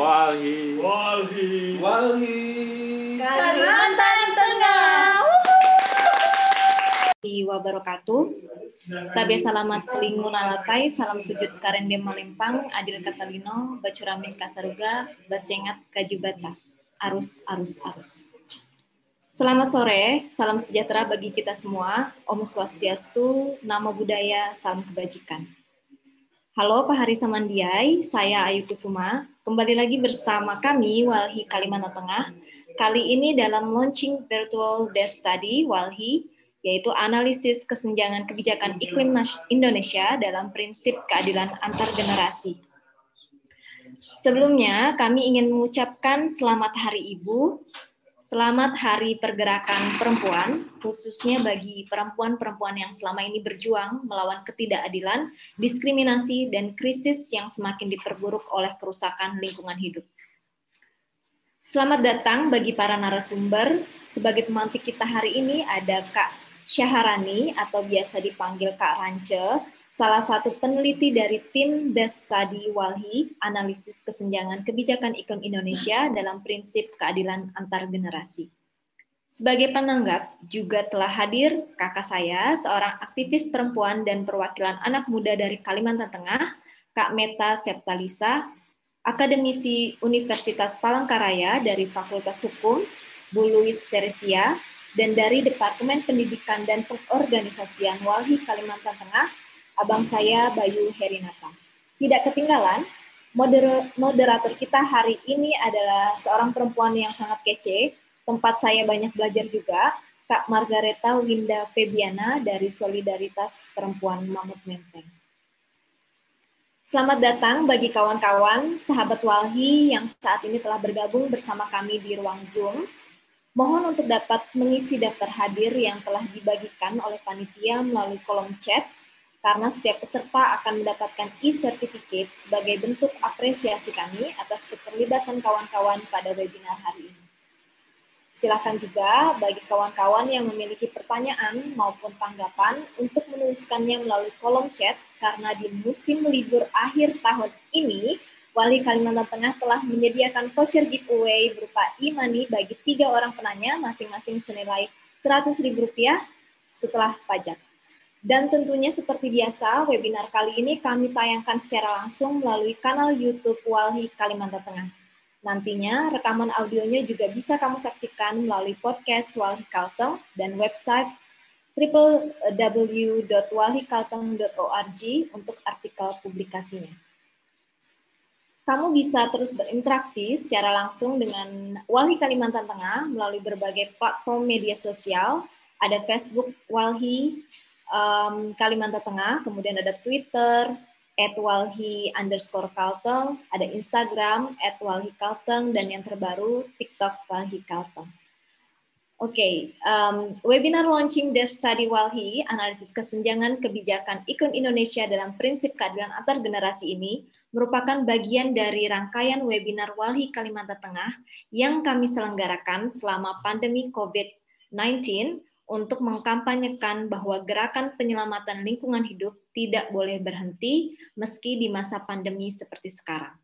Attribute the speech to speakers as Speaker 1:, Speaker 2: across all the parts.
Speaker 1: Walhi.
Speaker 2: Walhi.
Speaker 3: Walhi.
Speaker 4: Kalimantan Tengah. Di wabarakatuh. Tabe salamat lingun alatai, salam sujud karende malempang, adil katalino, bacuramin kasaruga, basengat kajubata. Arus, arus, arus. Selamat sore, salam sejahtera bagi kita semua. Om Swastiastu, nama budaya, salam kebajikan. Halo Pak Hari Samandiai, saya Ayu Kusuma. Kembali lagi bersama kami Walhi Kalimantan Tengah. Kali ini dalam launching virtual desk study Walhi, yaitu analisis kesenjangan kebijakan iklim Indonesia dalam prinsip keadilan antar generasi. Sebelumnya, kami ingin mengucapkan selamat Hari Ibu, selamat Hari Pergerakan Perempuan, khususnya bagi perempuan-perempuan yang selama ini berjuang melawan ketidakadilan, diskriminasi, dan krisis yang semakin diperburuk oleh kerusakan lingkungan hidup. Selamat datang bagi para narasumber. Sebagai pemantik kita hari ini ada Kak Syaharani atau biasa dipanggil Kak Rance, salah satu peneliti dari tim Desk Study Walhi, analisis kesenjangan kebijakan iklim Indonesia dalam prinsip keadilan antar generasi. Sebagai penanggap juga telah hadir kakak saya, seorang aktivis perempuan dan perwakilan anak muda dari Kalimantan Tengah, Kak Meta Septalisa, akademisi Universitas Palangkaraya dari Fakultas Hukum, Bu Louis Seresia, dan dari Departemen Pendidikan dan Pengorganisasian Walhi Kalimantan Tengah, abang saya Bayu Herinata. Tidak ketinggalan, moderator kita hari ini adalah seorang perempuan yang sangat kece, tempat saya banyak belajar juga, Kak Margareta Winda Febiana dari Solidaritas Perempuan Mamut Menteng. Selamat datang bagi kawan-kawan, sahabat Walhi yang saat ini telah bergabung bersama kami di ruang Zoom Mohon untuk dapat mengisi daftar hadir yang telah dibagikan oleh panitia melalui kolom chat, karena setiap peserta akan mendapatkan e-certificate sebagai bentuk apresiasi kami atas keterlibatan kawan-kawan pada webinar hari ini. Silakan juga bagi kawan-kawan yang memiliki pertanyaan maupun tanggapan untuk menuliskannya melalui kolom chat karena di musim libur akhir tahun ini Wali Kalimantan Tengah telah menyediakan voucher giveaway berupa e-money bagi tiga orang penanya masing-masing senilai Rp100.000 setelah pajak. Dan tentunya seperti biasa, webinar kali ini kami tayangkan secara langsung melalui kanal YouTube Walhi Kalimantan Tengah. Nantinya rekaman audionya juga bisa kamu saksikan melalui podcast Walhi Kalteng dan website www.walhikalteng.org untuk artikel publikasinya kamu bisa terus berinteraksi secara langsung dengan Walhi Kalimantan Tengah melalui berbagai platform media sosial. Ada Facebook Walhi um, Kalimantan Tengah, kemudian ada Twitter, at Walhi underscore Kalteng, ada Instagram, at Walhi Kalteng, dan yang terbaru TikTok Walhi Kalteng. Oke, okay, um, webinar launching Desk Study Walhi, analisis kesenjangan kebijakan iklim Indonesia dalam prinsip keadilan antar generasi ini merupakan bagian dari rangkaian webinar Walhi Kalimantan Tengah yang kami selenggarakan selama pandemi COVID-19 untuk mengkampanyekan bahwa gerakan penyelamatan lingkungan hidup tidak boleh berhenti meski di masa pandemi seperti sekarang.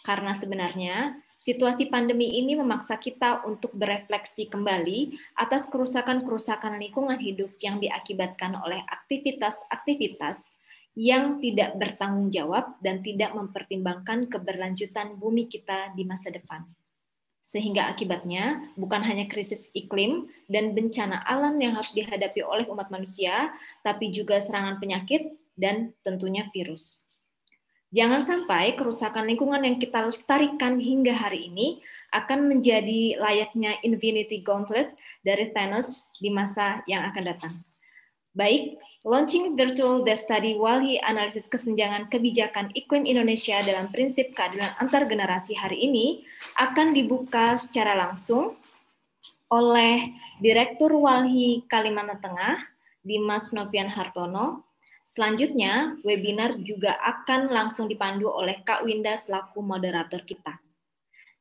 Speaker 4: Karena sebenarnya situasi pandemi ini memaksa kita untuk berefleksi kembali atas kerusakan-kerusakan lingkungan hidup yang diakibatkan oleh aktivitas-aktivitas yang tidak bertanggung jawab dan tidak mempertimbangkan keberlanjutan bumi kita di masa depan. Sehingga akibatnya bukan hanya krisis iklim dan bencana alam yang harus dihadapi oleh umat manusia, tapi juga serangan penyakit dan tentunya virus. Jangan sampai kerusakan lingkungan yang kita lestarikan hingga hari ini akan menjadi layaknya Infinity Gauntlet dari Thanos di masa yang akan datang. Baik, Launching Virtual Desk Study Walhi Analisis Kesenjangan Kebijakan Iklim Indonesia dalam Prinsip Keadilan Antar Generasi hari ini akan dibuka secara langsung oleh Direktur Walhi Kalimantan Tengah, Dimas Novian Hartono. Selanjutnya, webinar juga akan langsung dipandu oleh Kak Winda selaku moderator kita.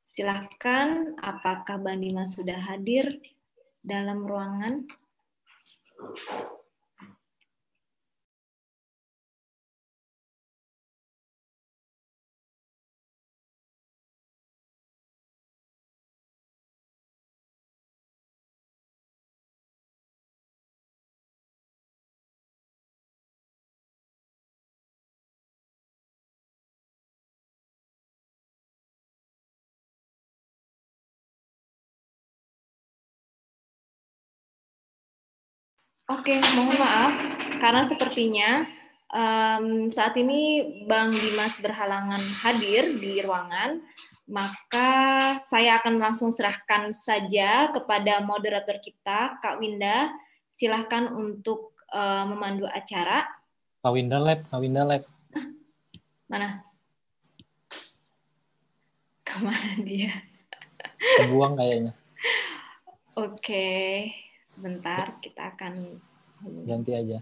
Speaker 4: Silakan, apakah Dimas sudah hadir dalam ruangan? Oke, mohon maaf karena sepertinya um, saat ini Bang Dimas berhalangan hadir di ruangan, maka saya akan langsung serahkan saja kepada moderator kita, Kak Winda. Silahkan untuk uh, memandu acara.
Speaker 1: Kak Winda Lab, Kak Winda Lab.
Speaker 4: Mana? Ke mana dia?
Speaker 1: Buang kayaknya.
Speaker 4: Oke, sebentar kita akan
Speaker 1: ganti aja.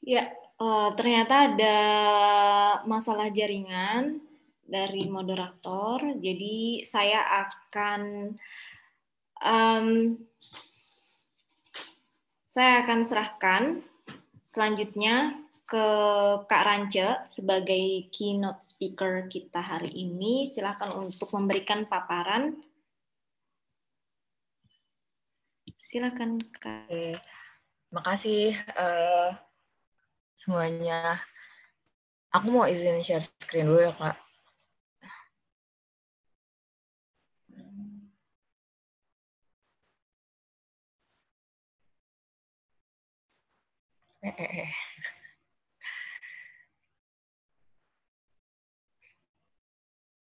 Speaker 4: Ya, uh, ternyata ada masalah jaringan dari moderator, jadi saya akan um, saya akan serahkan selanjutnya ke Kak Rance sebagai keynote speaker kita hari ini. Silakan untuk memberikan paparan. Silakan Kak.
Speaker 2: Oke. Makasih uh, semuanya. Aku mau izin share screen dulu ya, Kak. Eh, eh, eh.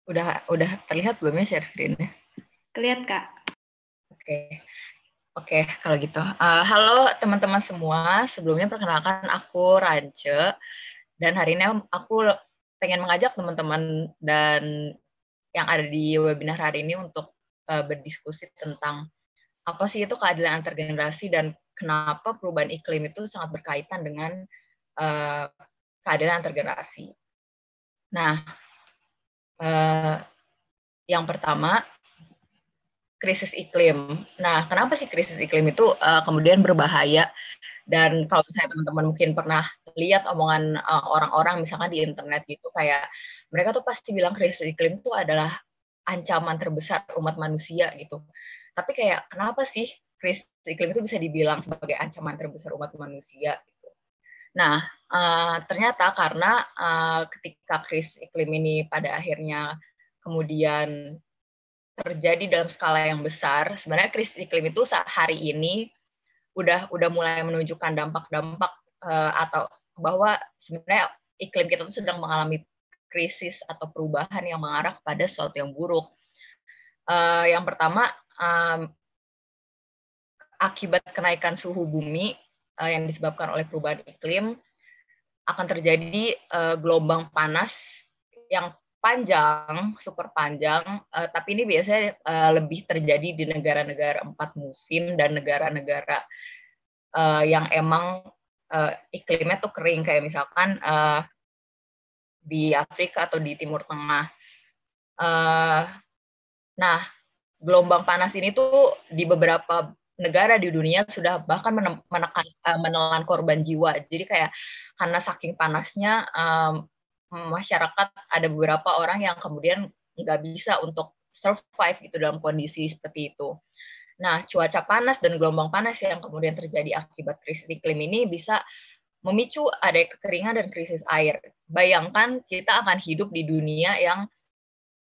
Speaker 2: Udah udah terlihat belum ya share screen-nya?
Speaker 4: Kelihat, Kak.
Speaker 2: Oke. Oke, kalau gitu. Uh, halo teman-teman semua. Sebelumnya perkenalkan aku Rance dan hari ini aku pengen mengajak teman-teman dan yang ada di webinar hari ini untuk uh, berdiskusi tentang apa sih itu keadilan antar generasi dan kenapa perubahan iklim itu sangat berkaitan dengan uh, keadilan antar generasi. Nah, uh, yang pertama krisis iklim. Nah, kenapa sih krisis iklim itu uh, kemudian berbahaya? Dan kalau misalnya teman-teman mungkin pernah lihat omongan orang-orang uh, misalkan di internet gitu kayak mereka tuh pasti bilang krisis iklim itu adalah ancaman terbesar umat manusia gitu. Tapi kayak kenapa sih krisis iklim itu bisa dibilang sebagai ancaman terbesar umat manusia. Gitu. Nah, uh, ternyata karena uh, ketika krisis iklim ini pada akhirnya kemudian terjadi dalam skala yang besar, sebenarnya krisis iklim itu saat hari ini udah udah mulai menunjukkan dampak-dampak uh, atau bahwa sebenarnya iklim kita itu sedang mengalami krisis atau perubahan yang mengarah kepada sesuatu yang buruk. Uh, yang pertama, um, akibat kenaikan suhu bumi uh, yang disebabkan oleh perubahan iklim akan terjadi uh, gelombang panas yang panjang, super panjang, uh, tapi ini biasanya uh, lebih terjadi di negara-negara empat musim dan negara-negara uh, yang emang uh, iklimnya tuh kering kayak misalkan uh, di Afrika atau di Timur Tengah. Uh, nah, gelombang panas ini tuh di beberapa negara di dunia sudah bahkan menekan uh, menelan korban jiwa. Jadi kayak karena saking panasnya masyarakat ada beberapa orang yang kemudian nggak bisa untuk survive gitu dalam kondisi seperti itu. Nah, cuaca panas dan gelombang panas yang kemudian terjadi akibat krisis iklim ini bisa memicu ada kekeringan dan krisis air. Bayangkan kita akan hidup di dunia yang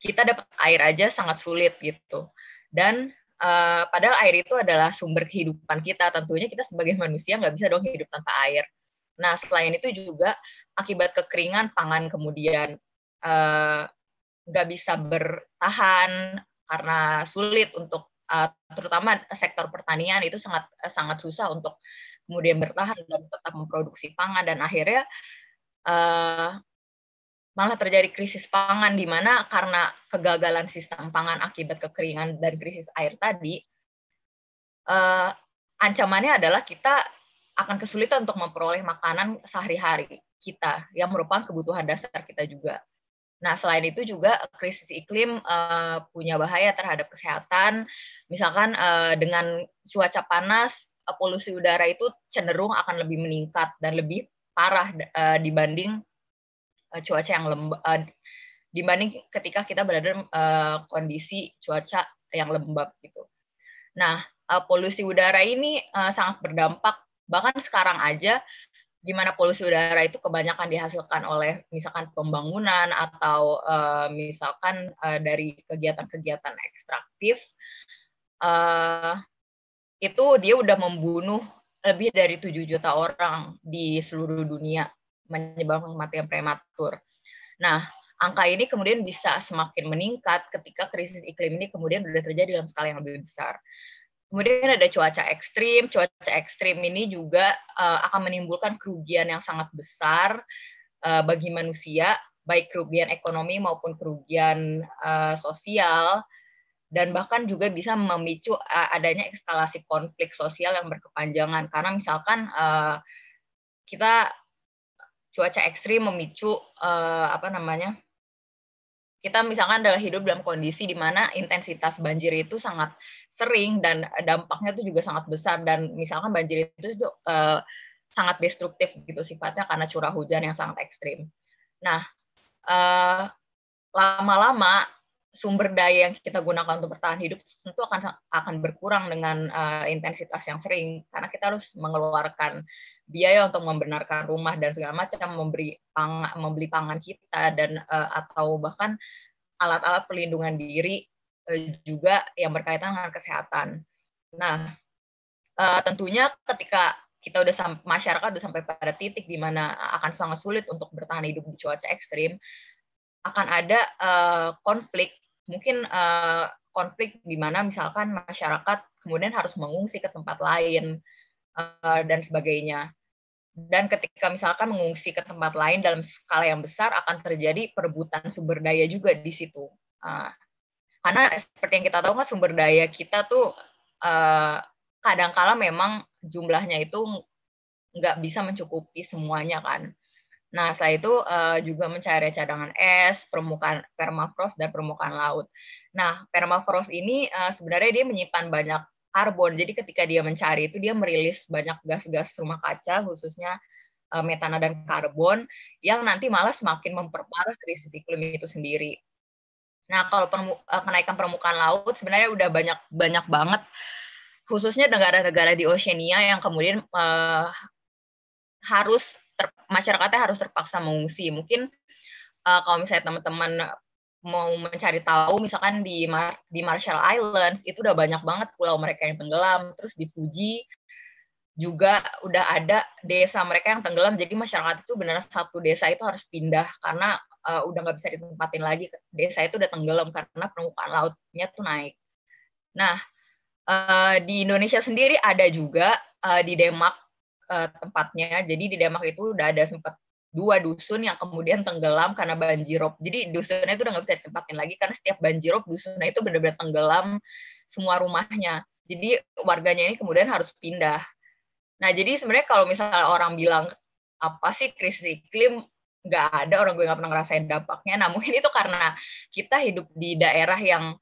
Speaker 2: kita dapat air aja sangat sulit gitu. Dan uh, padahal air itu adalah sumber kehidupan kita. Tentunya kita sebagai manusia nggak bisa dong hidup tanpa air. Nah, selain itu juga akibat kekeringan pangan kemudian uh, nggak bisa bertahan karena sulit untuk uh, terutama sektor pertanian itu sangat sangat susah untuk kemudian bertahan dan tetap memproduksi pangan dan akhirnya uh, malah terjadi krisis pangan di mana karena kegagalan sistem pangan akibat kekeringan dan krisis air tadi, uh, ancamannya adalah kita akan kesulitan untuk memperoleh makanan sehari-hari kita yang merupakan kebutuhan dasar kita juga. Nah, selain itu juga krisis iklim uh, punya bahaya terhadap kesehatan. Misalkan uh, dengan cuaca panas, uh, polusi udara itu cenderung akan lebih meningkat dan lebih parah dibanding uh, cuaca yang lembab uh, dibanding ketika kita berada uh, kondisi cuaca yang lembab gitu. Nah, uh, polusi udara ini uh, sangat berdampak bahkan sekarang aja di mana polusi udara itu kebanyakan dihasilkan oleh misalkan pembangunan atau uh, misalkan uh, dari kegiatan-kegiatan ekstraktif, uh, itu dia udah membunuh lebih dari 7 juta orang di seluruh dunia, menyebabkan kematian prematur. Nah, angka ini kemudian bisa semakin meningkat ketika krisis iklim ini kemudian sudah terjadi dalam skala yang lebih besar. Kemudian ada cuaca ekstrim. Cuaca ekstrim ini juga uh, akan menimbulkan kerugian yang sangat besar uh, bagi manusia, baik kerugian ekonomi maupun kerugian uh, sosial, dan bahkan juga bisa memicu uh, adanya eskalasi konflik sosial yang berkepanjangan. Karena misalkan uh, kita cuaca ekstrim memicu uh, apa namanya kita misalkan adalah hidup dalam kondisi di mana intensitas banjir itu sangat sering dan dampaknya itu juga sangat besar dan misalkan banjir itu uh, sangat destruktif gitu sifatnya karena curah hujan yang sangat ekstrim. Nah, lama lama-lama sumber daya yang kita gunakan untuk bertahan hidup tentu akan akan berkurang dengan uh, intensitas yang sering karena kita harus mengeluarkan biaya untuk membenarkan rumah dan segala macam memberi pang, membeli pangan kita dan uh, atau bahkan alat-alat pelindungan diri uh, juga yang berkaitan dengan kesehatan. Nah, uh, tentunya ketika kita udah masyarakat udah sampai pada titik di mana akan sangat sulit untuk bertahan hidup di cuaca ekstrim, akan ada uh, konflik mungkin uh, konflik di mana misalkan masyarakat kemudian harus mengungsi ke tempat lain uh, dan sebagainya. Dan ketika misalkan mengungsi ke tempat lain dalam skala yang besar akan terjadi perebutan sumber daya juga di situ. Uh, karena seperti yang kita tahu kan sumber daya kita tuh uh, kadangkala memang jumlahnya itu nggak bisa mencukupi semuanya kan. Nah, setelah itu uh, juga mencari cadangan es, permukaan permafrost dan permukaan laut. Nah, permafrost ini uh, sebenarnya dia menyimpan banyak karbon. Jadi ketika dia mencari itu dia merilis banyak gas-gas rumah kaca khususnya uh, metana dan karbon yang nanti malah semakin memperparah krisis iklim itu sendiri. Nah, kalau permu, kenaikan permukaan laut sebenarnya udah banyak banyak banget khususnya negara-negara di Oceania yang kemudian uh, harus masyarakatnya harus terpaksa mengungsi. Mungkin uh, kalau misalnya teman-teman mau mencari tahu, misalkan di Mar di Marshall Islands itu udah banyak banget pulau mereka yang tenggelam. Terus di Fuji juga udah ada desa mereka yang tenggelam. Jadi masyarakat itu benar satu desa itu harus pindah karena uh, udah nggak bisa ditempatin lagi. Desa itu udah tenggelam karena permukaan lautnya tuh naik. Nah, uh, di Indonesia sendiri ada juga uh, di Demak uh, tempatnya. Jadi di Demak itu udah ada sempat dua dusun yang kemudian tenggelam karena banjirop. Jadi dusunnya itu udah nggak bisa ditempatin lagi karena setiap banjirop dusunnya itu benar-benar tenggelam semua rumahnya. Jadi warganya ini kemudian harus pindah. Nah jadi sebenarnya kalau misalnya orang bilang apa sih krisis iklim nggak ada orang gue nggak pernah ngerasain dampaknya. Nah mungkin itu karena kita hidup di daerah yang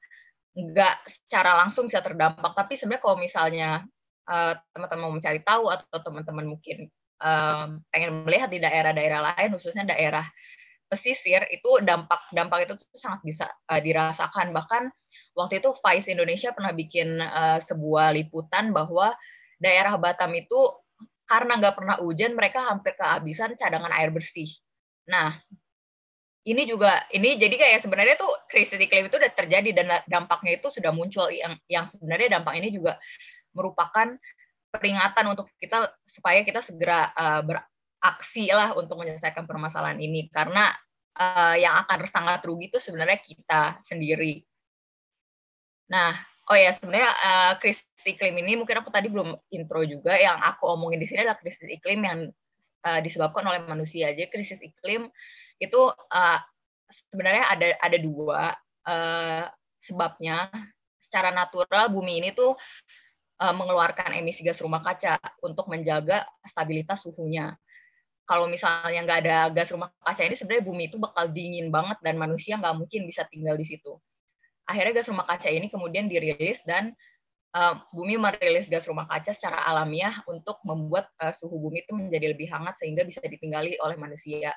Speaker 2: nggak secara langsung bisa terdampak. Tapi sebenarnya kalau misalnya teman-teman mau mencari tahu atau teman-teman mungkin um, pengen melihat di daerah-daerah lain khususnya daerah pesisir itu dampak dampak itu tuh sangat bisa uh, dirasakan bahkan waktu itu Vice Indonesia pernah bikin uh, sebuah liputan bahwa daerah Batam itu karena nggak pernah hujan mereka hampir kehabisan cadangan air bersih. Nah ini juga ini jadi kayak sebenarnya tuh krisis iklim itu udah terjadi dan dampaknya itu sudah muncul yang yang sebenarnya dampak ini juga merupakan peringatan untuk kita supaya kita segera uh, beraksi lah untuk menyelesaikan permasalahan ini karena uh, yang akan sangat rugi itu sebenarnya kita sendiri. Nah, oh ya sebenarnya uh, krisis iklim ini mungkin aku tadi belum intro juga yang aku omongin di sini adalah krisis iklim yang uh, disebabkan oleh manusia. Jadi krisis iklim itu uh, sebenarnya ada ada dua uh, sebabnya. Secara natural bumi ini tuh uh, mengeluarkan emisi gas rumah kaca untuk menjaga stabilitas suhunya. Kalau misalnya nggak ada gas rumah kaca ini sebenarnya bumi itu bakal dingin banget dan manusia nggak mungkin bisa tinggal di situ. Akhirnya gas rumah kaca ini kemudian dirilis dan uh, bumi merilis gas rumah kaca secara alamiah untuk membuat uh, suhu bumi itu menjadi lebih hangat sehingga bisa ditinggali oleh manusia.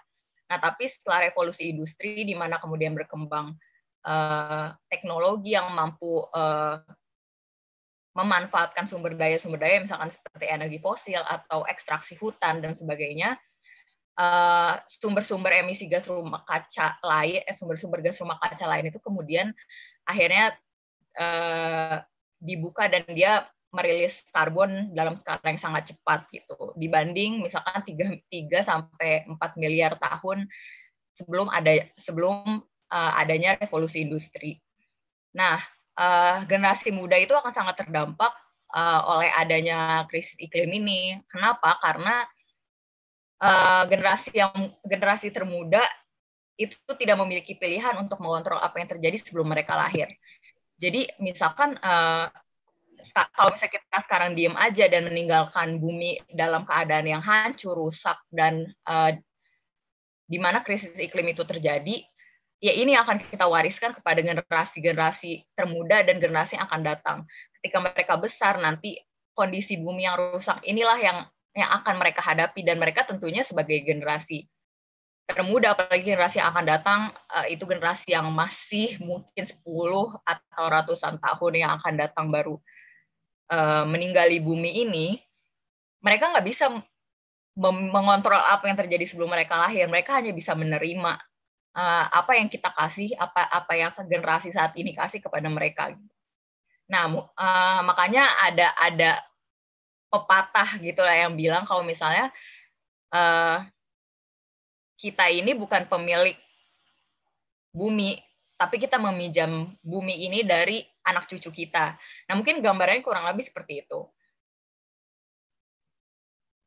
Speaker 2: Nah, tapi setelah revolusi industri di mana kemudian berkembang uh, teknologi yang mampu uh, memanfaatkan sumber daya-sumber daya misalkan seperti energi fosil atau ekstraksi hutan dan sebagainya, eh, sumber-sumber emisi gas rumah kaca lain, eh, sumber-sumber gas rumah kaca lain itu kemudian akhirnya uh, dibuka dan dia merilis karbon dalam skala yang sangat cepat gitu dibanding misalkan 3, 3 sampai 4 miliar tahun sebelum ada sebelum uh, adanya revolusi industri. Nah, uh, generasi muda itu akan sangat terdampak uh, oleh adanya krisis iklim ini. Kenapa? Karena uh, generasi yang generasi termuda itu tidak memiliki pilihan untuk mengontrol apa yang terjadi sebelum mereka lahir. Jadi misalkan uh, kalau misalnya kita sekarang diem aja dan meninggalkan bumi dalam keadaan yang hancur, rusak dan uh, di mana krisis iklim itu terjadi, ya ini akan kita wariskan kepada generasi-generasi termuda dan generasi yang akan datang. Ketika mereka besar nanti kondisi bumi yang rusak inilah yang yang akan mereka hadapi dan mereka tentunya sebagai generasi termuda apalagi generasi yang akan datang eh, itu generasi yang masih mungkin 10 atau ratusan tahun yang akan datang baru uh, meninggali bumi ini mereka nggak bisa mengontrol apa yang terjadi sebelum mereka lahir mereka hanya bisa menerima uh, apa yang kita kasih, apa apa yang generasi saat ini kasih kepada mereka. Nah, uh, makanya ada ada pepatah gitu lah yang bilang kalau misalnya uh, kita ini bukan pemilik bumi, tapi kita meminjam bumi ini dari anak cucu kita. Nah, mungkin gambarannya kurang lebih seperti itu.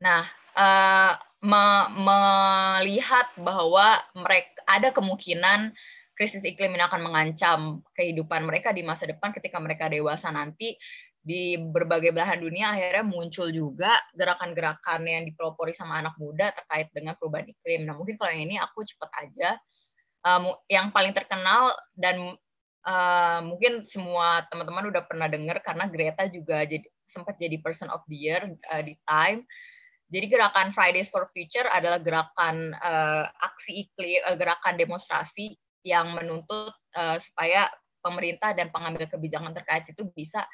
Speaker 2: Nah, uh, me melihat bahwa mereka ada kemungkinan krisis iklim ini akan mengancam kehidupan mereka di masa depan ketika mereka dewasa nanti di berbagai belahan dunia akhirnya muncul juga gerakan-gerakan yang dipelopori sama anak muda terkait dengan perubahan iklim. Nah mungkin kalau yang ini aku cepat aja. Um, yang paling terkenal dan uh, mungkin semua teman-teman udah pernah dengar karena Greta juga jadi sempat jadi person of the year uh, di Time jadi gerakan Fridays for Future adalah gerakan uh, aksi iklim, uh, gerakan demonstrasi yang menuntut uh, supaya pemerintah dan pengambil kebijakan terkait itu bisa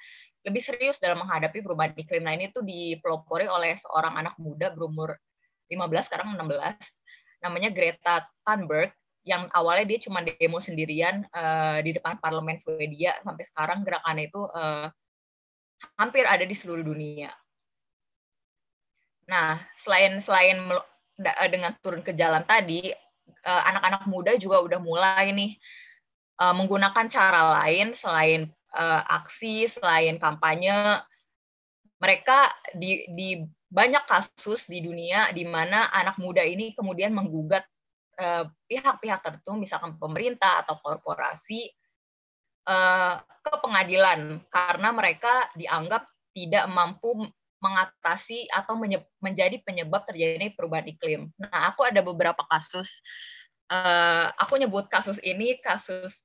Speaker 2: lebih serius dalam menghadapi perubahan iklim. Nah ini tuh dipelopori oleh seorang anak muda berumur 15 sekarang 16 namanya Greta Thunberg yang awalnya dia cuma demo sendirian uh, di depan parlemen Swedia sampai sekarang gerakan itu uh, hampir ada di seluruh dunia. Nah, selain selain eh, dengan turun ke jalan tadi, eh, anak-anak muda juga udah mulai nih eh, menggunakan cara lain selain aksi, selain kampanye. Mereka di, di banyak kasus di dunia di mana anak muda ini kemudian menggugat pihak-pihak tertentu, misalkan pemerintah atau korporasi, ke pengadilan karena mereka dianggap tidak mampu mengatasi atau menjadi penyebab terjadinya perubahan iklim. Nah, aku ada beberapa kasus, uh, aku nyebut kasus ini kasus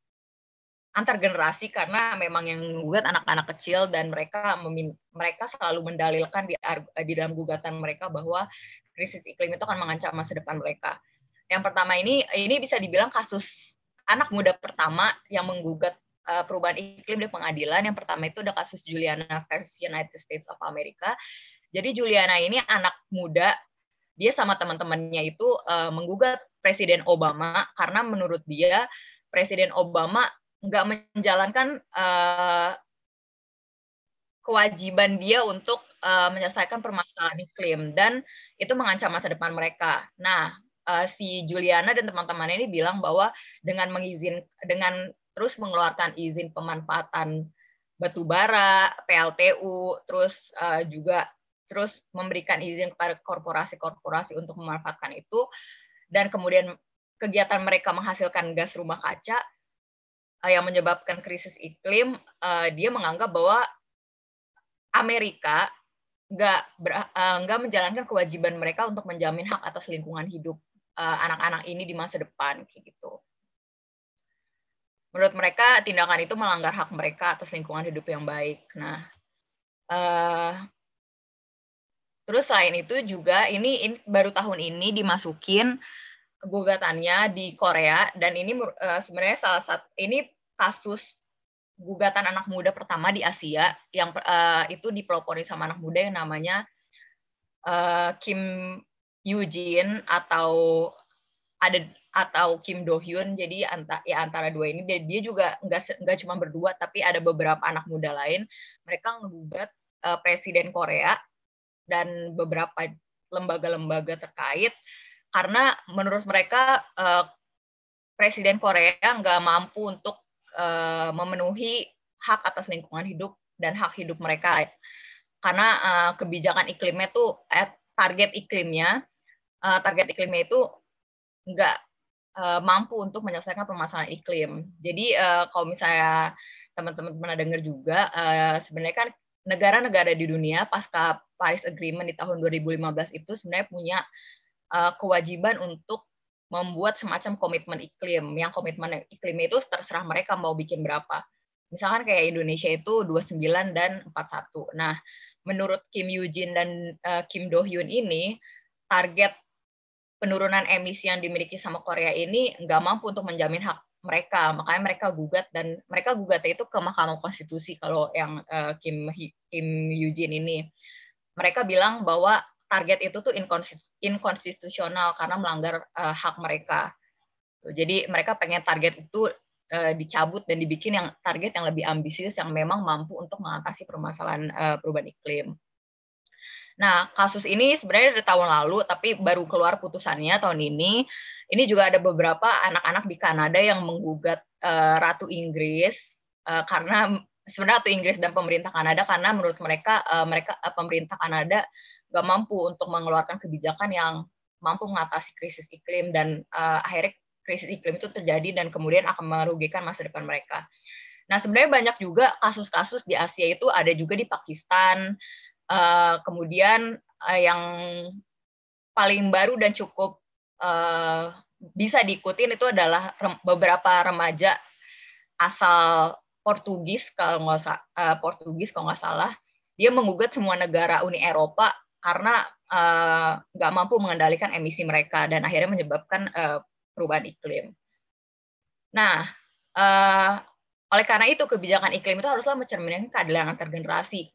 Speaker 2: antar generasi karena memang yang gugat anak-anak kecil dan mereka memin mereka selalu mendalilkan di, di dalam gugatan mereka bahwa krisis iklim itu akan mengancam masa depan mereka. Yang pertama ini ini bisa dibilang kasus anak muda pertama yang menggugat uh, perubahan iklim di pengadilan. Yang pertama itu ada kasus Juliana versus United States of America. Jadi Juliana ini anak muda, dia sama teman-temannya itu uh, menggugat Presiden Obama karena menurut dia Presiden Obama nggak menjalankan uh, kewajiban dia untuk uh, menyelesaikan permasalahan iklim dan itu mengancam masa depan mereka. Nah, uh, si Juliana dan teman-temannya ini bilang bahwa dengan mengizin dengan terus mengeluarkan izin pemanfaatan batu bara, PLTU, terus uh, juga terus memberikan izin kepada korporasi-korporasi untuk memanfaatkan itu. Dan kemudian kegiatan mereka menghasilkan gas rumah kaca uh, yang menyebabkan krisis iklim, uh, dia menganggap bahwa Amerika nggak uh, nggak menjalankan kewajiban mereka untuk menjamin hak atas lingkungan hidup anak-anak uh, ini di masa depan kayak gitu menurut mereka tindakan itu melanggar hak mereka atas lingkungan hidup yang baik. Nah, uh, terus selain itu juga ini, ini baru tahun ini dimasukin gugatannya di Korea dan ini uh, sebenarnya salah satu ini kasus gugatan anak muda pertama di Asia yang uh, itu dipelopori sama anak muda yang namanya uh, Kim Eugene atau ada atau Kim Do Hyun jadi anta, ya antara dua ini dia, dia juga nggak nggak cuma berdua tapi ada beberapa anak muda lain. Mereka ngegugat uh, presiden Korea dan beberapa lembaga-lembaga terkait karena menurut mereka uh, presiden Korea nggak mampu untuk uh, memenuhi hak atas lingkungan hidup dan hak hidup mereka. Karena uh, kebijakan iklimnya tuh eh, target iklimnya uh, target iklimnya itu nggak uh, mampu untuk menyelesaikan permasalahan iklim. Jadi uh, kalau misalnya teman-teman pernah dengar juga, uh, sebenarnya kan negara-negara di dunia pasca Paris Agreement di tahun 2015 itu sebenarnya punya uh, kewajiban untuk membuat semacam komitmen iklim. Yang komitmen iklim itu terserah mereka mau bikin berapa. Misalkan kayak Indonesia itu 29 dan 41. Nah, menurut Kim Eugene dan uh, Kim Do Hyun ini, target penurunan emisi yang dimiliki sama Korea ini nggak mampu untuk menjamin hak mereka. Makanya mereka gugat dan mereka gugat itu ke Mahkamah Konstitusi kalau yang uh, Kim Kim Eugene ini. Mereka bilang bahwa target itu tuh inkonstitusional karena melanggar uh, hak mereka. Jadi mereka pengen target itu uh, dicabut dan dibikin yang target yang lebih ambisius yang memang mampu untuk mengatasi permasalahan uh, perubahan iklim. Nah, kasus ini sebenarnya dari tahun lalu, tapi baru keluar putusannya tahun ini. Ini juga ada beberapa anak-anak di Kanada yang menggugat uh, Ratu Inggris uh, karena sebenarnya Ratu Inggris dan pemerintah Kanada karena menurut mereka uh, mereka uh, pemerintah Kanada nggak mampu untuk mengeluarkan kebijakan yang mampu mengatasi krisis iklim dan uh, akhirnya krisis iklim itu terjadi dan kemudian akan merugikan masa depan mereka. Nah sebenarnya banyak juga kasus-kasus di Asia itu ada juga di Pakistan, uh, kemudian uh, yang paling baru dan cukup uh, bisa diikutin itu adalah rem beberapa remaja asal Portugis kalau nggak uh, Portugis kalau nggak salah dia menggugat semua negara Uni Eropa karena nggak uh, mampu mengendalikan emisi mereka dan akhirnya menyebabkan uh, perubahan iklim. Nah, uh, oleh karena itu kebijakan iklim itu haruslah mencerminkan keadilan antar generasi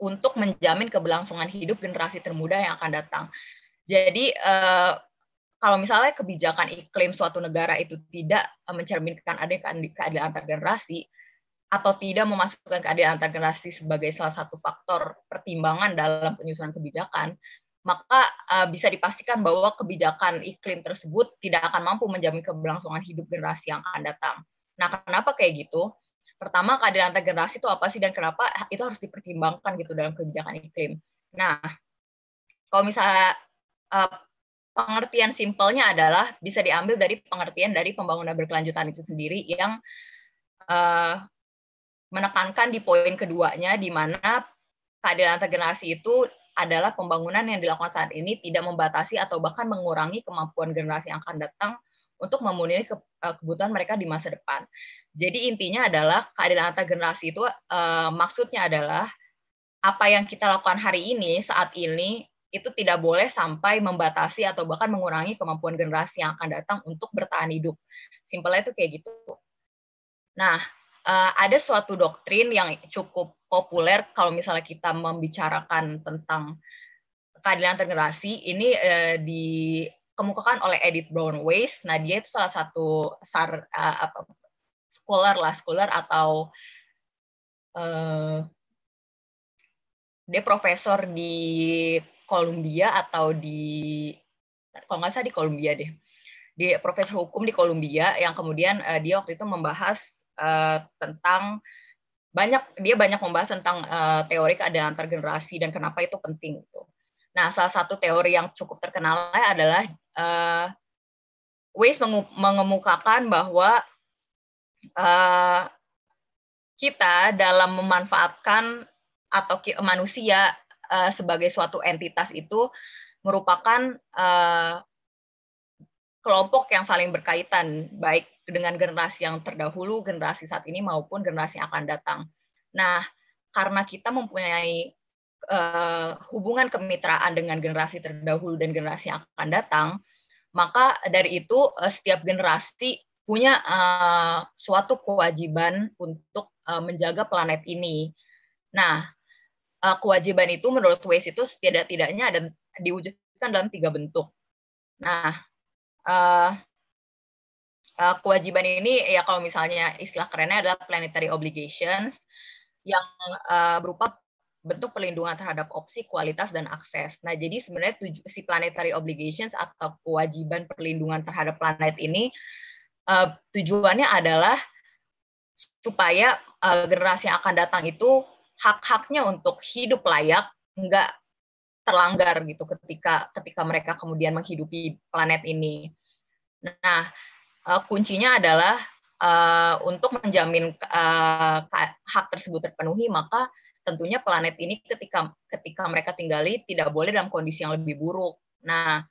Speaker 2: untuk menjamin keberlangsungan hidup generasi termuda yang akan datang. Jadi uh, kalau misalnya kebijakan iklim suatu negara itu tidak mencerminkan adanya keadilan antar generasi, atau tidak memasukkan keadilan antar generasi sebagai salah satu faktor pertimbangan dalam penyusunan kebijakan, maka uh, bisa dipastikan bahwa kebijakan iklim tersebut tidak akan mampu menjamin keberlangsungan hidup generasi yang akan datang. Nah, kenapa kayak gitu? Pertama, keadilan antar generasi itu apa sih dan kenapa itu harus dipertimbangkan gitu dalam kebijakan iklim. Nah, kalau misalnya uh, pengertian simpelnya adalah bisa diambil dari pengertian dari pembangunan berkelanjutan itu sendiri yang uh, menekankan di poin keduanya di mana keadilan antar generasi itu adalah pembangunan yang dilakukan saat ini tidak membatasi atau bahkan mengurangi kemampuan generasi yang akan datang untuk memenuhi eh, kebutuhan mereka di masa depan. Jadi intinya adalah keadilan antar generasi itu uh, maksudnya adalah apa yang kita lakukan hari ini saat ini itu tidak boleh sampai membatasi atau bahkan mengurangi kemampuan generasi yang akan datang untuk bertahan hidup. Simpelnya itu kayak gitu. Nah, uh, ada suatu doktrin yang cukup populer kalau misalnya kita membicarakan tentang keadilan generasi ini uh, dikemukakan oleh Edith Brown Weiss. Nah, dia itu salah satu sar uh, apa scholar lah, scholar atau uh, dia profesor di Columbia atau di kalau nggak salah di Columbia deh. Dia profesor hukum di Columbia yang kemudian uh, dia waktu itu membahas uh, tentang banyak dia banyak membahas tentang uh, teori keadilan antar generasi dan kenapa itu penting gitu. Nah, salah satu teori yang cukup terkenal adalah uh, Weiss mengemukakan bahwa uh, kita dalam memanfaatkan atau manusia uh, sebagai suatu entitas itu merupakan uh, kelompok yang saling berkaitan, baik dengan generasi yang terdahulu, generasi saat ini maupun generasi yang akan datang. Nah, karena kita mempunyai uh, hubungan kemitraan dengan generasi terdahulu dan generasi yang akan datang, maka dari itu uh, setiap generasi punya uh, suatu kewajiban untuk uh, menjaga planet ini. Nah, uh, kewajiban itu menurut Weiss itu setidak-tidaknya ada diwujudkan dalam tiga bentuk. Nah, uh, uh, kewajiban ini ya kalau misalnya istilah kerennya adalah planetary obligations yang uh, berupa bentuk perlindungan terhadap opsi, kualitas, dan akses. Nah, jadi sebenarnya tuju, si planetary obligations atau kewajiban perlindungan terhadap planet ini uh, tujuannya adalah supaya uh, generasi yang akan datang itu hak-haknya untuk hidup layak nggak terlanggar gitu ketika ketika mereka kemudian menghidupi planet ini. Nah, uh, kuncinya adalah uh, untuk menjamin uh, hak tersebut terpenuhi maka tentunya planet ini ketika ketika mereka tinggali tidak boleh dalam kondisi yang lebih buruk. Nah,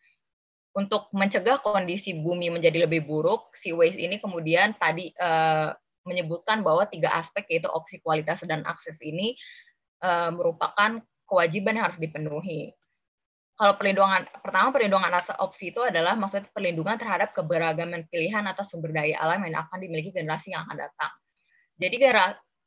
Speaker 2: untuk mencegah kondisi bumi menjadi lebih buruk, si Waze ini kemudian tadi uh, menyebutkan bahwa tiga aspek yaitu opsi kualitas dan akses ini uh, merupakan kewajiban yang harus dipenuhi. Kalau perlindungan pertama perlindungan atas opsi itu adalah maksudnya perlindungan terhadap keberagaman pilihan atas sumber daya alam yang akan dimiliki generasi yang akan datang. Jadi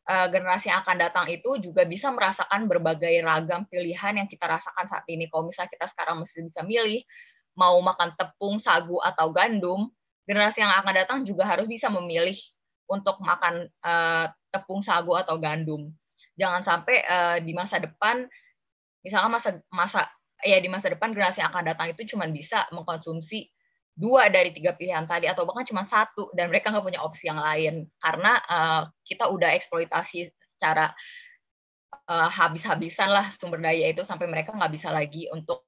Speaker 2: Eh, generasi yang akan datang itu juga bisa merasakan berbagai ragam pilihan yang kita rasakan saat ini. Kalau misalnya kita sekarang masih bisa milih mau makan tepung, sagu atau gandum, generasi yang akan datang juga harus bisa memilih untuk makan uh, tepung, sagu atau gandum. Jangan sampai uh, di masa depan, misalnya masa masa ya di masa depan generasi yang akan datang itu cuma bisa mengkonsumsi dua dari tiga pilihan tadi atau bahkan cuma satu dan mereka nggak punya opsi yang lain karena uh, kita udah eksploitasi secara uh, habis-habisan lah sumber daya itu sampai mereka nggak bisa lagi untuk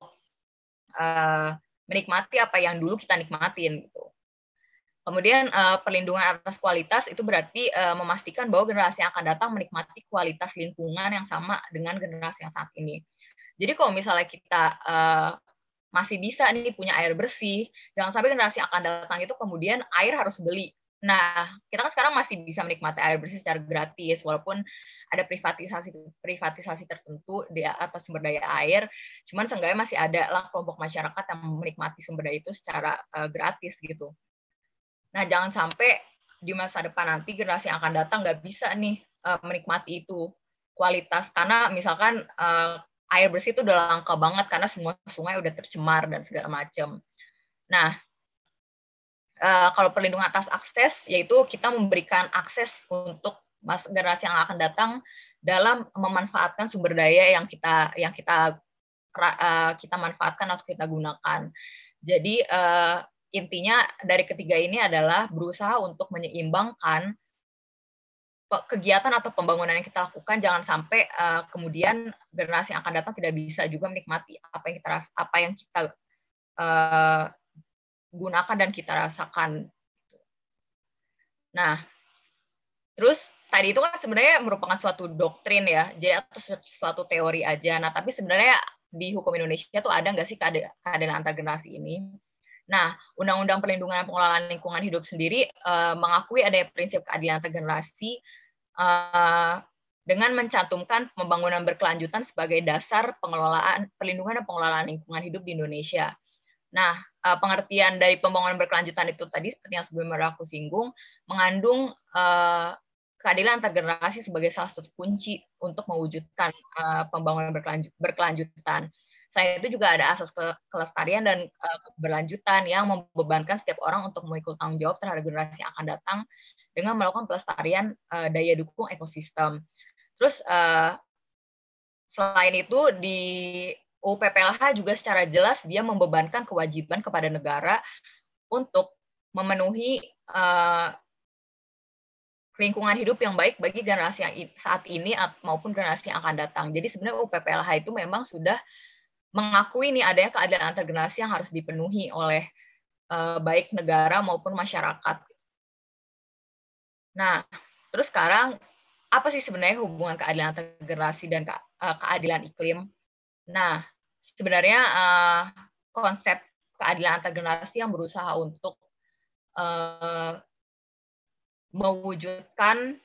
Speaker 2: uh, menikmati apa yang dulu kita nikmatin gitu. Kemudian uh, perlindungan atas kualitas itu berarti uh, memastikan bahwa generasi yang akan datang menikmati kualitas lingkungan yang sama dengan generasi yang saat ini. Jadi kalau misalnya kita uh, masih bisa nih punya air bersih. Jangan sampai generasi akan datang itu kemudian air harus beli. Nah, kita kan sekarang masih bisa menikmati air bersih secara gratis, walaupun ada privatisasi privatisasi tertentu di atas sumber daya air. Cuman seenggaknya masih ada lah kelompok masyarakat yang menikmati sumber daya itu secara uh, gratis gitu. Nah, jangan sampai di masa depan nanti generasi yang akan datang nggak bisa nih uh, menikmati itu kualitas karena misalkan uh, air bersih itu udah langka banget karena semua sungai udah tercemar dan segala macam. Nah, uh, kalau perlindungan atas akses yaitu kita memberikan akses untuk mas generasi yang akan datang dalam memanfaatkan sumber daya yang kita yang kita uh, kita manfaatkan atau kita gunakan. Jadi uh, intinya dari ketiga ini adalah berusaha untuk menyeimbangkan kegiatan atau pembangunan yang kita lakukan jangan sampai uh, kemudian generasi yang akan datang tidak bisa juga menikmati apa yang kita apa yang kita uh, gunakan dan kita rasakan. Nah, terus tadi itu kan sebenarnya merupakan suatu doktrin ya, jadi atau suatu teori aja. Nah, tapi sebenarnya di hukum Indonesia tuh ada nggak sih keadaan antar generasi ini? Nah, Undang-Undang Perlindungan Pengelolaan Lingkungan Hidup sendiri uh, mengakui ada prinsip keadilan antar generasi uh, dengan mencantumkan pembangunan berkelanjutan sebagai dasar pengelolaan perlindungan dan pengelolaan lingkungan hidup di Indonesia. Nah, uh, pengertian dari pembangunan berkelanjutan itu tadi seperti yang sebelumnya aku singgung, mengandung uh, keadilan antar generasi sebagai salah satu kunci untuk mewujudkan pembangunan berkelanjut, berkelanjutan. Selain itu juga ada asas ke kelestarian dan keberlanjutan yang membebankan setiap orang untuk mengikut tanggung jawab terhadap generasi yang akan datang dengan melakukan pelestarian uh, daya dukung ekosistem. Terus uh, selain itu di UPPLH juga secara jelas dia membebankan kewajiban kepada negara untuk memenuhi uh, lingkungan hidup yang baik bagi generasi yang saat ini maupun generasi yang akan datang. Jadi sebenarnya UPPLH itu memang sudah mengakui ini adanya keadilan antar generasi yang harus dipenuhi oleh uh, baik negara maupun masyarakat. Nah, terus sekarang apa sih sebenarnya hubungan keadilan antar generasi dan ke, uh, keadilan iklim? Nah, sebenarnya uh, konsep keadilan antar generasi yang berusaha untuk uh, mewujudkan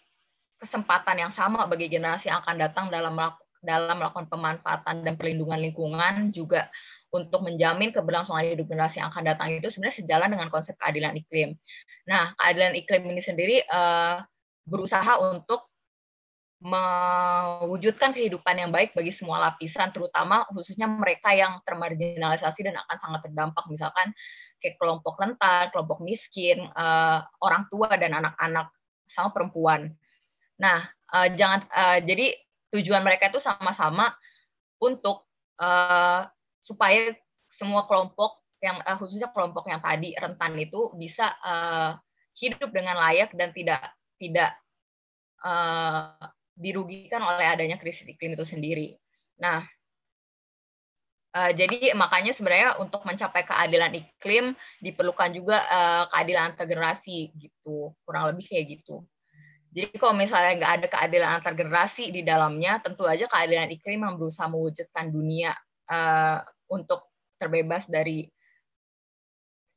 Speaker 2: kesempatan yang sama bagi generasi yang akan datang dalam dalam melakukan pemanfaatan dan perlindungan lingkungan juga untuk menjamin keberlangsungan hidup generasi yang akan datang itu sebenarnya sejalan dengan konsep keadilan iklim. Nah, keadilan iklim ini sendiri uh, berusaha untuk mewujudkan kehidupan yang baik bagi semua lapisan, terutama khususnya mereka yang termarginalisasi dan akan sangat terdampak, misalkan kayak kelompok rentan, kelompok miskin, uh, orang tua dan anak-anak sama perempuan. Nah, uh, jangan uh, jadi tujuan mereka itu sama-sama untuk uh, supaya semua kelompok yang uh, khususnya kelompok yang tadi rentan itu bisa uh, hidup dengan layak dan tidak tidak uh, dirugikan oleh adanya krisis iklim itu sendiri. Nah, uh, jadi makanya sebenarnya untuk mencapai keadilan iklim diperlukan juga uh, keadilan antar generasi gitu, kurang lebih kayak gitu. Jadi kalau misalnya nggak ada keadilan antar generasi di dalamnya, tentu aja keadilan iklim yang berusaha mewujudkan dunia uh, untuk terbebas dari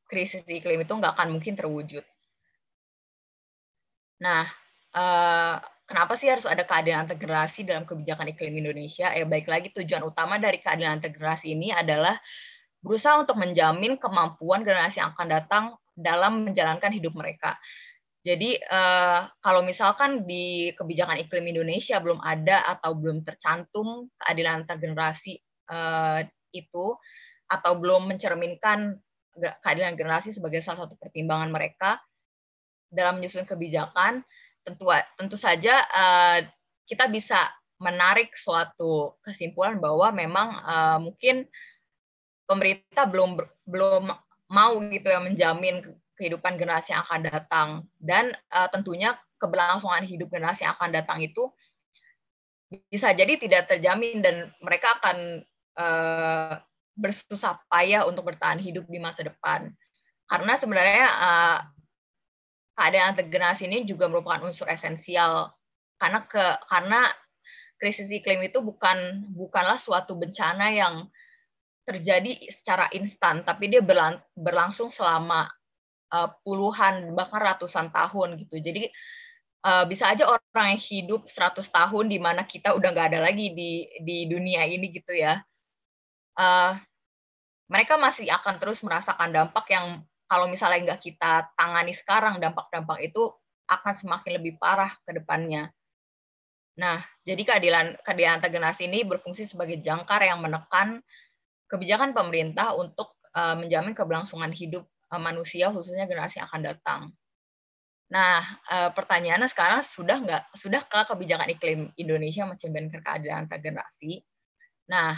Speaker 2: krisis iklim itu nggak akan mungkin terwujud. Nah, uh, kenapa sih harus ada keadilan antar generasi dalam kebijakan iklim Indonesia? Eh, baik lagi tujuan utama dari keadilan antar generasi ini adalah berusaha untuk menjamin kemampuan generasi yang akan datang dalam menjalankan hidup mereka. Jadi uh, kalau misalkan di kebijakan iklim Indonesia belum ada atau belum tercantum keadilan antar generasi uh, itu atau belum mencerminkan keadilan generasi sebagai salah satu pertimbangan mereka dalam menyusun kebijakan, tentu tentu saja uh, kita bisa menarik suatu kesimpulan bahwa memang uh, mungkin pemerintah belum belum mau gitu ya menjamin kehidupan generasi yang akan datang. Dan uh, tentunya keberlangsungan hidup generasi yang akan datang itu bisa jadi tidak terjamin dan mereka akan uh, bersusah payah untuk bertahan hidup di masa depan. Karena sebenarnya uh, keadaan generasi ini juga merupakan unsur esensial. Karena ke karena krisis iklim itu bukan bukanlah suatu bencana yang terjadi secara instan tapi dia berlang, berlangsung selama uh, puluhan bahkan ratusan tahun gitu. Jadi uh, bisa aja orang yang hidup 100 tahun di mana kita udah nggak ada lagi di di dunia ini gitu ya. Uh, mereka masih akan terus merasakan dampak yang kalau misalnya nggak kita tangani sekarang dampak-dampak itu akan semakin lebih parah ke depannya. Nah, jadi keadilan keadilan antar generasi ini berfungsi sebagai jangkar yang menekan kebijakan pemerintah untuk uh, menjamin keberlangsungan hidup manusia khususnya generasi yang akan datang. Nah, uh, pertanyaannya sekarang sudah nggak sudahkah kebijakan iklim Indonesia mencerminkan keadilan antar generasi? Nah,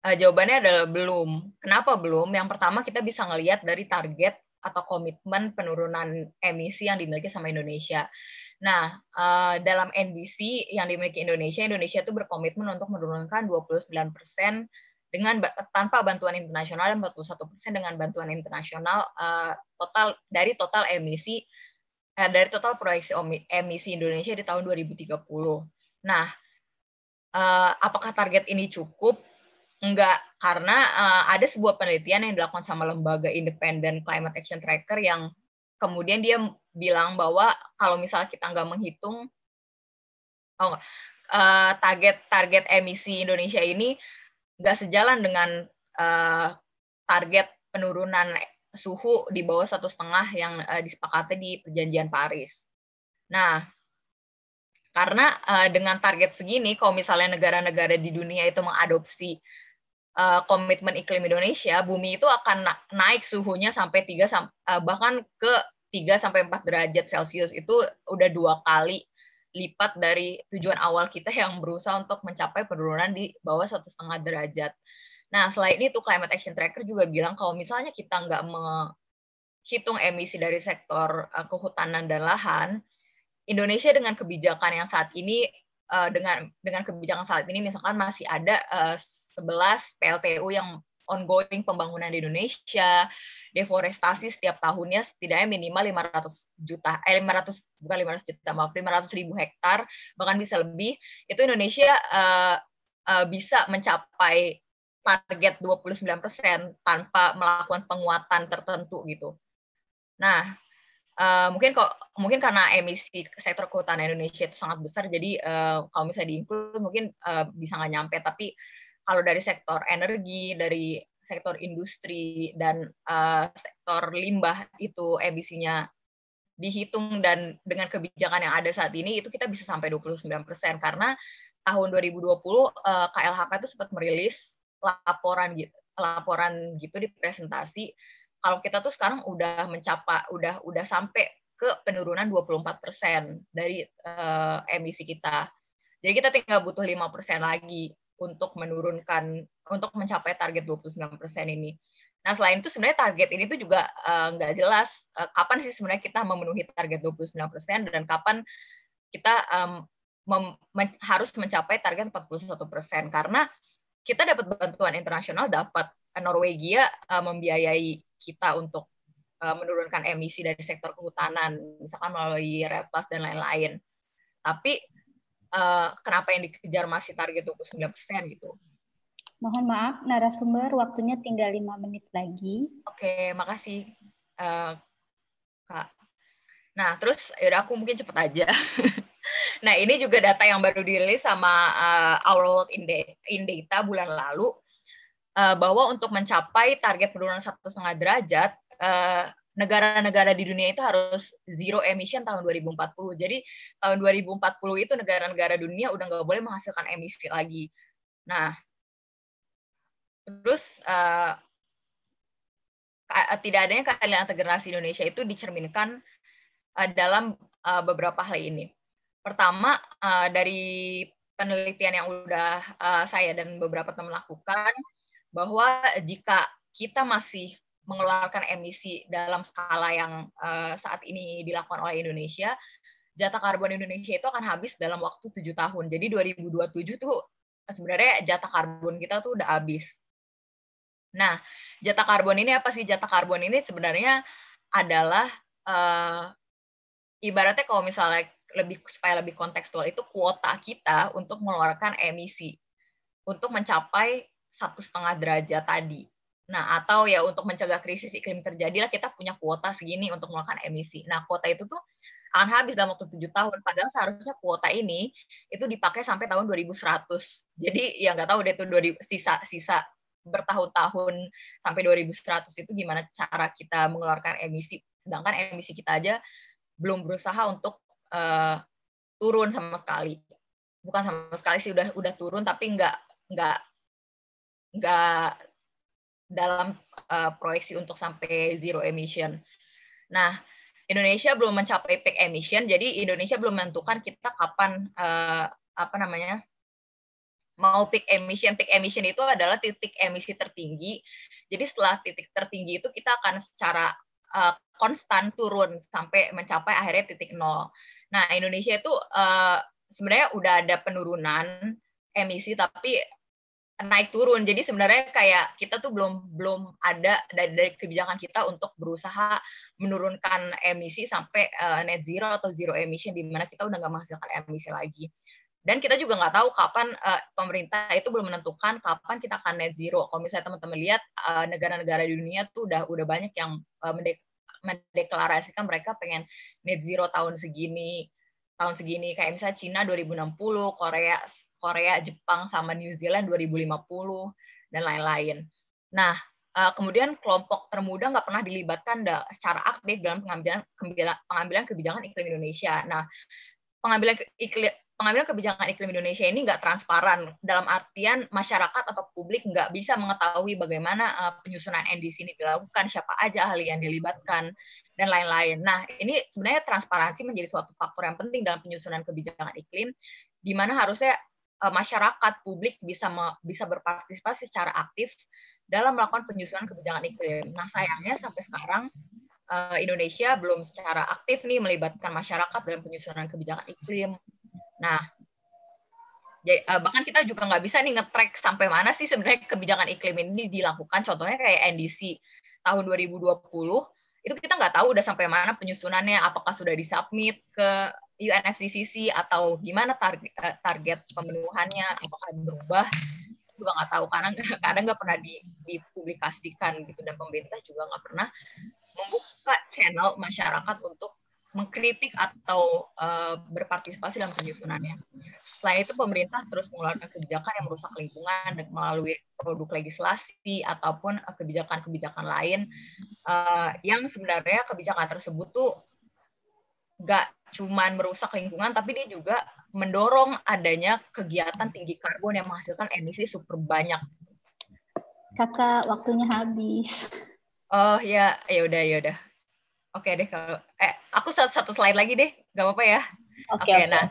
Speaker 2: uh, jawabannya adalah belum. Kenapa belum? Yang pertama kita bisa ngelihat dari target atau komitmen penurunan emisi yang dimiliki sama Indonesia. Nah, dalam NDC yang dimiliki Indonesia, Indonesia itu berkomitmen untuk menurunkan 29 persen dengan tanpa bantuan internasional dan 41 persen dengan bantuan internasional uh, total dari total emisi uh, dari total proyeksi emisi Indonesia di tahun 2030. Nah, uh, apakah target ini cukup? Enggak, karena uh, ada sebuah penelitian yang dilakukan sama lembaga independen Climate Action Tracker yang kemudian dia bilang bahwa kalau misalnya kita nggak menghitung oh, uh, target target emisi Indonesia ini nggak sejalan dengan uh, target penurunan suhu di bawah satu setengah yang uh, disepakati di perjanjian Paris. Nah, karena uh, dengan target segini, kalau misalnya negara-negara di dunia itu mengadopsi uh, komitmen iklim Indonesia, bumi itu akan na naik suhunya sampai 3 uh, bahkan ke 3 sampai 4 derajat Celcius itu udah dua kali lipat dari tujuan awal kita yang berusaha untuk mencapai penurunan di bawah satu setengah derajat. Nah, selain itu Climate Action Tracker juga bilang kalau misalnya kita nggak menghitung emisi dari sektor uh, kehutanan dan lahan, Indonesia dengan kebijakan yang saat ini uh, dengan dengan kebijakan saat ini misalkan masih ada uh, 11 PLTU yang ongoing pembangunan di Indonesia, deforestasi setiap tahunnya setidaknya minimal 500 juta, eh 500 bukan 500 juta, maaf 500 ribu hektar, bahkan bisa lebih, itu Indonesia uh, uh, bisa mencapai target 29% tanpa melakukan penguatan tertentu gitu. Nah, uh, mungkin kok mungkin karena emisi sektor kehutanan Indonesia itu sangat besar jadi uh, kalau misalnya diinclude mungkin uh, bisa nggak nyampe tapi kalau dari sektor energi dari sektor industri dan uh, sektor limbah itu emisinya dihitung dan dengan kebijakan yang ada saat ini itu kita bisa sampai 29% karena tahun 2020 uh, KLHK itu sempat merilis laporan gitu laporan gitu di presentasi kalau kita tuh sekarang udah mencapai udah udah sampai ke penurunan 24% dari uh, emisi kita. Jadi kita tinggal butuh 5% lagi untuk menurunkan untuk mencapai target 29% ini. Nah, selain itu sebenarnya target ini tuh juga uh, nggak jelas uh, kapan sih sebenarnya kita memenuhi target 29% dan kapan kita um, mem men harus mencapai target 41% karena kita dapat bantuan internasional dapat Norwegia uh, membiayai kita untuk uh, menurunkan emisi dari sektor kehutanan misalkan melalui Red Plus dan lain-lain. Tapi uh, kenapa yang dikejar masih target 29% gitu?
Speaker 3: Mohon maaf, narasumber waktunya tinggal lima menit lagi.
Speaker 2: Oke, makasih uh, Kak. Nah, terus yaudah aku mungkin cepet aja. nah, ini juga data yang baru dirilis sama uh, Our World in, Data bulan lalu, uh, bahwa untuk mencapai target penurunan satu setengah derajat, uh, negara-negara di dunia itu harus zero emission tahun 2040. Jadi tahun 2040 itu negara-negara dunia udah nggak boleh menghasilkan emisi lagi. Nah, Terus uh, tidak adanya keadilan integrasi Indonesia itu dicerminkan uh, dalam uh, beberapa hal ini. Pertama, uh, dari penelitian yang sudah uh, saya dan beberapa teman lakukan, bahwa jika kita masih mengeluarkan emisi dalam skala yang uh, saat ini dilakukan oleh Indonesia, jatah karbon Indonesia itu akan habis dalam waktu tujuh tahun. Jadi 2027 tuh sebenarnya jatah karbon kita tuh udah habis. Nah, jatah karbon ini apa sih? Jatah karbon ini sebenarnya adalah uh, ibaratnya kalau misalnya lebih supaya lebih kontekstual itu kuota kita untuk mengeluarkan emisi untuk mencapai satu setengah derajat tadi. Nah, atau ya untuk mencegah krisis iklim terjadi lah kita punya kuota segini untuk mengeluarkan emisi. Nah, kuota itu tuh akan habis dalam waktu tujuh tahun. Padahal seharusnya kuota ini itu dipakai sampai tahun 2100. Jadi ya nggak tahu deh tuh sisa sisa bertahun-tahun sampai 2100 itu gimana cara kita mengeluarkan emisi sedangkan emisi kita aja belum berusaha untuk uh, turun sama sekali bukan sama sekali sih udah udah turun tapi nggak nggak nggak dalam uh, proyeksi untuk sampai zero emission. Nah, Indonesia belum mencapai peak emission, jadi Indonesia belum menentukan kita kapan uh, apa namanya mau peak emission. Peak emission itu adalah titik emisi tertinggi. Jadi setelah titik tertinggi itu kita akan secara uh, konstan turun sampai mencapai akhirnya titik nol. Nah Indonesia itu uh, sebenarnya udah ada penurunan emisi tapi naik turun. Jadi sebenarnya kayak kita tuh belum belum ada dari, dari kebijakan kita untuk berusaha menurunkan emisi sampai uh, net zero atau zero emission di mana kita udah nggak menghasilkan emisi lagi. Dan kita juga nggak tahu kapan uh, pemerintah itu belum menentukan kapan kita akan net zero. Kalau misalnya teman-teman lihat eh, negara-negara di dunia tuh udah udah banyak yang uh, mendek mendeklarasikan mereka pengen net zero tahun segini, tahun segini. Kayak misalnya Cina 2060, Korea Korea, Jepang sama New Zealand 2050 dan lain-lain. Nah, uh, kemudian kelompok termuda nggak pernah dilibatkan secara aktif dalam pengambilan pengambilan kebijakan iklim Indonesia. Nah, pengambilan iklim pengambilan kebijakan iklim Indonesia ini nggak transparan dalam artian masyarakat atau publik nggak bisa mengetahui bagaimana uh, penyusunan NDC ini dilakukan, siapa aja ahli yang dilibatkan dan lain-lain. Nah, ini sebenarnya transparansi menjadi suatu faktor yang penting dalam penyusunan kebijakan iklim, di mana harusnya uh, masyarakat publik bisa bisa berpartisipasi secara aktif dalam melakukan penyusunan kebijakan iklim. Nah, sayangnya sampai sekarang uh, Indonesia belum secara aktif nih melibatkan masyarakat dalam penyusunan kebijakan iklim Nah, jadi, uh, bahkan kita juga nggak bisa nih nge-track sampai mana sih sebenarnya kebijakan iklim ini dilakukan. Contohnya kayak NDC tahun 2020, itu kita nggak tahu udah sampai mana penyusunannya, apakah sudah disubmit ke UNFCCC atau gimana target, uh, target pemenuhannya, apakah berubah. juga nggak tahu karena kadang nggak pernah di, dipublikasikan gitu dan pemerintah juga nggak pernah membuka channel masyarakat untuk mengkritik atau uh, berpartisipasi dalam penyusunannya. Selain itu, pemerintah terus mengeluarkan kebijakan yang merusak lingkungan melalui produk legislasi ataupun eh, kebijakan-kebijakan lain uh, yang sebenarnya kebijakan tersebut tuh nggak cuman merusak lingkungan, tapi dia juga mendorong adanya kegiatan tinggi karbon yang menghasilkan emisi super banyak.
Speaker 3: Kakak, waktunya habis.
Speaker 2: Oh ya, ya udah ya udah. Oke deh kalau eh aku satu, satu slide lagi deh, nggak apa-apa ya.
Speaker 3: Oke. Okay, okay, nah,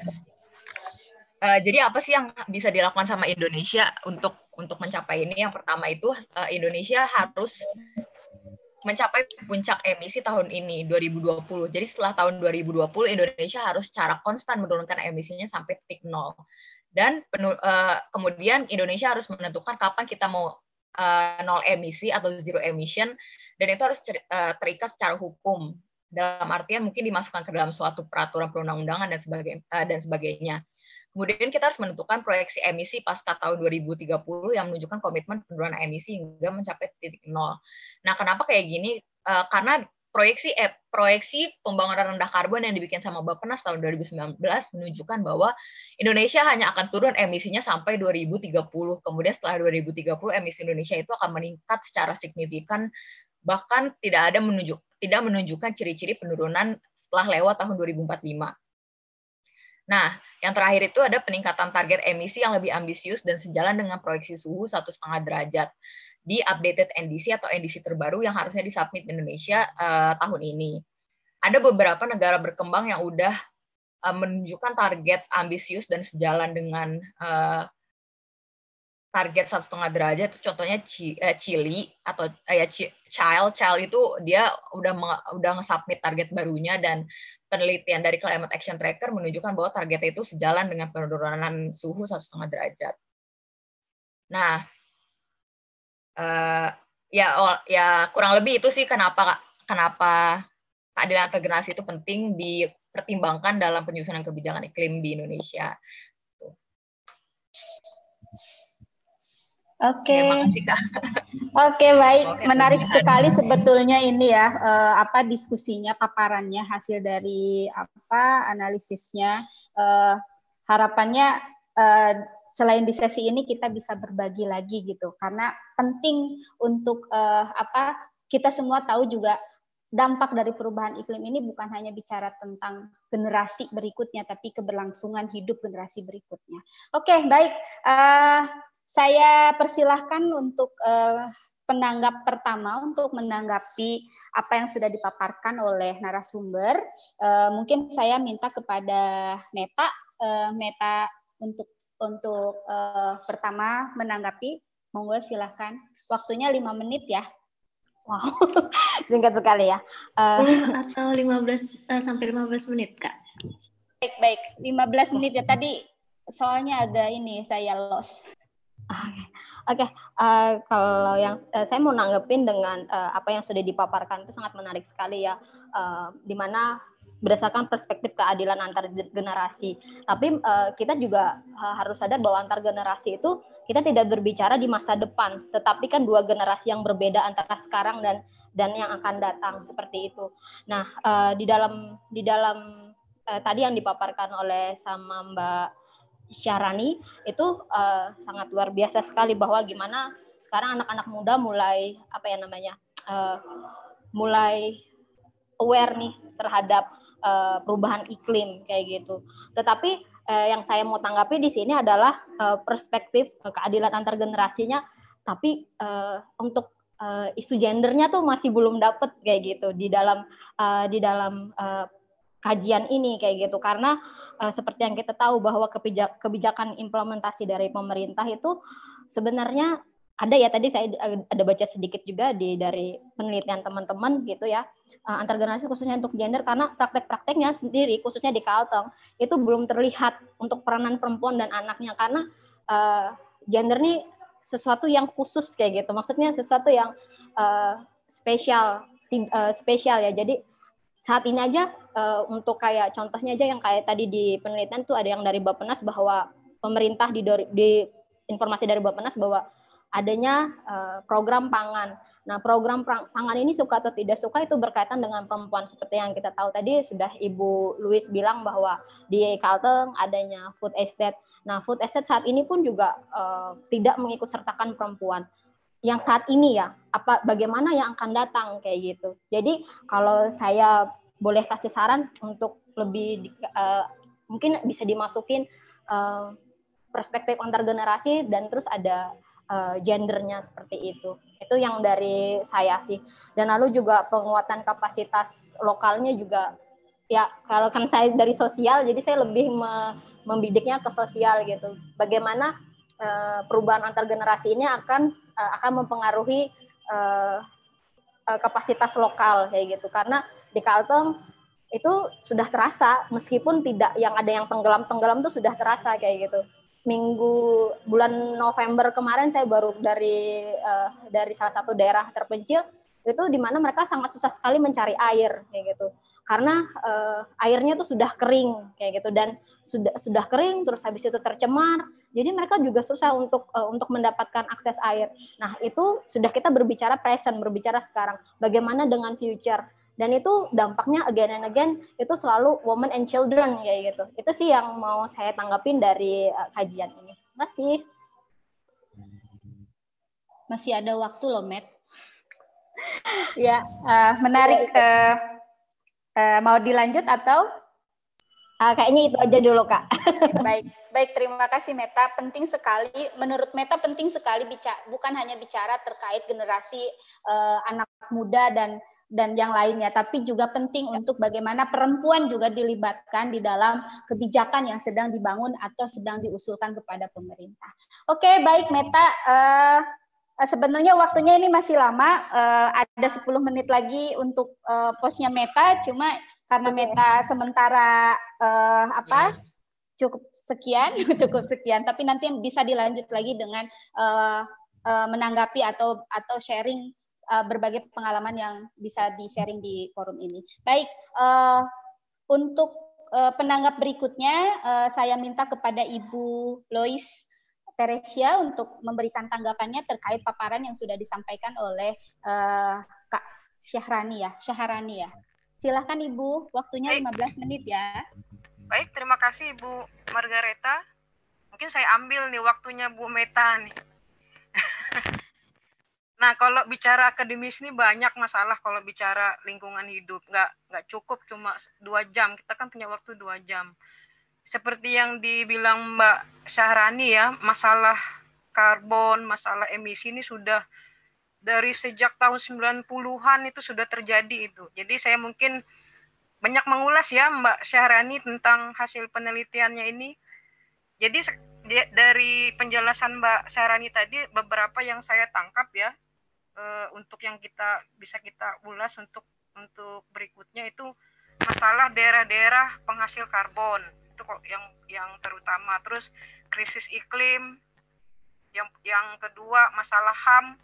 Speaker 2: uh, jadi apa sih yang bisa dilakukan sama Indonesia untuk untuk mencapai ini? Yang pertama itu uh, Indonesia harus mencapai puncak emisi tahun ini 2020. Jadi setelah tahun 2020 Indonesia harus secara konstan menurunkan emisinya sampai titik nol. Dan uh, kemudian Indonesia harus menentukan kapan kita mau uh, nol emisi atau zero emission dan itu harus uh, terikat secara hukum dalam artian mungkin dimasukkan ke dalam suatu peraturan perundang-undangan dan sebagainya uh, dan sebagainya. Kemudian kita harus menentukan proyeksi emisi pasca tahun 2030 yang menunjukkan komitmen penurunan emisi hingga mencapai titik nol. Nah, kenapa kayak gini? Uh, karena proyeksi eh, proyeksi pembangunan rendah karbon yang dibikin sama Bappenas tahun 2019 menunjukkan bahwa Indonesia hanya akan turun emisinya sampai 2030. Kemudian setelah 2030 emisi Indonesia itu akan meningkat secara signifikan bahkan tidak ada menunjuk tidak menunjukkan ciri-ciri penurunan setelah lewat tahun 2045. Nah, yang terakhir itu ada peningkatan target emisi yang lebih ambisius dan sejalan dengan proyeksi suhu satu setengah derajat di updated NDC atau NDC terbaru yang harusnya disubmit Indonesia uh, tahun ini. Ada beberapa negara berkembang yang udah uh, menunjukkan target ambisius dan sejalan dengan uh, target satu setengah derajat itu contohnya eh, Chili atau eh, ya Child Child itu dia udah udah nge-submit target barunya dan penelitian dari Climate Action Tracker menunjukkan bahwa targetnya itu sejalan dengan penurunan suhu satu setengah derajat. Nah, uh, ya ya kurang lebih itu sih kenapa kenapa keadilan antar generasi itu penting dipertimbangkan dalam penyusunan kebijakan iklim di Indonesia.
Speaker 3: Oke. Okay. Oke, baik. Menarik sekali sebetulnya ini ya uh, apa diskusinya, paparannya, hasil dari apa analisisnya. Uh, harapannya uh, selain di sesi ini kita bisa berbagi lagi gitu karena penting untuk uh, apa kita semua tahu juga dampak dari perubahan iklim ini bukan hanya bicara tentang generasi berikutnya tapi keberlangsungan hidup generasi berikutnya. Oke, okay, baik. Uh, saya persilahkan untuk uh, penanggap pertama untuk menanggapi apa yang sudah dipaparkan oleh narasumber. Uh, mungkin saya minta kepada Meta, uh, Meta untuk untuk uh, pertama menanggapi. Monggo silahkan. Waktunya lima menit ya.
Speaker 5: Wow, singkat sekali ya.
Speaker 4: Uh, atau 15 uh, sampai 15 menit, Kak.
Speaker 3: Baik, baik. 15 menit ya tadi soalnya ada ini saya lost.
Speaker 5: Oke, okay. uh, kalau yang uh, saya mau nanggepin dengan uh, apa yang sudah dipaparkan itu sangat menarik sekali ya, uh, di mana berdasarkan perspektif keadilan antar generasi. Tapi kita juga harus sadar bahwa antar generasi itu kita tidak berbicara di masa depan, tetapi kan dua generasi yang berbeda antara sekarang dan dan yang akan datang seperti itu. Nah, di dalam di dalam tadi yang dipaparkan oleh sama Mbak Syarani itu uh, sangat luar biasa sekali bahwa gimana sekarang anak-anak muda mulai apa ya namanya uh, mulai aware nih terhadap uh, perubahan iklim kayak gitu. Tetapi uh, yang saya mau tanggapi di sini adalah uh, perspektif uh, keadilan antar generasinya, tapi uh, untuk uh, isu gendernya tuh masih belum dapet kayak gitu di dalam uh, di dalam uh, kajian ini kayak gitu. Karena uh, seperti yang kita tahu bahwa kebijak, kebijakan implementasi dari pemerintah itu sebenarnya ada ya tadi saya ada baca sedikit juga di dari penelitian teman-teman gitu ya. Uh, antar generasi khususnya untuk gender karena praktek-prakteknya sendiri khususnya di Kalteng itu belum terlihat untuk peranan perempuan dan anaknya. Karena uh, gender ini sesuatu yang khusus kayak gitu. Maksudnya sesuatu yang uh, spesial uh, spesial ya. Jadi saat ini aja uh, untuk kayak contohnya aja yang kayak tadi di penelitian tuh ada yang dari Bapenas bahwa pemerintah di, di informasi dari Bapak bahwa adanya uh, program pangan. Nah, program pangan ini suka atau tidak suka itu berkaitan dengan perempuan seperti yang kita tahu tadi sudah Ibu Louis bilang bahwa di Kalteng adanya food estate. Nah, food estate saat ini pun juga uh, tidak mengikut sertakan perempuan. Yang saat ini ya, apa bagaimana yang akan datang kayak gitu. Jadi, kalau saya boleh kasih saran untuk lebih uh, mungkin bisa dimasukin uh, perspektif antar generasi dan terus ada uh, gendernya seperti itu. Itu yang dari saya sih. Dan lalu juga penguatan kapasitas lokalnya juga ya kalau kan saya dari sosial jadi saya lebih me, membidiknya ke sosial gitu. Bagaimana uh, perubahan antar generasi ini akan uh, akan mempengaruhi uh, kapasitas lokal kayak gitu. Karena di Kalteng itu sudah terasa meskipun tidak yang ada yang tenggelam-tenggelam itu sudah terasa kayak gitu. Minggu bulan November kemarin saya baru dari uh, dari salah satu daerah terpencil itu di mana mereka sangat susah sekali mencari air kayak gitu. Karena uh, airnya tuh sudah kering kayak gitu. Dan sudah sudah kering terus habis itu tercemar. Jadi mereka juga susah untuk uh, untuk mendapatkan akses air. Nah itu sudah kita berbicara present berbicara sekarang. Bagaimana dengan future dan itu dampaknya again and again itu selalu women and children kayak gitu. Itu sih yang mau saya tanggapin dari uh, kajian ini. Masih.
Speaker 3: Masih ada waktu loh Matt. Ya uh, menarik uh, uh, mau dilanjut atau?
Speaker 5: Uh, kayaknya itu aja dulu kak.
Speaker 3: Baik. Baik terima kasih Meta. Penting sekali menurut Meta penting sekali bicara bukan hanya bicara terkait generasi uh, anak muda dan dan yang lainnya, tapi juga penting untuk bagaimana perempuan juga dilibatkan di dalam kebijakan yang sedang dibangun atau sedang diusulkan kepada pemerintah. Oke, baik Meta, uh, sebenarnya waktunya ini masih lama, uh, ada 10 menit lagi untuk uh, posnya Meta, cuma karena Meta sementara uh, apa? Cukup sekian, cukup sekian, tapi nanti bisa dilanjut lagi dengan uh, uh, menanggapi atau atau sharing uh, berbagai pengalaman yang bisa di-sharing di forum ini. Baik, uh, untuk uh, penanggap berikutnya uh, saya minta kepada Ibu Lois Teresia untuk memberikan tanggapannya terkait paparan yang sudah disampaikan oleh uh, Kak Syahrani ya, Syahrani ya. Silahkan Ibu, waktunya Baik. 15 menit ya.
Speaker 6: Baik, terima kasih Ibu Margareta. Mungkin saya ambil nih waktunya Bu Meta nih. Nah, kalau bicara akademis ini banyak masalah kalau bicara lingkungan hidup. Nggak, nggak cukup cuma dua jam. Kita kan punya waktu dua jam. Seperti yang dibilang Mbak Syahrani ya, masalah karbon, masalah emisi ini sudah dari sejak tahun 90-an itu sudah terjadi itu. Jadi saya mungkin banyak mengulas ya Mbak Syahrani tentang hasil penelitiannya ini. Jadi dari penjelasan Mbak Syahrani tadi beberapa yang saya tangkap ya uh, untuk yang kita bisa kita ulas untuk untuk berikutnya itu masalah daerah-daerah penghasil karbon. Itu kok yang yang terutama. Terus krisis iklim yang yang kedua masalah ham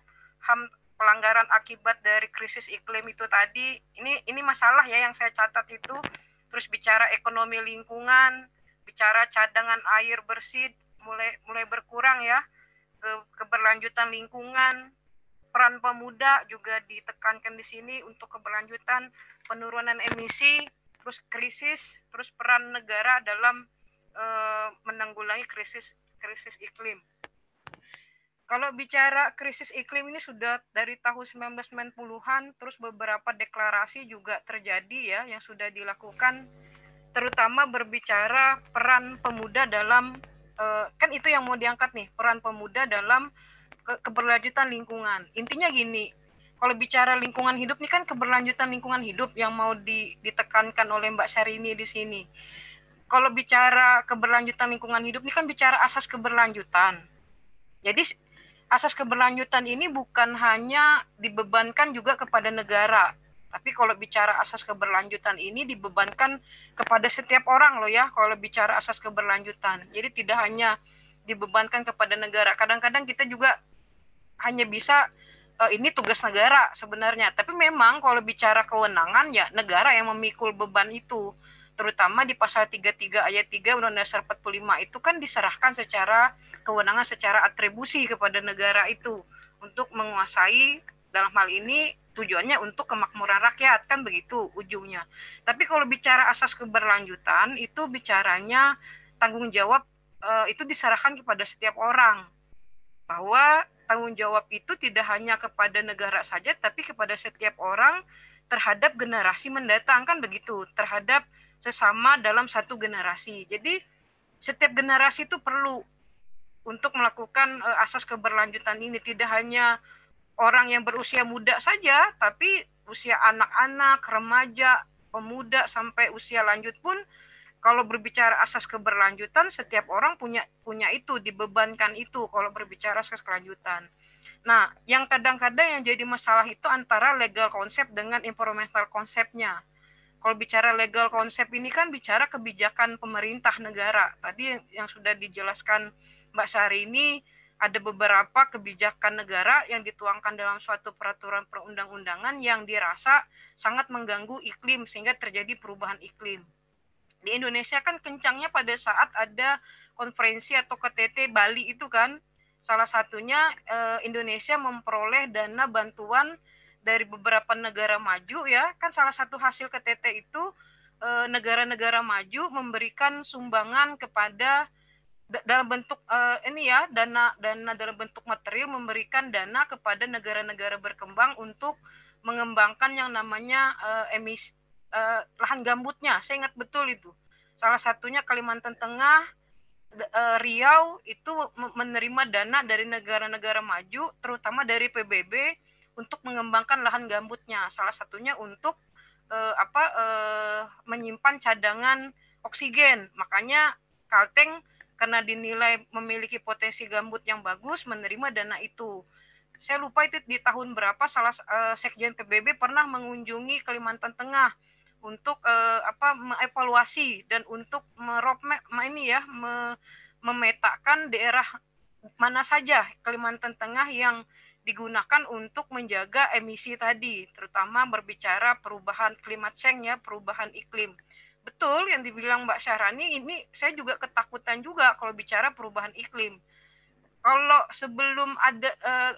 Speaker 6: ham pelanggaran akibat dari krisis iklim itu tadi. Ini ini masalah ya yang saya catat itu. Terus bicara ekonomi lingkungan bicara cadangan air bersih mulai mulai berkurang ya ke keberlanjutan lingkungan peran pemuda juga ditekankan di sini untuk keberlanjutan penurunan emisi, terus krisis, terus peran negara dalam e, menanggulangi krisis krisis iklim. Kalau bicara krisis iklim ini sudah dari tahun 1990-an, terus beberapa deklarasi juga terjadi ya yang sudah dilakukan, terutama berbicara peran pemuda dalam e, kan itu yang mau diangkat nih peran pemuda dalam keberlanjutan lingkungan. Intinya gini, kalau bicara lingkungan hidup ini kan keberlanjutan lingkungan hidup yang mau di, ditekankan oleh Mbak Syahrini di sini. Kalau bicara keberlanjutan lingkungan hidup ini kan bicara asas keberlanjutan. Jadi asas keberlanjutan ini bukan hanya dibebankan juga kepada negara, tapi kalau bicara asas keberlanjutan ini dibebankan kepada setiap orang loh ya kalau bicara asas keberlanjutan. Jadi tidak hanya dibebankan kepada negara. Kadang-kadang kita juga hanya bisa uh, ini tugas negara sebenarnya. Tapi memang kalau bicara kewenangan ya negara yang memikul beban itu. terutama di pasal 33 ayat 3 Undang-Undang Dasar 45 itu kan diserahkan secara kewenangan secara atribusi kepada negara itu untuk menguasai dalam hal ini tujuannya untuk kemakmuran rakyat kan begitu ujungnya. Tapi kalau bicara asas keberlanjutan itu bicaranya tanggung jawab e, itu diserahkan kepada setiap orang bahwa tanggung jawab itu tidak hanya kepada negara saja tapi kepada setiap orang terhadap generasi mendatang kan begitu terhadap sesama dalam satu generasi. Jadi setiap generasi itu perlu untuk melakukan uh, asas keberlanjutan ini tidak hanya orang yang berusia muda saja, tapi usia anak-anak, remaja, pemuda sampai usia lanjut pun kalau berbicara asas keberlanjutan setiap orang punya punya itu dibebankan itu kalau berbicara asas keberlanjutan. Nah, yang kadang-kadang yang jadi masalah itu antara legal konsep dengan environmental konsepnya kalau bicara legal konsep ini kan bicara kebijakan pemerintah negara. Tadi yang sudah dijelaskan Mbak Sari ini ada beberapa kebijakan negara yang dituangkan dalam suatu peraturan perundang-undangan yang dirasa sangat mengganggu iklim sehingga terjadi perubahan iklim. Di Indonesia kan kencangnya pada saat ada konferensi atau KTT Bali itu kan. Salah satunya eh, Indonesia memperoleh dana bantuan dari beberapa negara maju ya. Kan salah satu hasil KTT itu eh, negara-negara maju memberikan sumbangan kepada dalam bentuk uh, ini ya dana dana dalam bentuk material memberikan dana kepada negara-negara berkembang untuk mengembangkan yang namanya uh, emis uh, lahan gambutnya saya ingat betul itu salah satunya Kalimantan Tengah uh, Riau itu menerima dana dari negara-negara maju terutama dari PBB untuk mengembangkan lahan gambutnya. Salah satunya untuk uh, apa uh, menyimpan cadangan oksigen. Makanya Kalteng karena dinilai memiliki potensi gambut yang bagus menerima dana itu. Saya lupa itu di tahun berapa salah uh, Sekjen PBB pernah mengunjungi Kalimantan Tengah untuk uh, apa mengevaluasi dan untuk merop ini ya me, memetakan daerah mana saja Kalimantan Tengah yang digunakan untuk menjaga emisi tadi, terutama berbicara perubahan klimat change ya, perubahan iklim. Betul yang dibilang Mbak Syahrani, ini saya juga ketakutan juga kalau bicara perubahan iklim. Kalau sebelum ada eh,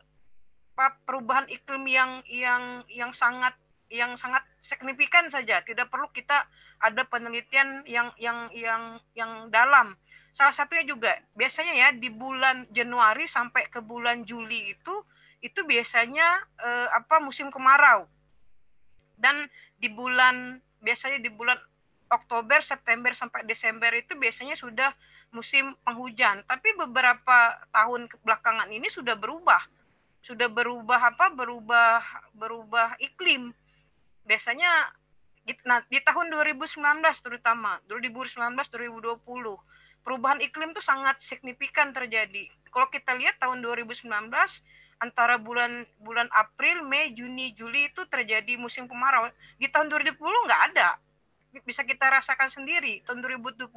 Speaker 6: perubahan iklim yang yang yang sangat yang sangat signifikan saja, tidak perlu kita ada penelitian yang yang yang yang dalam. Salah satunya juga biasanya ya di bulan Januari sampai ke bulan Juli itu itu biasanya eh, apa musim kemarau. Dan di bulan biasanya di bulan Oktober, September sampai Desember itu biasanya sudah musim penghujan. Tapi beberapa tahun belakangan ini sudah berubah. Sudah berubah apa? Berubah berubah iklim. Biasanya nah, di tahun 2019 terutama 2019 2020 perubahan iklim itu sangat signifikan terjadi. Kalau kita lihat tahun 2019 antara bulan bulan April, Mei, Juni, Juli itu terjadi musim kemarau. Di tahun 2020 nggak ada. Bisa kita rasakan sendiri. Tahun 2020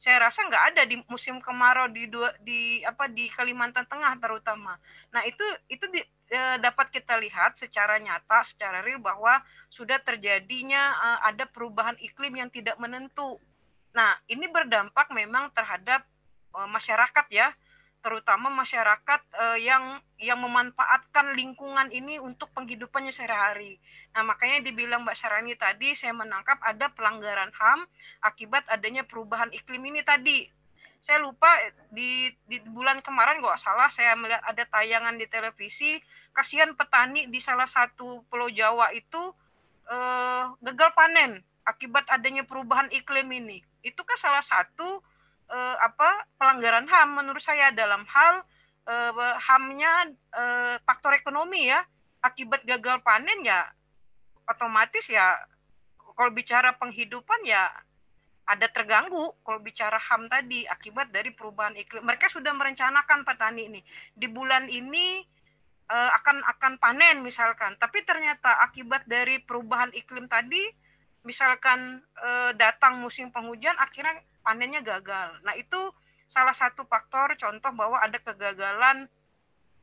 Speaker 6: saya rasa nggak ada di musim kemarau di dua, di apa di Kalimantan Tengah terutama. Nah itu itu di, e, dapat kita lihat secara nyata, secara real bahwa sudah terjadinya e, ada perubahan iklim yang tidak menentu. Nah ini berdampak memang terhadap e, masyarakat ya terutama masyarakat yang yang memanfaatkan lingkungan ini untuk penghidupannya sehari-hari. Nah, makanya dibilang Mbak Sarani tadi saya menangkap ada pelanggaran HAM akibat adanya perubahan iklim ini tadi. Saya lupa di di bulan kemarin nggak salah saya melihat ada tayangan di televisi kasihan petani di salah satu pulau Jawa itu uh, gagal panen akibat adanya perubahan iklim ini. Itu kan salah satu uh, apa pelanggaran HAM menurut saya dalam hal uh, HAM-nya uh, faktor ekonomi ya akibat gagal panen ya otomatis ya kalau bicara penghidupan ya ada terganggu kalau bicara HAM tadi akibat dari perubahan iklim. Mereka sudah merencanakan petani ini di bulan ini uh, akan akan panen misalkan, tapi ternyata akibat dari perubahan iklim tadi misalkan uh, datang musim penghujan akhirnya panennya gagal. Nah, itu salah satu faktor contoh bahwa ada kegagalan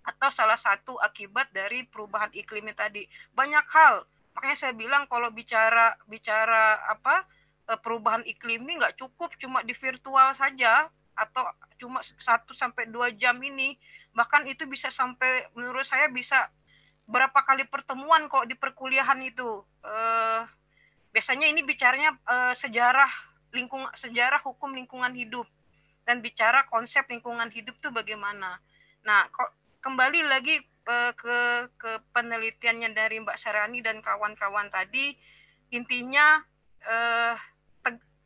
Speaker 6: atau salah satu akibat dari perubahan iklimnya tadi. Banyak hal. Makanya saya bilang kalau bicara bicara apa uh, perubahan iklim ini nggak cukup cuma di virtual saja atau cuma satu sampai dua jam ini bahkan itu bisa sampai menurut saya bisa berapa kali pertemuan kok di perkuliahan itu. Uh, biasanya ini bicaranya uh, sejarah lingkung sejarah hukum lingkungan hidup. Dan bicara konsep lingkungan hidup itu bagaimana. Nah kok kembali lagi uh, ke ke penelitiannya dari Mbak Sarani dan kawan-kawan tadi intinya uh,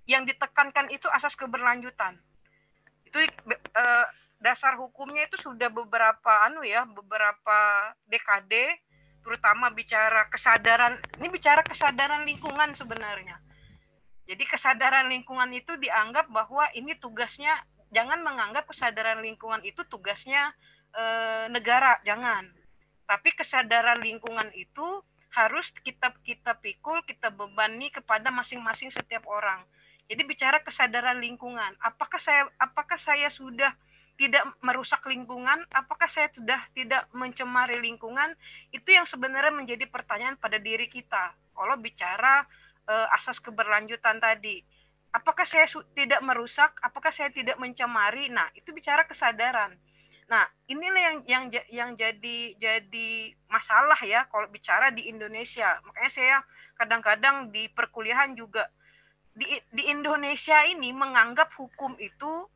Speaker 6: yang ditekankan itu asas keberlanjutan. Itu uh, dasar hukumnya itu sudah beberapa anu ya beberapa dekade terutama bicara kesadaran ini bicara kesadaran lingkungan sebenarnya. Jadi kesadaran lingkungan itu dianggap bahwa ini tugasnya jangan menganggap kesadaran lingkungan itu tugasnya e, negara jangan. Tapi kesadaran lingkungan itu harus kita kita pikul kita bebani kepada masing-masing setiap orang. Jadi bicara kesadaran lingkungan apakah saya apakah saya sudah tidak merusak lingkungan, apakah saya sudah tidak mencemari lingkungan? Itu yang sebenarnya menjadi pertanyaan pada diri kita. Kalau bicara uh, asas keberlanjutan tadi, apakah saya tidak merusak, apakah saya tidak mencemari? Nah, itu bicara kesadaran. Nah, inilah yang yang yang jadi jadi masalah ya kalau bicara di Indonesia. Makanya saya kadang-kadang di perkuliahan juga di di Indonesia ini menganggap hukum itu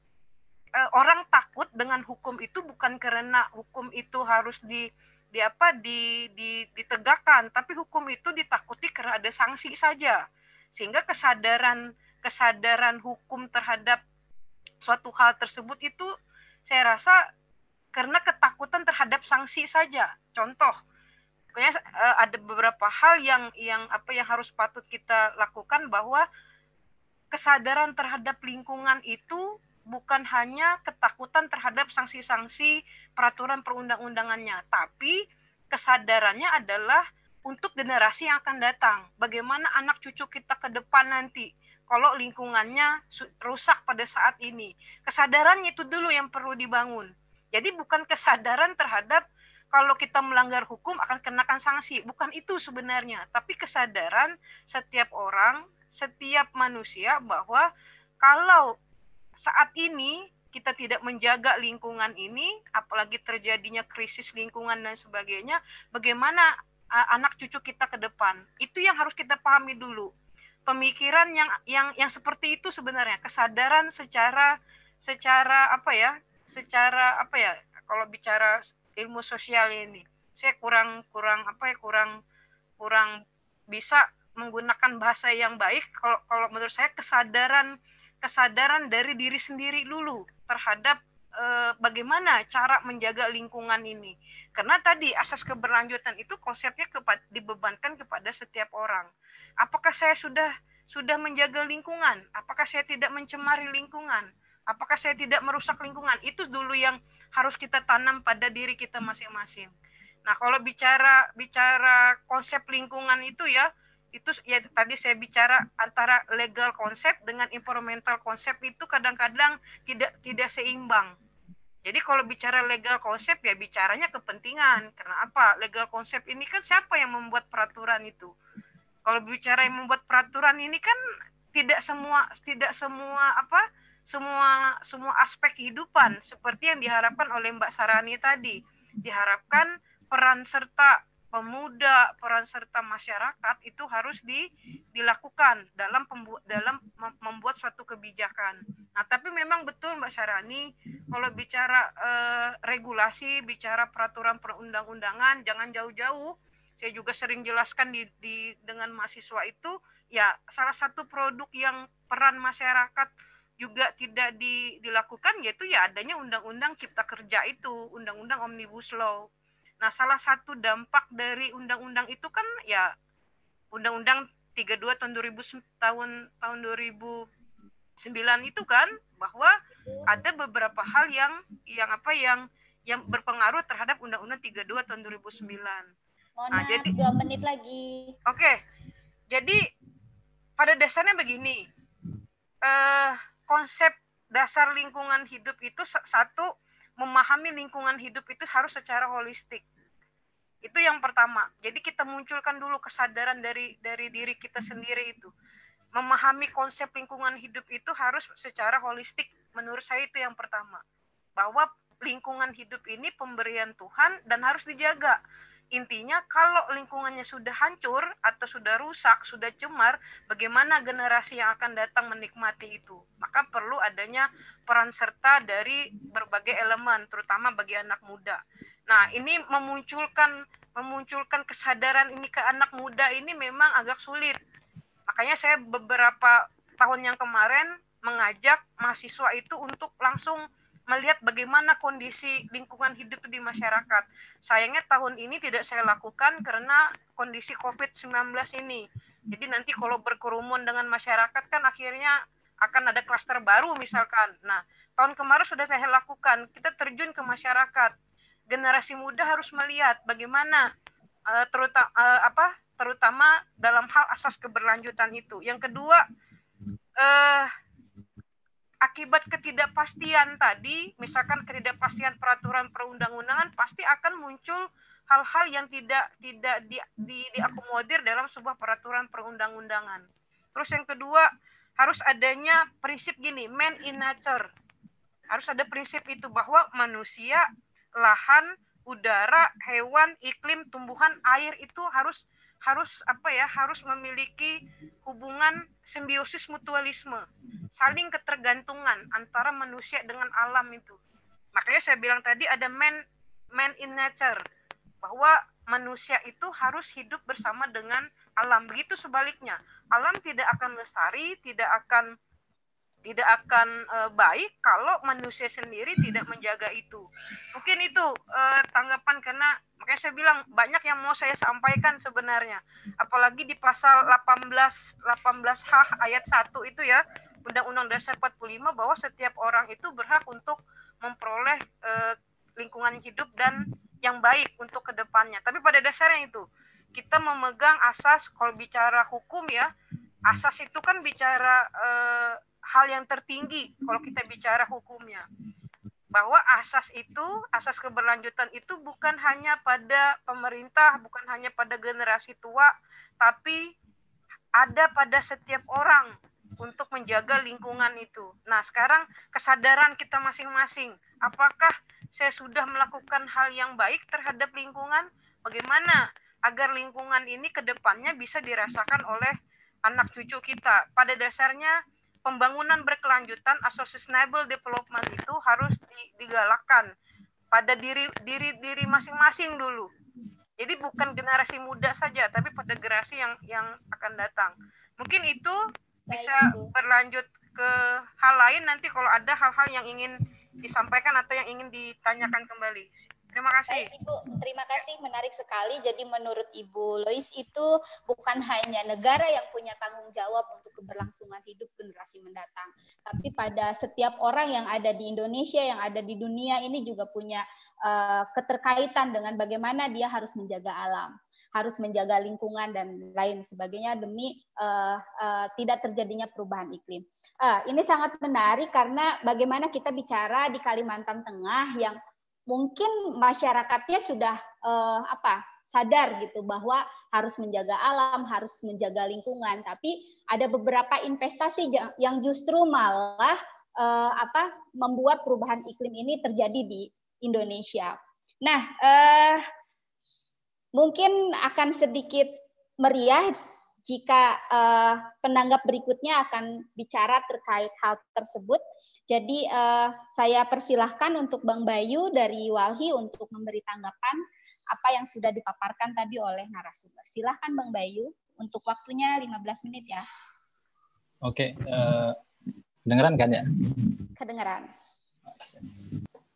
Speaker 6: uh, orang takut dengan hukum itu bukan karena hukum itu harus di di apa di, di ditegakkan tapi hukum itu ditakuti karena ada sanksi saja. Sehingga kesadaran kesadaran hukum terhadap suatu hal tersebut itu saya rasa karena ketakutan terhadap sanksi saja. Contoh pokoknya uh, ada beberapa hal yang yang apa yang harus patut kita lakukan bahwa kesadaran terhadap lingkungan itu bukan hanya ketakutan terhadap sanksi-sanksi peraturan perundang-undangannya, tapi kesadarannya adalah untuk generasi yang akan datang. Bagaimana anak cucu kita ke depan nanti kalau lingkungannya rusak pada saat ini. Kesadarannya itu dulu yang perlu dibangun. Jadi bukan kesadaran terhadap kalau kita melanggar hukum akan kenakan sanksi. Bukan itu sebenarnya, tapi kesadaran setiap orang, setiap manusia bahwa kalau saat ini kita tidak menjaga lingkungan ini, apalagi terjadinya krisis lingkungan dan sebagainya, bagaimana anak cucu kita ke depan? Itu yang harus kita pahami dulu. Pemikiran yang yang yang seperti itu sebenarnya kesadaran secara secara apa ya? Secara apa ya? Kalau bicara ilmu sosial ini, saya kurang kurang apa ya? Kurang kurang bisa menggunakan bahasa yang baik. Kalau kalau menurut saya kesadaran kesadaran dari diri sendiri dulu terhadap e, bagaimana cara menjaga lingkungan ini. Karena tadi asas keberlanjutan itu konsepnya kepa dibebankan kepada setiap orang. Apakah saya sudah sudah menjaga lingkungan? Apakah saya tidak mencemari lingkungan? Apakah saya tidak merusak lingkungan? Itu dulu yang harus kita tanam pada diri kita masing-masing. Nah, kalau bicara bicara konsep lingkungan itu ya, itu ya tadi saya bicara antara legal konsep dengan environmental konsep itu kadang-kadang tidak tidak seimbang. Jadi kalau bicara legal konsep ya bicaranya kepentingan. Karena apa? Legal konsep ini kan siapa yang membuat peraturan itu? Kalau bicara yang membuat peraturan ini kan tidak semua tidak semua apa? semua semua aspek kehidupan seperti yang diharapkan oleh Mbak Sarani tadi. Diharapkan peran serta pemuda, peran serta masyarakat itu harus di, dilakukan dalam pembu dalam membuat suatu kebijakan. Nah, tapi memang betul Mbak Syarani, kalau bicara eh, regulasi, bicara peraturan perundang-undangan, jangan jauh-jauh. Saya juga sering jelaskan di, di dengan mahasiswa itu, ya salah satu produk yang peran masyarakat juga tidak di, dilakukan yaitu ya adanya undang-undang cipta kerja itu, undang-undang omnibus law Nah, salah satu dampak dari undang-undang itu kan ya undang-undang 32 tahun 2000 tahun tahun 2009 itu kan bahwa ada beberapa hal yang yang apa yang yang berpengaruh terhadap undang-undang 32 tahun 2009.
Speaker 3: Mona, nah, jadi dua menit lagi.
Speaker 6: Oke. Okay. Jadi pada dasarnya begini. Eh konsep dasar lingkungan hidup itu satu memahami lingkungan hidup itu harus secara holistik. Itu yang pertama. Jadi kita munculkan dulu kesadaran dari dari diri kita sendiri itu. memahami konsep lingkungan hidup itu harus secara holistik. Menurut saya itu yang pertama. Bahwa lingkungan hidup ini pemberian Tuhan dan harus dijaga. Intinya kalau lingkungannya sudah hancur atau sudah rusak, sudah cemar, bagaimana generasi yang akan datang menikmati itu? Maka perlu adanya peran serta dari berbagai elemen, terutama bagi anak muda. Nah, ini memunculkan memunculkan kesadaran ini ke anak muda ini memang agak sulit Makanya saya beberapa tahun yang kemarin mengajak mahasiswa itu untuk langsung melihat bagaimana kondisi lingkungan hidup di masyarakat. Sayangnya tahun ini tidak saya lakukan karena kondisi COVID-19 ini. Jadi nanti kalau berkerumun dengan masyarakat kan akhirnya akan ada klaster baru misalkan. Nah, tahun kemarin sudah saya lakukan. Kita terjun ke masyarakat. Generasi muda harus melihat bagaimana uh, terutama uh, apa terutama dalam hal asas keberlanjutan itu. Yang kedua, eh, akibat ketidakpastian tadi, misalkan ketidakpastian peraturan perundang-undangan, pasti akan muncul hal-hal yang tidak tidak di, di, diakomodir dalam sebuah peraturan perundang-undangan. Terus yang kedua, harus adanya prinsip gini, man in nature. Harus ada prinsip itu bahwa manusia, lahan, udara, hewan, iklim, tumbuhan, air itu harus harus apa ya harus memiliki hubungan simbiosis mutualisme saling ketergantungan antara manusia dengan alam itu. Makanya saya bilang tadi ada man man in nature bahwa manusia itu harus hidup bersama dengan alam. Begitu sebaliknya alam tidak akan lestari tidak akan tidak akan uh, baik kalau manusia sendiri tidak menjaga itu. Mungkin itu uh, tanggapan karena makanya saya bilang banyak yang mau saya sampaikan sebenarnya. Apalagi di pasal 18 18H ayat 1 itu ya Undang-Undang Dasar 45 bahwa setiap orang itu berhak untuk memperoleh uh, lingkungan hidup dan yang baik untuk ke depannya. Tapi pada dasarnya itu kita memegang asas kalau bicara hukum ya, asas itu kan bicara uh, hal yang tertinggi kalau kita bicara hukumnya. Bahwa asas itu, asas keberlanjutan itu bukan hanya pada pemerintah, bukan hanya pada generasi tua, tapi ada pada setiap orang untuk menjaga lingkungan itu. Nah, sekarang kesadaran kita masing-masing, apakah saya sudah melakukan hal yang baik terhadap lingkungan? Bagaimana agar lingkungan ini ke depannya bisa dirasakan oleh anak cucu kita? Pada dasarnya pembangunan berkelanjutan atau sustainable development itu harus digalakkan pada diri diri diri masing-masing dulu. Jadi bukan generasi muda saja, tapi pada generasi yang yang akan datang. Mungkin itu bisa berlanjut ke hal lain nanti kalau ada hal-hal yang ingin disampaikan atau yang ingin ditanyakan kembali. Terima kasih.
Speaker 3: Baik, Ibu, terima kasih. Menarik sekali. Jadi menurut Ibu Lois itu bukan hanya negara yang punya tanggung jawab untuk keberlangsungan hidup generasi mendatang, tapi pada setiap orang yang ada di Indonesia, yang ada di dunia ini juga punya uh, keterkaitan dengan bagaimana dia harus menjaga alam harus menjaga lingkungan dan lain sebagainya demi uh, uh, tidak terjadinya perubahan iklim. Uh, ini sangat menarik karena bagaimana kita bicara di Kalimantan Tengah yang mungkin masyarakatnya sudah uh, apa sadar gitu bahwa harus menjaga alam, harus menjaga lingkungan, tapi ada beberapa investasi yang justru malah uh, apa membuat perubahan iklim ini terjadi di Indonesia. Nah, uh, mungkin akan sedikit meriah jika uh, penanggap berikutnya akan bicara terkait hal tersebut. Jadi uh, saya persilahkan untuk Bang Bayu dari Walhi untuk memberi tanggapan apa yang sudah dipaparkan tadi oleh narasumber. Silahkan Bang Bayu untuk waktunya 15 menit ya.
Speaker 1: Oke, uh, kedengeran kan ya?
Speaker 3: Kedengeran.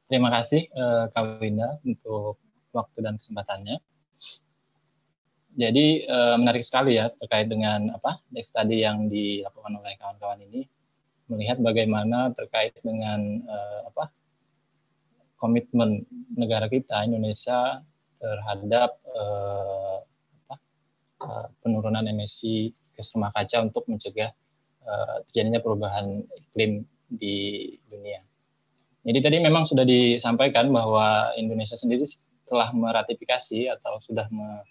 Speaker 1: Terima kasih uh, Kak Winda untuk waktu dan kesempatannya. Jadi uh, menarik sekali ya terkait dengan apa next study yang dilakukan oleh kawan-kawan ini melihat bagaimana terkait dengan uh, apa komitmen negara kita Indonesia terhadap uh, apa, uh, penurunan emisi gas rumah kaca untuk mencegah uh, terjadinya perubahan iklim di dunia. Jadi tadi memang sudah disampaikan bahwa Indonesia sendiri telah meratifikasi atau sudah me,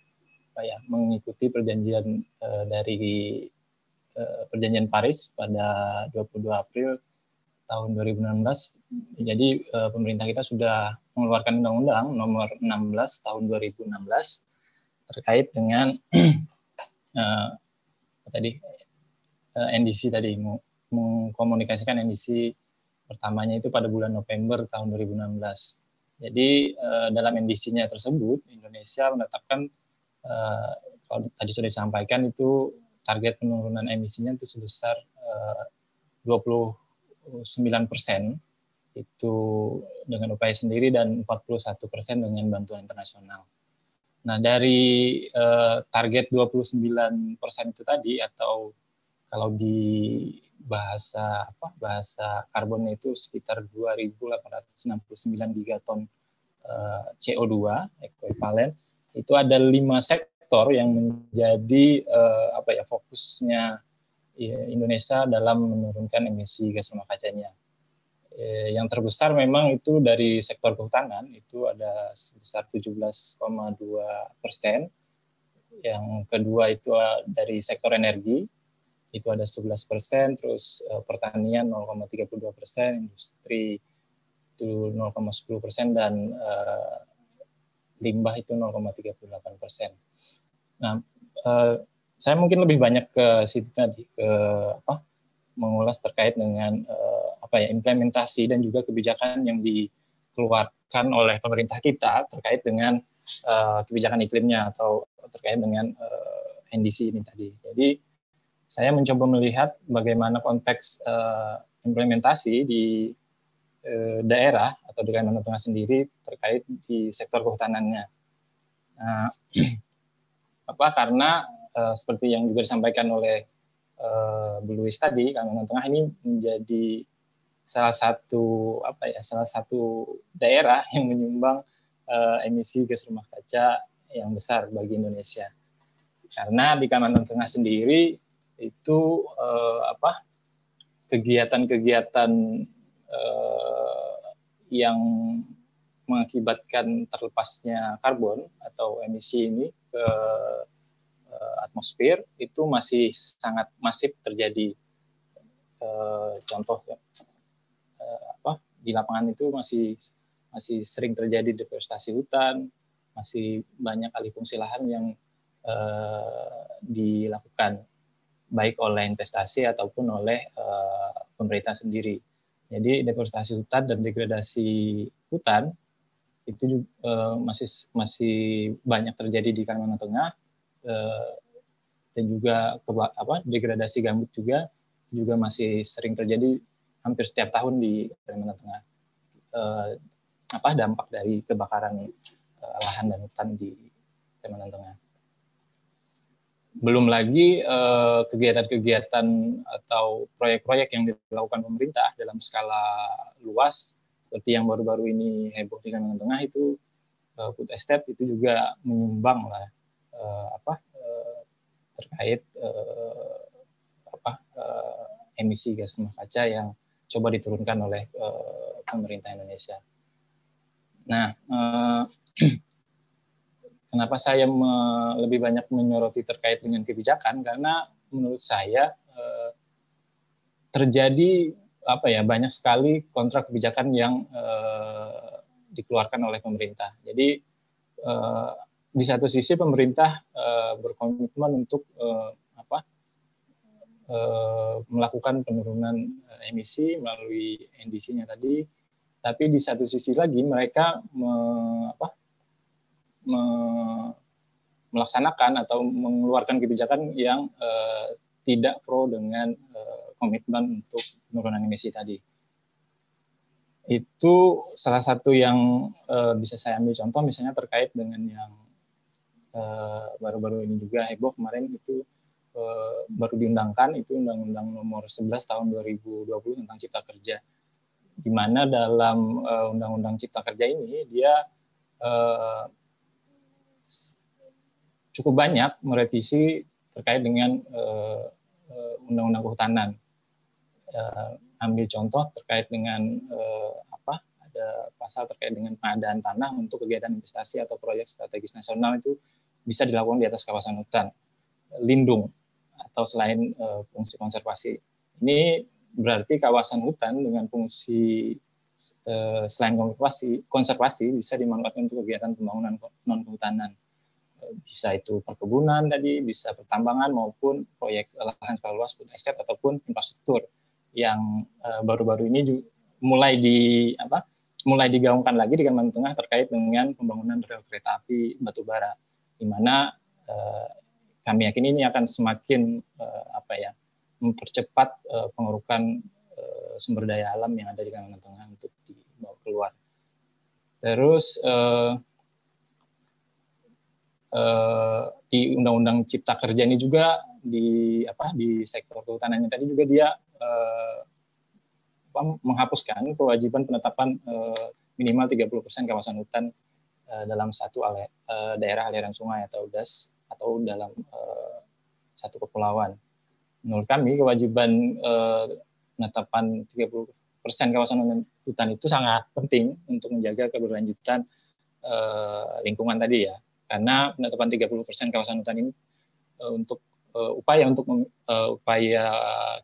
Speaker 1: apa ya mengikuti perjanjian uh, dari perjanjian Paris pada 22 April tahun 2016. Jadi pemerintah kita sudah mengeluarkan undang-undang nomor 16 tahun 2016 terkait dengan tadi NDC tadi mengkomunikasikan NDC pertamanya itu pada bulan November tahun 2016. Jadi uh, dalam NDC-nya tersebut Indonesia menetapkan uh, kalau tadi sudah disampaikan itu target penurunan emisinya itu sebesar uh, 29 persen itu dengan upaya sendiri dan 41 persen dengan bantuan internasional. Nah dari uh, target 29 persen itu tadi atau kalau di bahasa apa bahasa karbon itu sekitar 2.869 gigaton uh, eh, CO2 ekuivalen itu ada lima sektor yang menjadi uh, apa ya fokusnya ya, Indonesia dalam menurunkan emisi gas rumah kacanya. Eh, yang terbesar memang itu dari sektor kehutanan itu ada sebesar 17,2 persen. Yang kedua itu dari sektor energi itu ada 11 persen, terus uh, pertanian 0,32 persen, industri itu 0,10 persen dan uh, limbah itu 0,38 persen. Nah, uh, saya mungkin lebih banyak ke situ tadi ke apa mengulas terkait dengan uh, apa ya implementasi dan juga kebijakan yang dikeluarkan oleh pemerintah kita terkait dengan uh, kebijakan iklimnya atau terkait dengan uh, NDC ini tadi. Jadi saya mencoba melihat bagaimana konteks uh, implementasi di uh, daerah atau di Kalimantan Tengah sendiri terkait di sektor kehutanannya. Nah, apa karena uh, seperti yang juga disampaikan oleh uh, Bu Louis tadi, Kalimantan Tengah ini menjadi salah satu apa ya salah satu daerah yang menyumbang uh, emisi gas rumah kaca yang besar bagi Indonesia. Karena di Kalimantan Tengah sendiri itu uh, apa kegiatan-kegiatan uh, yang mengakibatkan terlepasnya karbon atau emisi ini ke uh, atmosfer itu masih sangat masif terjadi. Uh, contoh uh, apa di lapangan itu masih masih sering terjadi deforestasi hutan, masih banyak alih fungsi lahan yang uh, dilakukan baik oleh investasi ataupun oleh uh, pemerintah sendiri. Jadi deforestasi hutan dan degradasi hutan itu uh, masih masih banyak terjadi di Kalimantan Tengah uh, dan juga apa degradasi gambut juga juga masih sering terjadi hampir setiap tahun di Kalimantan Tengah. Uh, apa dampak dari kebakaran lahan dan hutan di Kalimantan Tengah belum lagi eh, kegiatan-kegiatan atau proyek-proyek yang dilakukan pemerintah dalam skala luas seperti yang baru-baru ini heboh di Kalimantan Tengah itu uh, food estate itu juga menyumbang lah uh, apa terkait apa emisi gas rumah kaca yang coba diturunkan oleh pemerintah Indonesia. Nah, uh, Kenapa saya me, lebih banyak menyoroti terkait dengan kebijakan? Karena menurut saya eh, terjadi apa ya banyak sekali kontrak kebijakan yang eh, dikeluarkan oleh pemerintah. Jadi eh, di satu sisi pemerintah eh, berkomitmen untuk eh, apa eh, melakukan penurunan eh, emisi melalui NDC-nya tadi, tapi di satu sisi lagi mereka me, apa, me melaksanakan atau mengeluarkan kebijakan yang uh, tidak pro dengan uh, komitmen untuk penurunan emisi tadi. Itu salah satu yang uh, bisa saya ambil contoh misalnya terkait dengan yang baru-baru uh, ini juga heboh kemarin itu uh, baru diundangkan itu Undang-Undang Nomor 11 Tahun 2020 tentang Cipta Kerja. Di mana dalam Undang-Undang uh, Cipta Kerja ini dia uh, cukup banyak merevisi terkait dengan uh, undang-undang kehutanan. Uh, ambil contoh terkait dengan apa? Ada pasal terkait dengan pengadaan tanah untuk kegiatan investasi atau proyek strategis nasional itu bisa dilakukan di atas kawasan hutan lindung atau selain fungsi konservasi. Ini berarti kawasan hutan dengan fungsi uh, selain konservasi, konservasi bisa dimanfaatkan untuk kegiatan pembangunan non kehutanan. bisa itu perkebunan tadi, bisa pertambangan maupun proyek lahan skala luas food estate ataupun infrastruktur yang baru-baru uh, ini mulai di apa mulai digaungkan lagi di Kalimantan Tengah terkait dengan pembangunan rel kereta api batubara di mana kami yakin ini akan semakin apa ya mempercepat pengurukan uh, sumber daya alam yang ada di Kalimantan Tengah untuk dibawa keluar. Terus uh, uh, di Undang-Undang Cipta Kerja ini juga di apa di sektor kehutanannya tadi juga dia apa, menghapuskan kewajiban penetapan uh, minimal 30% kawasan hutan uh, dalam satu ale, uh, daerah aliran sungai atau DAS atau dalam uh, satu kepulauan. Menurut kami kewajiban uh, penetapan 30 persen kawasan hutan itu sangat penting untuk menjaga keberlanjutan uh, lingkungan tadi ya. Karena penetapan 30 persen kawasan hutan ini uh, untuk uh, upaya untuk uh, upaya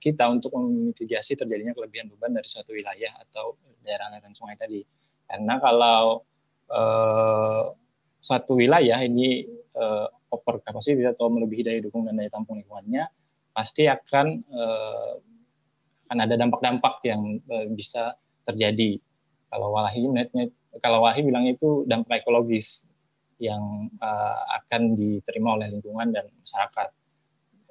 Speaker 1: kita untuk memitigasi terjadinya kelebihan beban dari suatu wilayah atau daerah aliran sungai tadi. Karena kalau uh, suatu wilayah ini uh, over capacity atau melebihi daya dukung dan daya tampung lingkungannya, pasti akan uh, akan ada dampak-dampak yang uh, bisa terjadi. Kalau Walahi kalau Walahi bilang itu dampak ekologis yang uh, akan diterima oleh lingkungan dan masyarakat.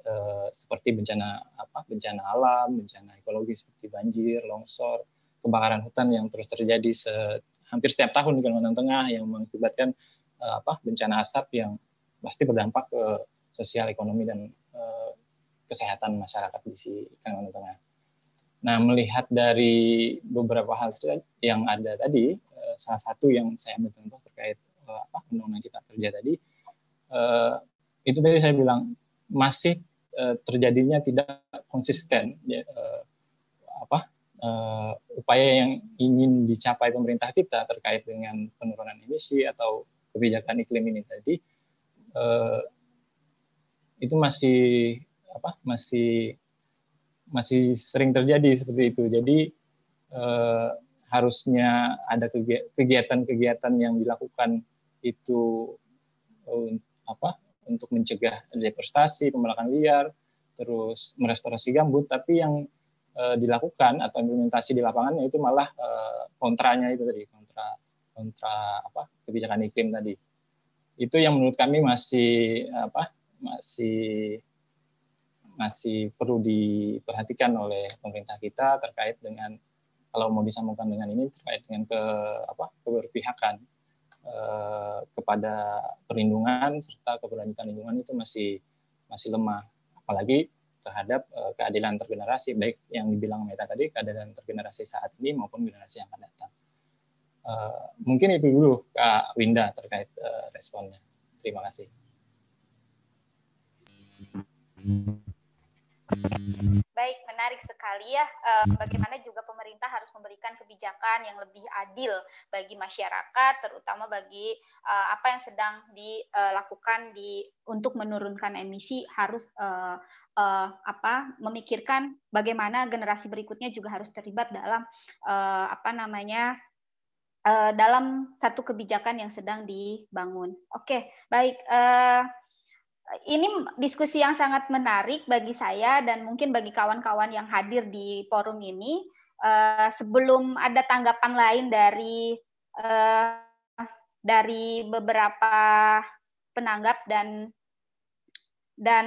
Speaker 1: Uh, seperti bencana apa bencana alam, bencana ekologi seperti banjir, longsor, kebakaran hutan yang terus terjadi se hampir setiap tahun di Kalimantan Tengah yang mengakibatkan uh, apa bencana asap yang pasti berdampak ke sosial ekonomi dan uh, kesehatan masyarakat di si Kalimantan Tengah. Nah, melihat dari beberapa hal yang ada tadi, uh, salah satu yang saya ambil contoh terkait uh, apa undang-undang cipta kerja tadi, uh, itu tadi saya bilang masih terjadinya tidak konsisten ya, apa upaya yang ingin dicapai pemerintah kita terkait dengan penurunan emisi atau kebijakan iklim ini tadi itu masih apa masih masih sering terjadi seperti itu. Jadi uh, harusnya ada kegiatan-kegiatan yang dilakukan itu uh, apa untuk mencegah deforestasi, pembalakan liar, terus merestorasi gambut, tapi yang uh, dilakukan atau implementasi di lapangannya itu malah uh, kontranya itu tadi, kontra kontra apa kebijakan iklim tadi itu yang menurut kami masih apa masih masih perlu diperhatikan oleh pemerintah kita terkait dengan kalau mau disambungkan dengan ini terkait dengan ke apa keberpihakan eh, kepada perlindungan serta keberlanjutan lingkungan itu masih masih lemah apalagi terhadap eh, keadilan tergenerasi baik yang dibilang Meta tadi keadilan tergenerasi saat ini maupun generasi yang akan datang. Uh, mungkin itu dulu Kak Winda terkait uh, responnya. Terima kasih.
Speaker 3: Baik, menarik sekali ya. Uh, bagaimana juga pemerintah harus memberikan kebijakan yang lebih adil bagi masyarakat, terutama bagi uh, apa yang sedang dilakukan di untuk menurunkan emisi harus apa memikirkan bagaimana generasi berikutnya juga harus terlibat dalam apa namanya dalam satu kebijakan yang sedang dibangun. Oke, baik. Ini diskusi yang sangat menarik bagi saya dan mungkin bagi kawan-kawan yang hadir di forum ini. Uh, sebelum ada tanggapan lain dari uh, dari beberapa penanggap dan dan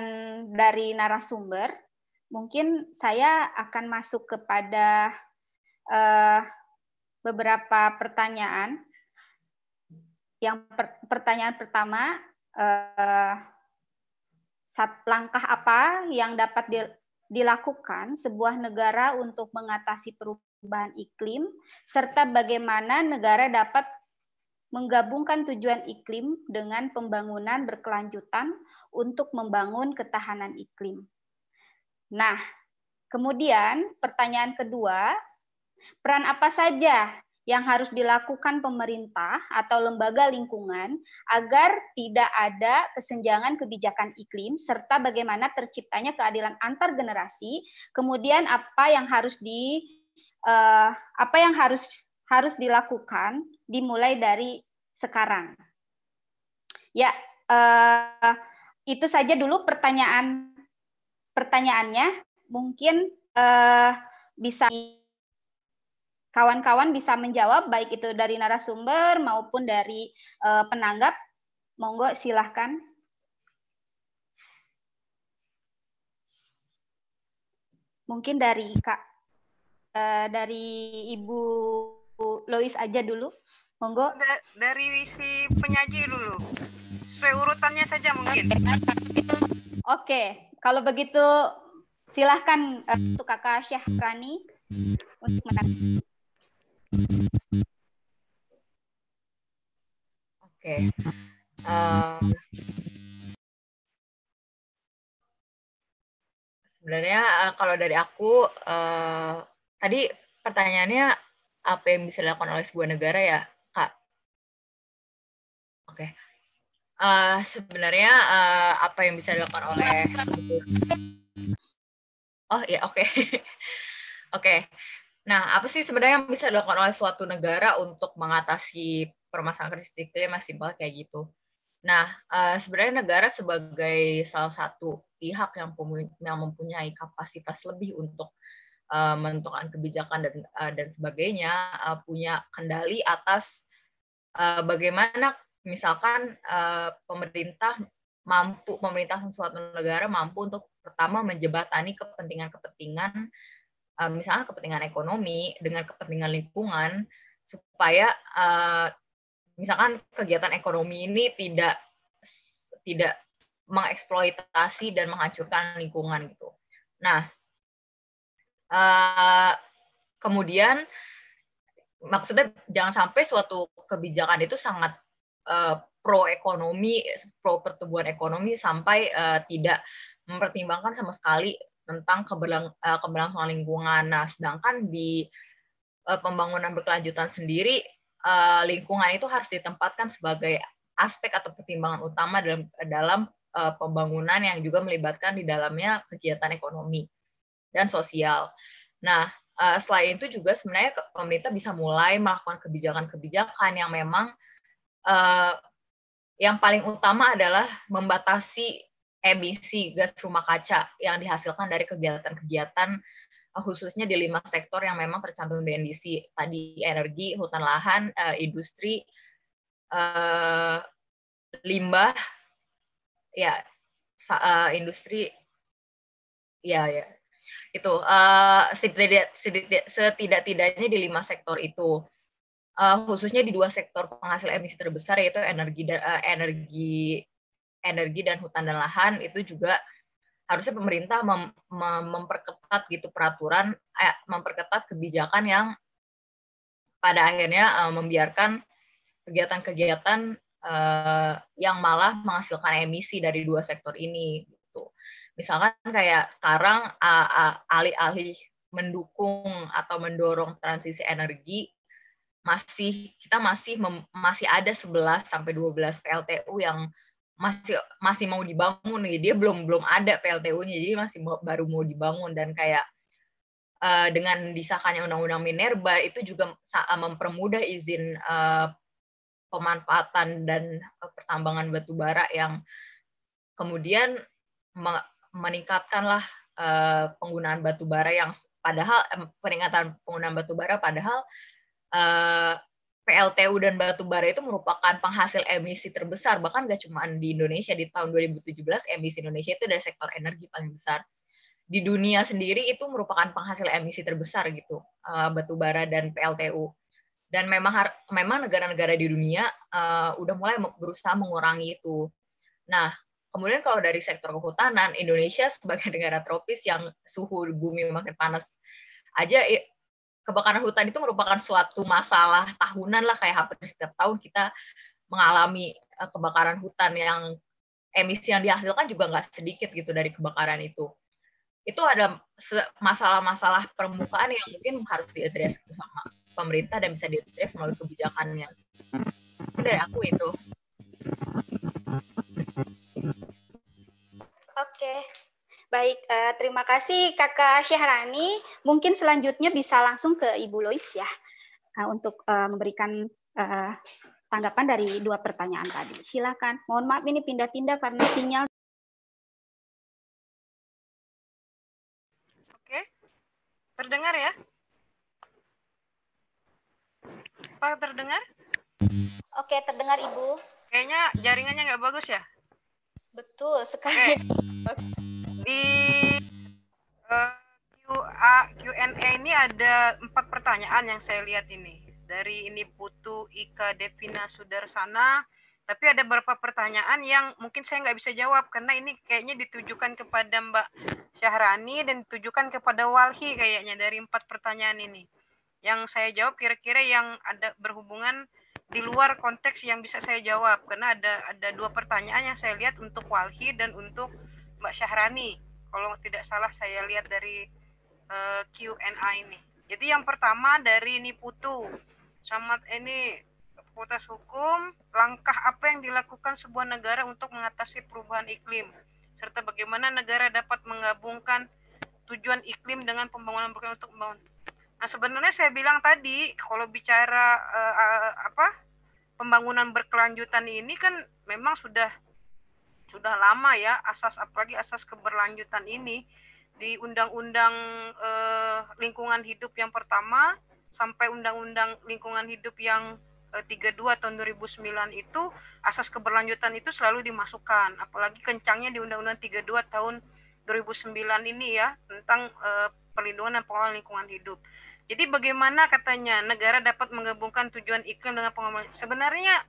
Speaker 3: dari narasumber, mungkin saya akan masuk kepada uh, beberapa pertanyaan. Yang per, pertanyaan pertama, sat, langkah apa yang dapat di, dilakukan sebuah negara untuk mengatasi perubahan iklim, serta bagaimana negara dapat menggabungkan tujuan iklim dengan pembangunan berkelanjutan untuk membangun ketahanan iklim. Nah, kemudian pertanyaan kedua, Peran apa saja yang harus dilakukan pemerintah atau lembaga lingkungan agar tidak ada kesenjangan kebijakan iklim serta bagaimana terciptanya keadilan antar generasi. Kemudian apa yang harus di uh, apa yang harus harus dilakukan dimulai dari sekarang. Ya, uh, itu saja dulu pertanyaan pertanyaannya. Mungkin uh, bisa kawan-kawan bisa menjawab baik itu dari narasumber maupun dari uh, penanggap. Monggo silahkan. Mungkin dari Kak uh, dari Ibu Lois aja dulu. Monggo.
Speaker 6: Da dari si penyaji dulu. Sesuai urutannya saja mungkin.
Speaker 3: Oke, kalau begitu silahkan uh, untuk Kakak Syahrani untuk menang.
Speaker 2: Oke. Uh, sebenarnya uh, kalau dari aku uh, tadi pertanyaannya apa yang bisa dilakukan oleh sebuah negara ya, Kak? Oke. Okay. Uh, sebenarnya uh, apa yang bisa dilakukan oleh Oh ya, oke. Okay. oke. Okay. Nah, apa sih sebenarnya yang bisa dilakukan oleh suatu negara untuk mengatasi permasalahan krisis iklim yang simpel kayak gitu? Nah, uh, sebenarnya negara sebagai salah satu pihak yang, mempunyai kapasitas lebih untuk uh, menentukan kebijakan dan uh, dan sebagainya, punya kendali atas bagaimana misalkan pemerintah mampu pemerintah suatu negara mampu untuk pertama menjebatani kepentingan-kepentingan uh, misalnya kepentingan ekonomi dengan kepentingan lingkungan supaya uh, misalkan kegiatan ekonomi ini tidak tidak mengeksploitasi dan menghancurkan lingkungan gitu. Nah, uh, kemudian maksudnya jangan sampai suatu kebijakan itu sangat uh, pro ekonomi, pro pertumbuhan ekonomi sampai uh, tidak mempertimbangkan sama sekali tentang keberlang, uh, keberlangsungan lingkungan. Nah, sedangkan di uh, pembangunan berkelanjutan sendiri, uh, lingkungan itu harus ditempatkan sebagai aspek atau pertimbangan utama dalam dalam uh, pembangunan yang juga melibatkan di dalamnya kegiatan ekonomi dan sosial. Nah, uh, selain itu juga sebenarnya pemerintah bisa mulai melakukan kebijakan-kebijakan yang memang uh, yang paling utama adalah membatasi emisi gas rumah kaca yang dihasilkan dari kegiatan-kegiatan eh, khususnya di lima sektor yang memang tercantum di NDC tadi energi, hutan lahan, uh, industri, uh, limbah, ya industri, ya ya itu setidak-tidaknya di lima sektor itu. Khususnya di dua sektor penghasil emisi terbesar yaitu energi energi energi dan hutan dan lahan itu juga harusnya pemerintah mem mem memperketat gitu peraturan eh, memperketat kebijakan yang pada akhirnya uh, membiarkan kegiatan-kegiatan uh, yang malah menghasilkan emisi dari dua sektor ini gitu. Misalkan kayak sekarang alih-alih mendukung atau mendorong transisi energi masih kita masih masih ada 11 sampai 12 PLTU yang masih masih mau dibangun nih. Dia belum belum ada PLTU-nya jadi masih baru mau dibangun. Dan kayak uh, dengan disahkannya undang-undang minerba itu juga mempermudah izin uh, pemanfaatan dan uh, pertambangan batu bara yang kemudian me meningkatkanlah uh, penggunaan batu bara yang padahal uh, peningkatan penggunaan batu bara padahal uh, PLTU dan batu bara itu merupakan penghasil emisi terbesar bahkan gak cuma di Indonesia di tahun 2017 emisi Indonesia itu dari sektor energi paling besar. Di dunia sendiri itu merupakan penghasil emisi terbesar gitu uh, batu bara dan PLTU dan memang memang negara-negara di dunia uh, udah mulai berusaha mengurangi itu. Nah kemudian kalau dari sektor kehutanan Indonesia sebagai negara tropis yang suhu bumi makin panas aja kebakaran hutan itu merupakan suatu masalah tahunan lah kayak hampir setiap tahun kita mengalami uh, kebakaran hutan yang emisi yang dihasilkan juga nggak sedikit gitu dari kebakaran itu. Itu ada masalah-masalah permukaan yang mungkin harus diadres gitu sama pemerintah dan bisa diadres melalui kebijakannya. Dari aku itu.
Speaker 3: Oke, baik. Uh, terima kasih Kakak Syahrani. Mungkin selanjutnya bisa langsung ke Ibu Lois ya uh, untuk uh, memberikan uh, tanggapan dari dua pertanyaan tadi. Silakan. Mohon maaf ini pindah-pindah karena sinyal.
Speaker 6: Oke, terdengar ya? Pak terdengar?
Speaker 3: Oke, terdengar Ibu.
Speaker 6: Kayaknya jaringannya nggak bagus ya?
Speaker 3: Betul sekali.
Speaker 6: Oke. Di uh, QA, ini ada empat pertanyaan yang saya lihat ini dari ini Putu Ika Devina Sudarsana. Tapi ada beberapa pertanyaan yang mungkin saya nggak bisa jawab karena ini kayaknya ditujukan kepada Mbak Syahrani dan ditujukan kepada Walhi kayaknya dari empat pertanyaan ini. Yang saya jawab kira-kira yang ada berhubungan di luar konteks yang bisa saya jawab karena ada ada dua pertanyaan yang saya lihat untuk Walhi dan untuk Mbak Syahrani. Kalau tidak salah saya lihat dari uh, eh, Q&A ini. Jadi yang pertama dari Niputu Camat ini Fakultas Hukum, langkah apa yang dilakukan sebuah negara untuk mengatasi perubahan iklim, serta bagaimana negara dapat menggabungkan tujuan iklim dengan pembangunan berkelanjutan untuk membangun. Nah sebenarnya saya bilang tadi kalau bicara uh, uh, apa pembangunan berkelanjutan ini kan memang sudah sudah lama ya asas apalagi asas keberlanjutan ini di undang-undang uh, lingkungan hidup yang pertama sampai Undang-Undang Lingkungan Hidup yang eh, 32 tahun 2009 itu asas keberlanjutan itu selalu dimasukkan apalagi kencangnya di Undang-Undang 32 tahun 2009 ini ya tentang eh, perlindungan dan pengelolaan lingkungan hidup. Jadi bagaimana katanya negara dapat menggabungkan tujuan iklim dengan pengelolaan sebenarnya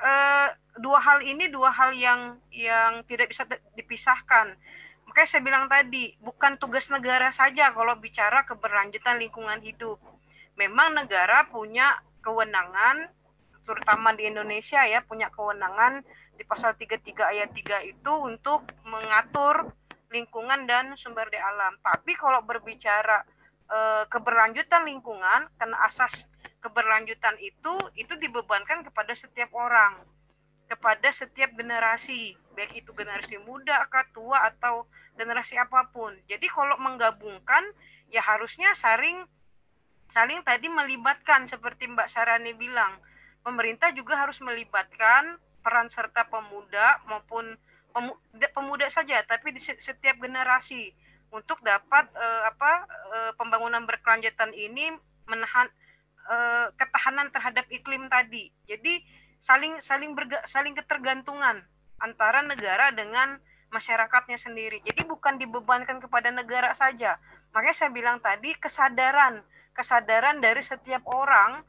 Speaker 6: eh, dua hal ini dua hal yang yang tidak bisa dipisahkan. Makanya saya bilang tadi, bukan tugas negara saja kalau bicara keberlanjutan lingkungan hidup memang negara punya kewenangan terutama di Indonesia ya punya kewenangan di pasal 33 ayat 3 itu untuk mengatur lingkungan dan sumber daya alam. Tapi kalau berbicara e, keberlanjutan lingkungan karena asas keberlanjutan itu itu dibebankan kepada setiap orang, kepada setiap generasi, baik itu generasi muda, kah, tua atau generasi apa pun. Jadi kalau menggabungkan ya harusnya saring saling tadi melibatkan seperti Mbak Sarani bilang. Pemerintah juga harus melibatkan peran serta pemuda maupun pemuda, pemuda saja tapi di setiap generasi untuk dapat uh, apa uh, pembangunan berkelanjutan ini menahan uh, ketahanan terhadap iklim tadi. Jadi saling saling berga, saling ketergantungan antara negara dengan masyarakatnya sendiri. Jadi bukan dibebankan kepada negara saja. Makanya saya bilang tadi kesadaran kesadaran dari setiap orang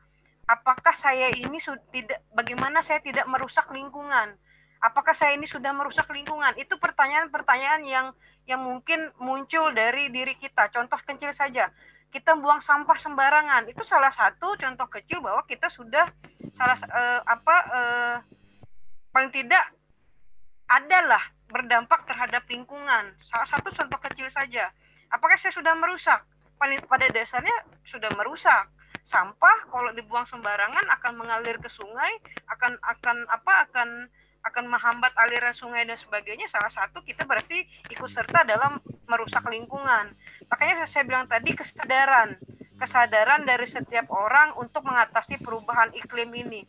Speaker 6: apakah saya ini tidak bagaimana saya tidak merusak lingkungan apakah saya ini sudah merusak lingkungan itu pertanyaan-pertanyaan yang yang mungkin muncul dari diri kita contoh kecil saja kita buang sampah sembarangan. Itu salah satu contoh kecil bahwa kita sudah salah uh, apa uh, paling tidak adalah berdampak terhadap lingkungan. Salah satu contoh kecil saja. Apakah saya sudah merusak? Pada dasarnya sudah merusak. Sampah kalau dibuang sembarangan akan mengalir ke sungai akan akan apa akan akan menghambat aliran sungai dan sebagainya. Salah satu kita berarti ikut serta dalam merusak lingkungan makanya saya bilang tadi kesadaran kesadaran dari setiap orang untuk mengatasi perubahan iklim ini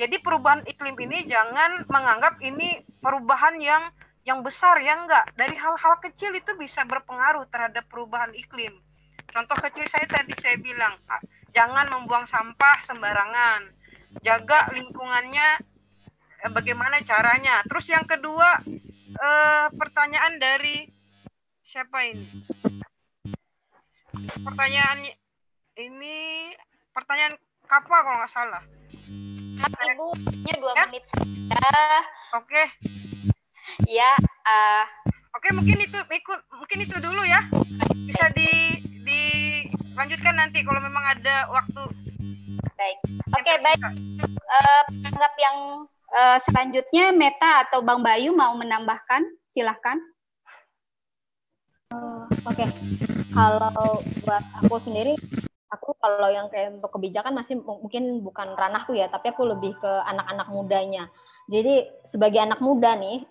Speaker 6: jadi perubahan iklim ini jangan menganggap ini perubahan yang yang besar ya enggak dari hal-hal kecil itu bisa berpengaruh terhadap perubahan iklim Contoh kecil saya tadi saya bilang, jangan membuang sampah sembarangan. Jaga lingkungannya eh, bagaimana caranya. Terus yang kedua, eh, pertanyaan dari siapa ini? Pertanyaan ini pertanyaan kapal kalau nggak salah.
Speaker 3: Ibu, dua ya? menit saja.
Speaker 6: Oke.
Speaker 3: Ya. Uh...
Speaker 6: Oke, mungkin itu ikut mungkin itu dulu ya. Bisa di dilanjutkan nanti kalau memang ada waktu.
Speaker 3: Baik. Oke, okay, baik. Uh, anggap yang uh, selanjutnya Meta atau Bang Bayu mau menambahkan, silahkan.
Speaker 5: Uh, Oke, okay. Kalau buat aku sendiri aku kalau yang kayak untuk kebijakan masih mungkin bukan ranahku ya, tapi aku lebih ke anak-anak mudanya. Jadi sebagai anak muda nih,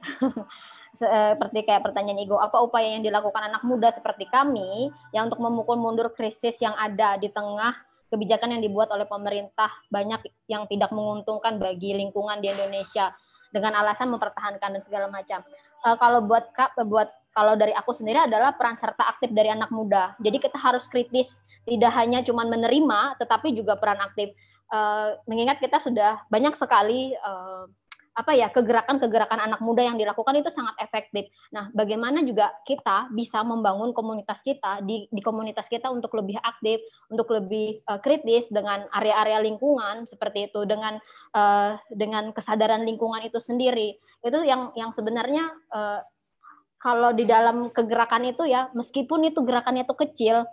Speaker 5: seperti kayak pertanyaan Igo, apa upaya yang dilakukan anak muda seperti kami yang untuk memukul mundur krisis yang ada di tengah kebijakan yang dibuat oleh pemerintah banyak yang tidak menguntungkan bagi lingkungan di Indonesia dengan alasan mempertahankan dan segala macam. Uh, kalau buat buat kalau dari aku sendiri adalah peran serta aktif dari anak muda. Jadi kita harus kritis, tidak hanya cuma menerima, tetapi juga peran aktif. Uh, mengingat kita sudah banyak sekali uh, apa ya kegerakan-kegerakan anak muda yang dilakukan itu sangat efektif. Nah, bagaimana juga kita bisa membangun komunitas kita di, di komunitas kita untuk lebih aktif, untuk lebih uh, kritis dengan area-area lingkungan seperti itu, dengan uh, dengan kesadaran lingkungan itu sendiri. Itu yang yang sebenarnya uh, kalau di dalam kegerakan itu ya, meskipun itu gerakannya itu kecil,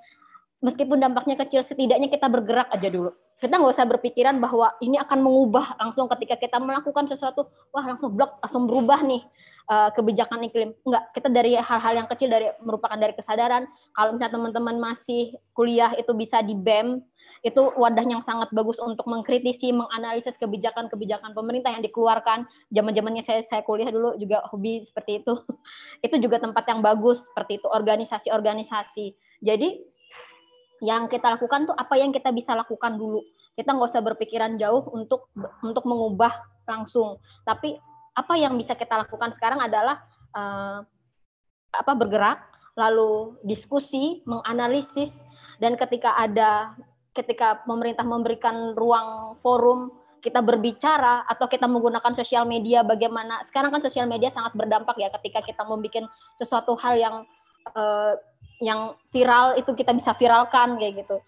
Speaker 5: meskipun dampaknya kecil, setidaknya kita bergerak aja dulu. Kita nggak usah berpikiran bahwa ini akan mengubah langsung ketika kita melakukan sesuatu wah langsung blok langsung berubah nih uh, kebijakan iklim. Enggak kita dari hal-hal yang kecil dari merupakan dari kesadaran. Kalau misalnya teman-teman masih kuliah itu bisa di BEM itu wadah yang sangat bagus untuk mengkritisi menganalisis kebijakan-kebijakan pemerintah yang dikeluarkan. Zaman-zamannya saya saya kuliah dulu juga hobi seperti itu. Itu juga tempat yang bagus seperti itu organisasi-organisasi. Jadi yang kita lakukan tuh apa yang kita bisa lakukan dulu. Kita nggak usah berpikiran jauh untuk untuk mengubah langsung. Tapi apa yang bisa kita lakukan sekarang adalah uh, apa bergerak lalu diskusi menganalisis dan ketika ada ketika pemerintah memberikan ruang forum kita berbicara atau kita menggunakan sosial media bagaimana? Sekarang kan sosial media sangat berdampak ya ketika kita membuat sesuatu hal yang uh, yang viral itu kita bisa viralkan kayak gitu.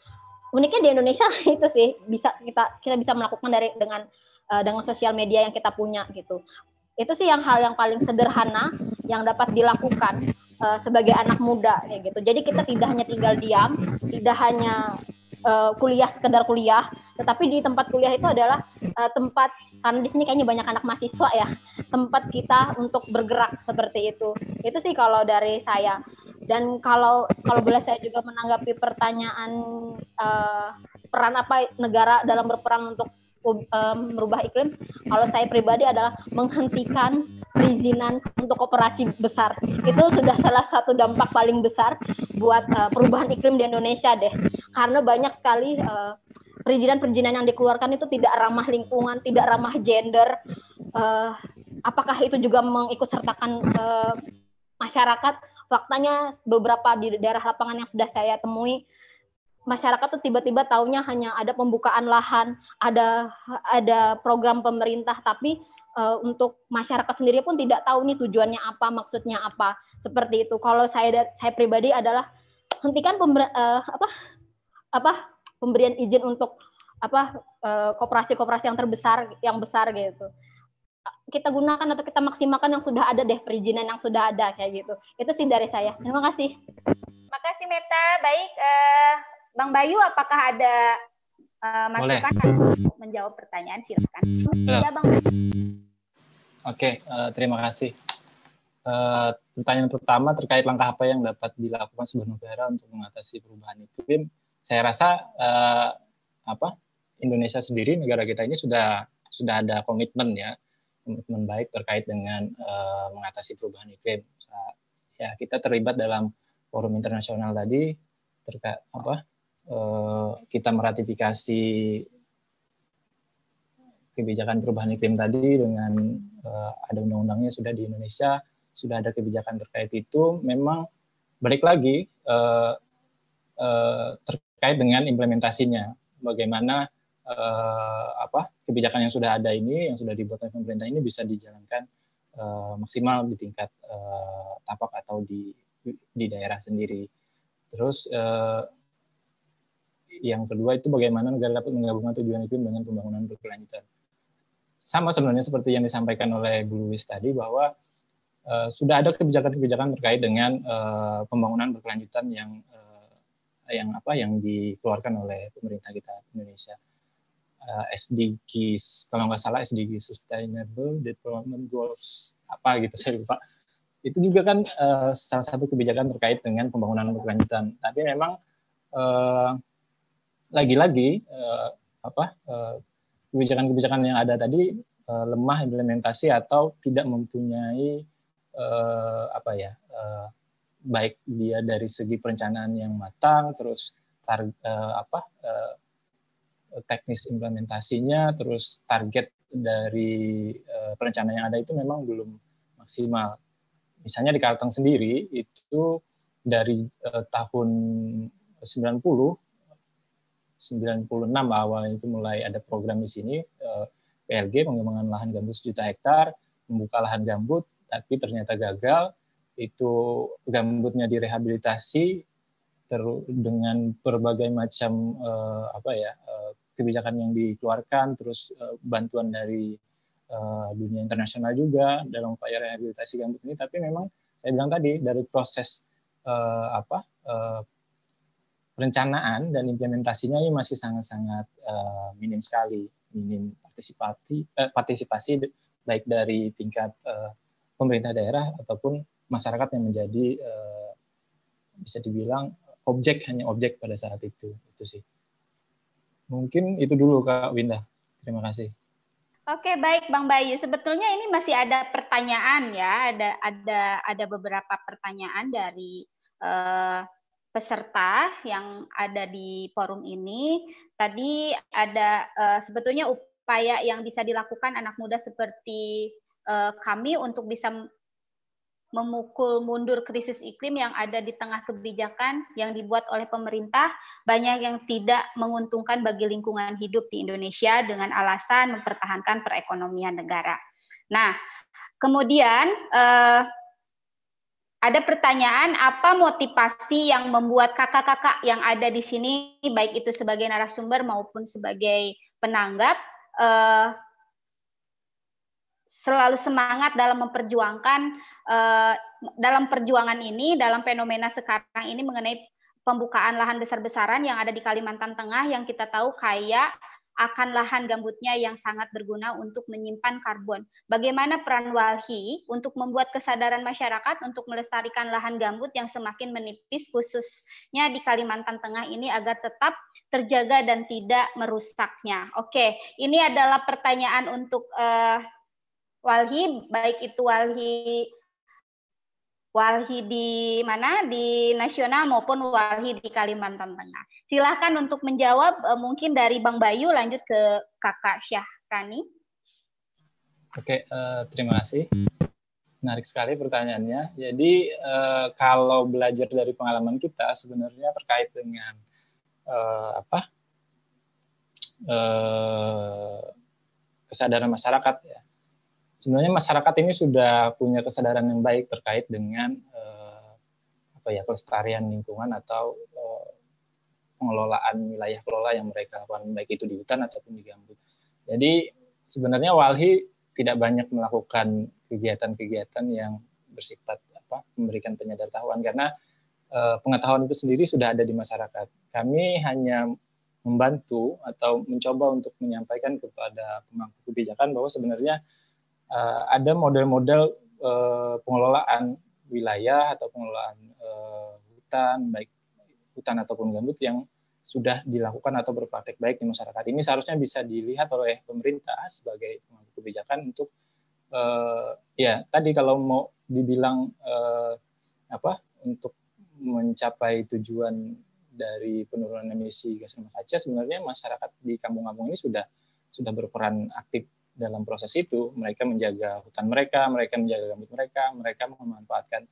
Speaker 5: Uniknya di Indonesia itu sih bisa kita kita bisa melakukan dari dengan uh, dengan sosial media yang kita punya gitu. Itu sih yang hal yang paling sederhana yang dapat dilakukan uh, sebagai anak muda kayak gitu. Jadi kita tidak hanya tinggal diam tidak hanya uh, kuliah sekedar kuliah. Tetapi di tempat kuliah itu adalah uh, tempat karena di sini kayaknya banyak anak mahasiswa ya tempat kita untuk bergerak seperti itu. Itu sih kalau dari saya. Dan kalau kalau boleh saya juga menanggapi pertanyaan uh, peran apa negara dalam berperan untuk merubah iklim, kalau saya pribadi adalah menghentikan perizinan untuk operasi besar. Itu sudah salah satu dampak paling besar buat uh, perubahan iklim di Indonesia deh. Karena banyak sekali uh, perizinan-perizinan yang dikeluarkan itu tidak ramah lingkungan, tidak ramah gender. Uh, apakah itu juga mengikut sertakan uh, masyarakat? faktanya beberapa di daerah lapangan yang sudah saya temui masyarakat tuh tiba-tiba taunya hanya ada pembukaan lahan, ada ada program pemerintah tapi uh, untuk masyarakat sendiri pun tidak tahu nih tujuannya apa, maksudnya apa. Seperti itu. Kalau saya saya pribadi adalah hentikan pember, uh, apa apa pemberian izin untuk apa eh, koperasi-koperasi yang terbesar yang besar gitu kita gunakan atau kita maksimalkan yang sudah ada deh perizinan yang sudah ada kayak gitu. Itu sih dari saya. Terima kasih.
Speaker 3: Terima kasih Meta. Baik, uh, Bang Bayu, apakah ada uh, masukan untuk menjawab pertanyaan? Silakan.
Speaker 1: Ya, Bang. Oke, uh, terima kasih. Uh, pertanyaan pertama terkait langkah apa yang dapat dilakukan sebuah negara untuk mengatasi perubahan iklim. Saya rasa uh, apa Indonesia sendiri negara kita ini sudah sudah ada komitmen ya komitmen baik terkait dengan uh, mengatasi perubahan iklim. Ya, kita terlibat dalam forum internasional tadi terkait apa? Uh, kita meratifikasi kebijakan perubahan iklim tadi dengan uh, ada undang-undangnya sudah di Indonesia, sudah ada kebijakan terkait itu. Memang balik lagi uh, terkait dengan implementasinya, bagaimana apa kebijakan yang sudah ada ini yang sudah dibuat oleh pemerintah ini bisa dijalankan maksimal di tingkat tapak atau di di daerah sendiri. Terus yang kedua itu bagaimana negara dapat menggabungkan tujuan iklim dengan pembangunan berkelanjutan. Sama sebenarnya seperti yang disampaikan oleh Bu Luis tadi bahwa uh, sudah ada kebijakan-kebijakan terkait dengan uh, pembangunan berkelanjutan yang uh, yang apa yang dikeluarkan oleh pemerintah kita Indonesia. Uh, SDGs kalau nggak salah SDG Sustainable Development Goals apa gitu saya lupa. Itu juga kan uh, salah satu kebijakan terkait dengan pembangunan berkelanjutan. Tapi memang uh, lagi-lagi uh, apa kebijakan-kebijakan uh, yang ada tadi uh, lemah implementasi atau tidak mempunyai uh, apa ya uh, baik dia dari segi perencanaan yang matang terus tar, uh, apa uh, teknis implementasinya terus target dari uh, perencanaan yang ada itu memang belum maksimal. Misalnya di Kalteng sendiri itu dari uh, tahun 90 96 awal itu mulai ada program di sini uh, PLG pengembangan lahan gambut sejuta hektar membuka lahan gambut tapi ternyata gagal. Itu gambutnya direhabilitasi terus dengan berbagai macam uh, apa ya uh, kebijakan yang dikeluarkan terus uh, bantuan dari uh, dunia internasional juga dalam upaya rehabilitasi gambut ini. Tapi memang saya bilang tadi dari proses uh, apa uh, perencanaan dan implementasinya ini masih sangat-sangat uh, minim sekali minim partisipasi uh, partisipasi baik dari tingkat uh, pemerintah daerah ataupun masyarakat yang menjadi uh, bisa dibilang objek hanya objek pada saat itu itu sih. Mungkin itu dulu kak Winda. Terima kasih.
Speaker 3: Oke baik Bang Bayu. Sebetulnya ini masih ada pertanyaan ya ada ada ada beberapa pertanyaan dari uh, peserta yang ada di forum ini tadi ada uh, sebetulnya upaya yang bisa dilakukan anak muda seperti uh, kami untuk bisa memukul mundur krisis iklim yang ada di tengah kebijakan yang dibuat oleh pemerintah banyak yang tidak menguntungkan bagi lingkungan hidup di Indonesia dengan alasan mempertahankan perekonomian negara. Nah, kemudian eh, ada pertanyaan apa motivasi yang membuat kakak-kakak yang ada di sini baik itu sebagai narasumber maupun sebagai penanggap eh, selalu semangat dalam memperjuangkan uh, dalam perjuangan ini dalam fenomena sekarang ini mengenai pembukaan lahan besar-besaran yang ada di Kalimantan Tengah yang kita tahu kaya akan lahan gambutnya yang sangat berguna untuk menyimpan karbon. Bagaimana peran Walhi untuk membuat kesadaran masyarakat untuk melestarikan lahan gambut yang semakin menipis khususnya di Kalimantan Tengah ini agar tetap terjaga dan tidak merusaknya. Oke, ini adalah pertanyaan untuk uh, walhi baik itu walhi walhi di mana di nasional maupun walhi di Kalimantan Tengah. Silahkan untuk menjawab uh, mungkin dari Bang Bayu lanjut ke Kakak Syahkani.
Speaker 1: Oke, uh, terima kasih. Menarik sekali pertanyaannya. Jadi uh, kalau belajar dari pengalaman kita sebenarnya terkait dengan apa kesadaran masyarakat ya sebenarnya masyarakat ini sudah punya kesadaran yang baik terkait dengan uh, apa ya pelestarian lingkungan atau uh, pengelolaan wilayah kelola yang mereka lakukan baik itu di hutan ataupun di gambut. Jadi sebenarnya Walhi tidak banyak melakukan kegiatan-kegiatan yang bersifat apa memberikan penyadaran karena uh, pengetahuan itu sendiri sudah ada di masyarakat. Kami hanya membantu atau mencoba untuk menyampaikan kepada pemangku kebijakan bahwa sebenarnya uh, ada model-model uh, pengelolaan wilayah atau pengelolaan uh, hutan baik hutan ataupun gambut yang sudah dilakukan atau berpraktek baik di masyarakat. Ini seharusnya bisa dilihat oleh pemerintah sebagai pengambil kebijakan untuk uh, ya tadi kalau mau dibilang uh, apa untuk mencapai tujuan dari penurunan emisi gas rumah kaca sebenarnya masyarakat di kampung-kampung ini sudah sudah berperan aktif dalam proses itu mereka menjaga hutan mereka, mereka menjaga gambut mereka, mereka memanfaatkan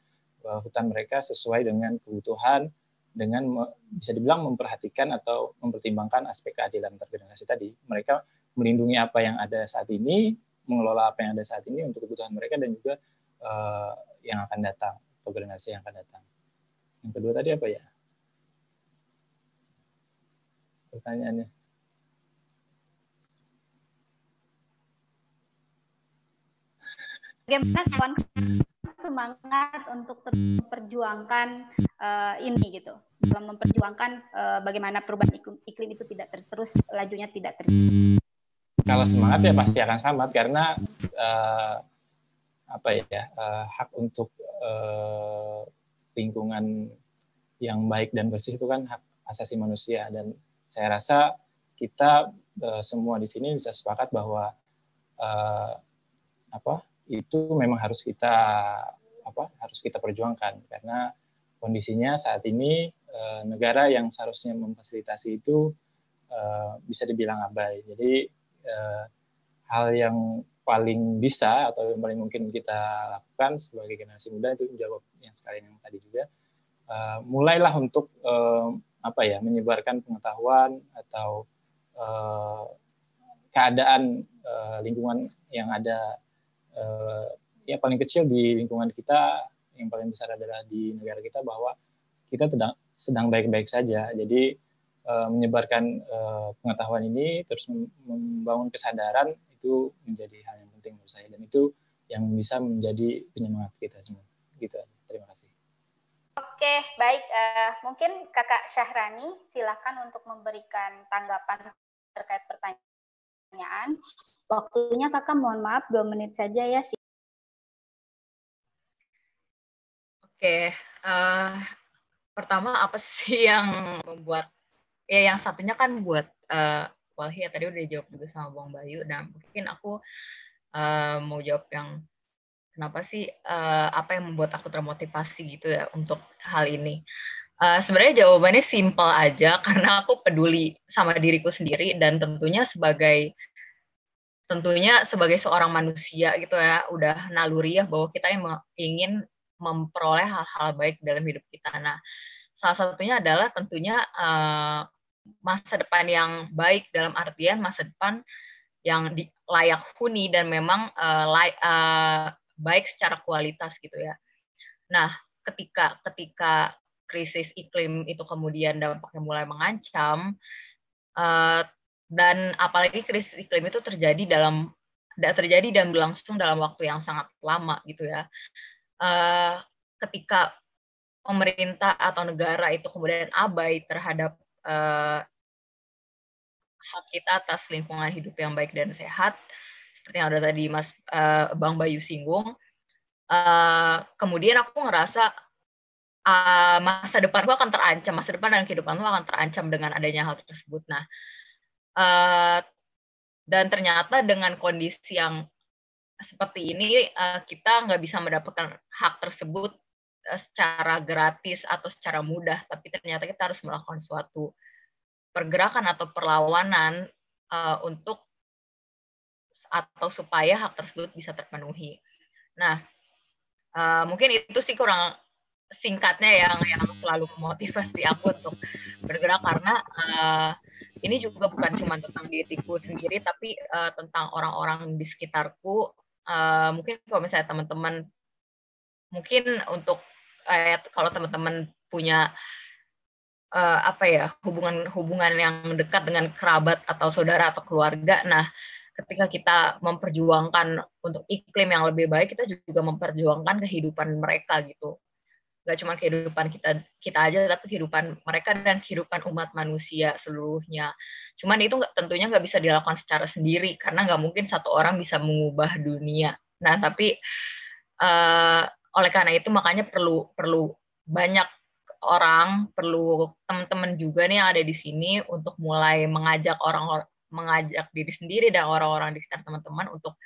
Speaker 1: uh, hutan mereka sesuai dengan kebutuhan dengan bisa dibilang memperhatikan atau mempertimbangkan aspek keadilan intergenerasi tadi. Mereka melindungi apa yang ada saat ini, mengelola apa yang ada saat ini untuk kebutuhan mereka dan juga uh, yang akan datang, generasi yang akan datang. Yang kedua tadi apa ya? Pertanyaannya.
Speaker 3: Bagaimana kawan semangat untuk memperjuangkan uh, ini gitu dalam memperjuangkan uh, bagaimana perubahan iklim, iklim itu tidak ter, terus lajunya tidak terjadi.
Speaker 1: Kalau semangat ya pasti akan selamat karena uh, apa ya uh, hak untuk uh, lingkungan yang baik dan bersih itu kan hak asasi manusia dan saya rasa kita uh, semua di sini bisa sepakat bahwa uh, apa itu memang harus kita apa harus kita perjuangkan karena kondisinya saat ini uh, negara yang seharusnya memfasilitasi itu uh, bisa dibilang abai. Jadi uh, hal yang paling bisa atau yang paling mungkin kita lakukan sebagai generasi muda itu menjawab yang sekalian yang tadi juga uh, mulailah untuk uh, apa ya menyebarkan pengetahuan atau uh, keadaan uh, lingkungan yang ada uh, ya paling kecil di lingkungan kita yang paling besar adalah di negara kita bahwa kita sedang sedang baik-baik saja. Jadi uh, menyebarkan uh, pengetahuan ini terus membangun kesadaran itu menjadi hal yang penting menurut saya dan itu yang bisa menjadi penyemangat kita semua. Gitu. Terima kasih.
Speaker 3: Oke, baik. Uh, mungkin Kakak Syahrani silakan untuk memberikan tanggapan terkait pertanyaan. Waktunya Kakak mohon maaf dua menit saja ya.
Speaker 2: Oke, uh, pertama apa sih yang membuat ya yang satunya kan buat uh, Walhi ya tadi udah dijawab juga sama Bang Bayu dan mungkin aku uh, mau jawab yang kenapa sih uh, apa yang membuat aku termotivasi gitu ya untuk hal ini. Uh, sebenarnya jawabannya simpel aja karena aku peduli sama diriku sendiri dan tentunya sebagai tentunya sebagai seorang manusia gitu ya udah naluri ya bahwa kita ingin memperoleh hal-hal baik dalam hidup kita. Nah, salah satunya adalah tentunya uh, masa depan yang baik dalam artian masa depan yang di, layak huni dan memang uh, lay, uh, baik secara kualitas gitu ya. Nah, ketika ketika krisis iklim itu kemudian dampaknya mulai mengancam uh, dan apalagi krisis iklim itu terjadi dalam terjadi dan berlangsung dalam waktu yang sangat lama gitu ya. Uh, ketika pemerintah atau negara itu kemudian abai terhadap uh, hak kita atas lingkungan hidup yang baik dan sehat, seperti yang ada tadi Mas uh, Bang Bayu singgung, uh, kemudian aku ngerasa uh, masa depanku akan terancam, masa depan dan kehidupanku akan terancam dengan adanya hal tersebut. Nah, uh, dan ternyata dengan kondisi yang seperti ini uh, kita nggak bisa mendapatkan hak tersebut uh, secara gratis atau secara mudah, tapi ternyata kita harus melakukan suatu pergerakan atau perlawanan uh, untuk atau supaya hak tersebut bisa terpenuhi. Nah, uh, mungkin itu sih kurang singkatnya yang yang selalu memotivasi aku untuk bergerak karena uh, ini juga bukan cuma tentang diriku sendiri tapi uh, tentang orang-orang di sekitarku uh, mungkin kalau misalnya teman-teman mungkin untuk uh, kalau teman-teman punya uh, apa ya hubungan-hubungan yang dekat dengan kerabat atau saudara atau keluarga. Nah, ketika kita memperjuangkan untuk iklim yang lebih baik, kita juga memperjuangkan kehidupan mereka gitu. Gak cuma kehidupan kita kita aja, tapi kehidupan mereka dan kehidupan umat manusia seluruhnya. Cuman itu gak, tentunya nggak bisa dilakukan secara sendiri karena nggak mungkin satu orang bisa mengubah dunia. Nah, tapi uh, oleh karena itu makanya perlu perlu banyak orang, perlu teman-teman juga nih yang ada di sini untuk mulai mengajak orang mengajak diri sendiri dan orang-orang di sekitar teman-teman untuk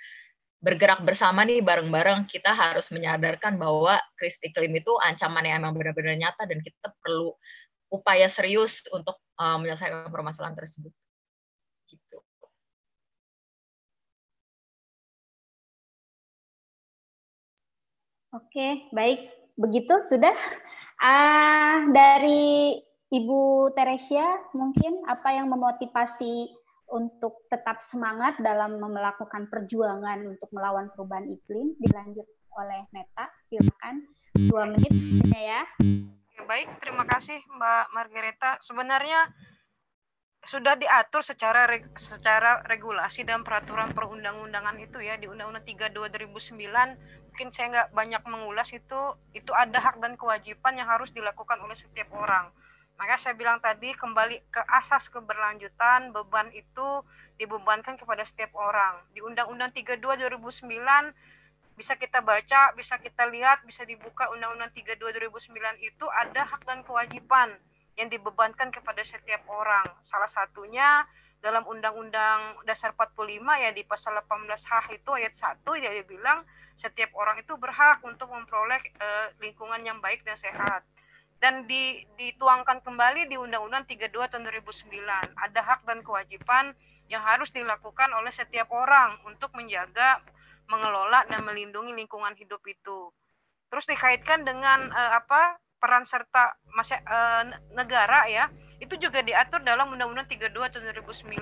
Speaker 2: bergerak bersama nih bareng-bareng kita harus menyadarkan bahwa krisis iklim itu ancaman yang memang benar-benar nyata dan kita perlu upaya serius untuk uh, menyelesaikan permasalahan tersebut. Gitu.
Speaker 3: Oke, baik. Begitu sudah. Uh, dari Ibu Teresia, mungkin apa yang memotivasi untuk tetap semangat dalam melakukan perjuangan untuk melawan perubahan iklim dilanjut oleh Meta. Silakan. Dua menit ya.
Speaker 6: Ya baik. Terima kasih Mbak Margareta. Sebenarnya sudah diatur secara secara regulasi dan peraturan perundang-undangan itu ya di Undang-Undang 32 2009 mungkin saya nggak banyak mengulas itu. Itu ada hak dan kewajiban yang harus dilakukan oleh setiap orang maka saya bilang tadi kembali ke asas keberlanjutan beban itu dibebankan kepada setiap orang. Di Undang-Undang 32 2009 bisa kita baca, bisa kita lihat, bisa dibuka Undang-Undang 32 2009 itu ada hak dan kewajiban yang dibebankan kepada setiap orang. Salah satunya dalam Undang-Undang Dasar 45 ya di pasal 18H itu ayat 1 ya dia bilang setiap orang itu berhak untuk memperoleh uh, lingkungan yang baik dan sehat. Dan di, dituangkan kembali di Undang-Undang 32 tahun 2009. Ada hak dan kewajiban yang harus dilakukan oleh setiap orang untuk menjaga, mengelola dan melindungi lingkungan hidup itu. Terus dikaitkan dengan uh, apa peran serta masya, uh, negara ya itu juga diatur dalam Undang-Undang 32 tahun 2009.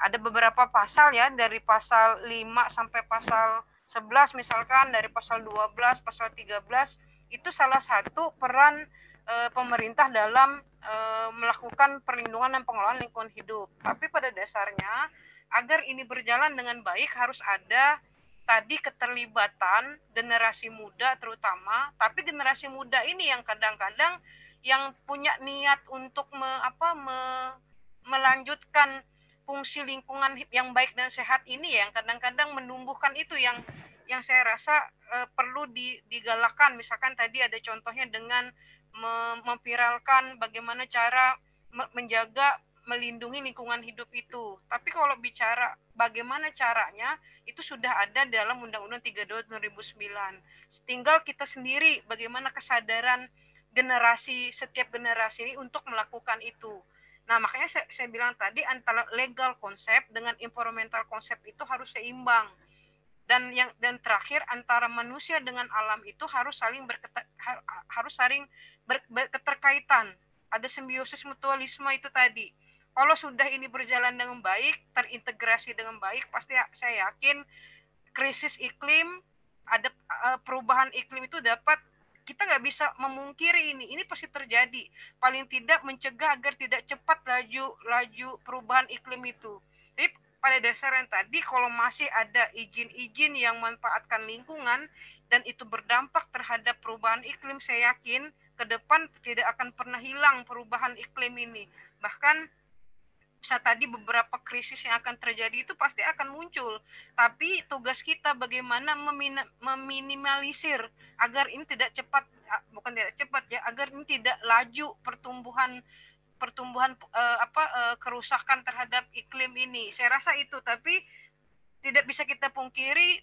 Speaker 6: Ada beberapa pasal ya dari pasal 5 sampai pasal 11 misalkan dari pasal 12, pasal 13 itu salah satu peran e, pemerintah dalam e, melakukan perlindungan dan pengelolaan lingkungan hidup. Tapi pada dasarnya agar ini berjalan dengan baik harus ada tadi keterlibatan generasi muda terutama, tapi generasi muda ini yang kadang-kadang yang punya niat untuk me, apa me, melanjutkan fungsi lingkungan yang baik dan sehat ini ya, yang kadang-kadang menumbuhkan itu yang yang saya rasa uh, perlu di, digalakkan misalkan tadi ada contohnya dengan memviralkan bagaimana cara me menjaga melindungi lingkungan hidup itu. Tapi kalau bicara bagaimana caranya, itu sudah ada dalam Undang-Undang 32 2009. Tinggal kita sendiri bagaimana kesadaran generasi setiap generasi ini untuk melakukan itu. Nah, makanya saya, saya bilang tadi antara legal konsep dengan environmental konsep itu harus seimbang. Dan yang dan terakhir antara manusia dengan alam itu harus saling berketer, harus saling ber, berketerkaitan. Ada simbiosis mutualisme itu tadi. Kalau sudah ini berjalan dengan baik, terintegrasi dengan baik, pasti saya yakin krisis iklim ada eh, perubahan iklim itu dapat kita nggak bisa memungkiri ini. Ini pasti terjadi. Paling tidak mencegah agar tidak cepat laju laju perubahan iklim itu. Pada dasarnya tadi kalau masih ada izin-izin yang memanfaatkan lingkungan dan itu berdampak terhadap perubahan iklim, saya yakin ke depan tidak akan pernah hilang perubahan iklim ini. Bahkan bisa tadi beberapa krisis yang akan terjadi itu pasti akan muncul. Tapi tugas kita bagaimana meminimalisir agar ini tidak cepat bukan tidak cepat ya, agar ini tidak laju pertumbuhan pertumbuhan uh, apa uh, kerusakan terhadap iklim ini. Saya rasa itu tapi tidak bisa kita pungkiri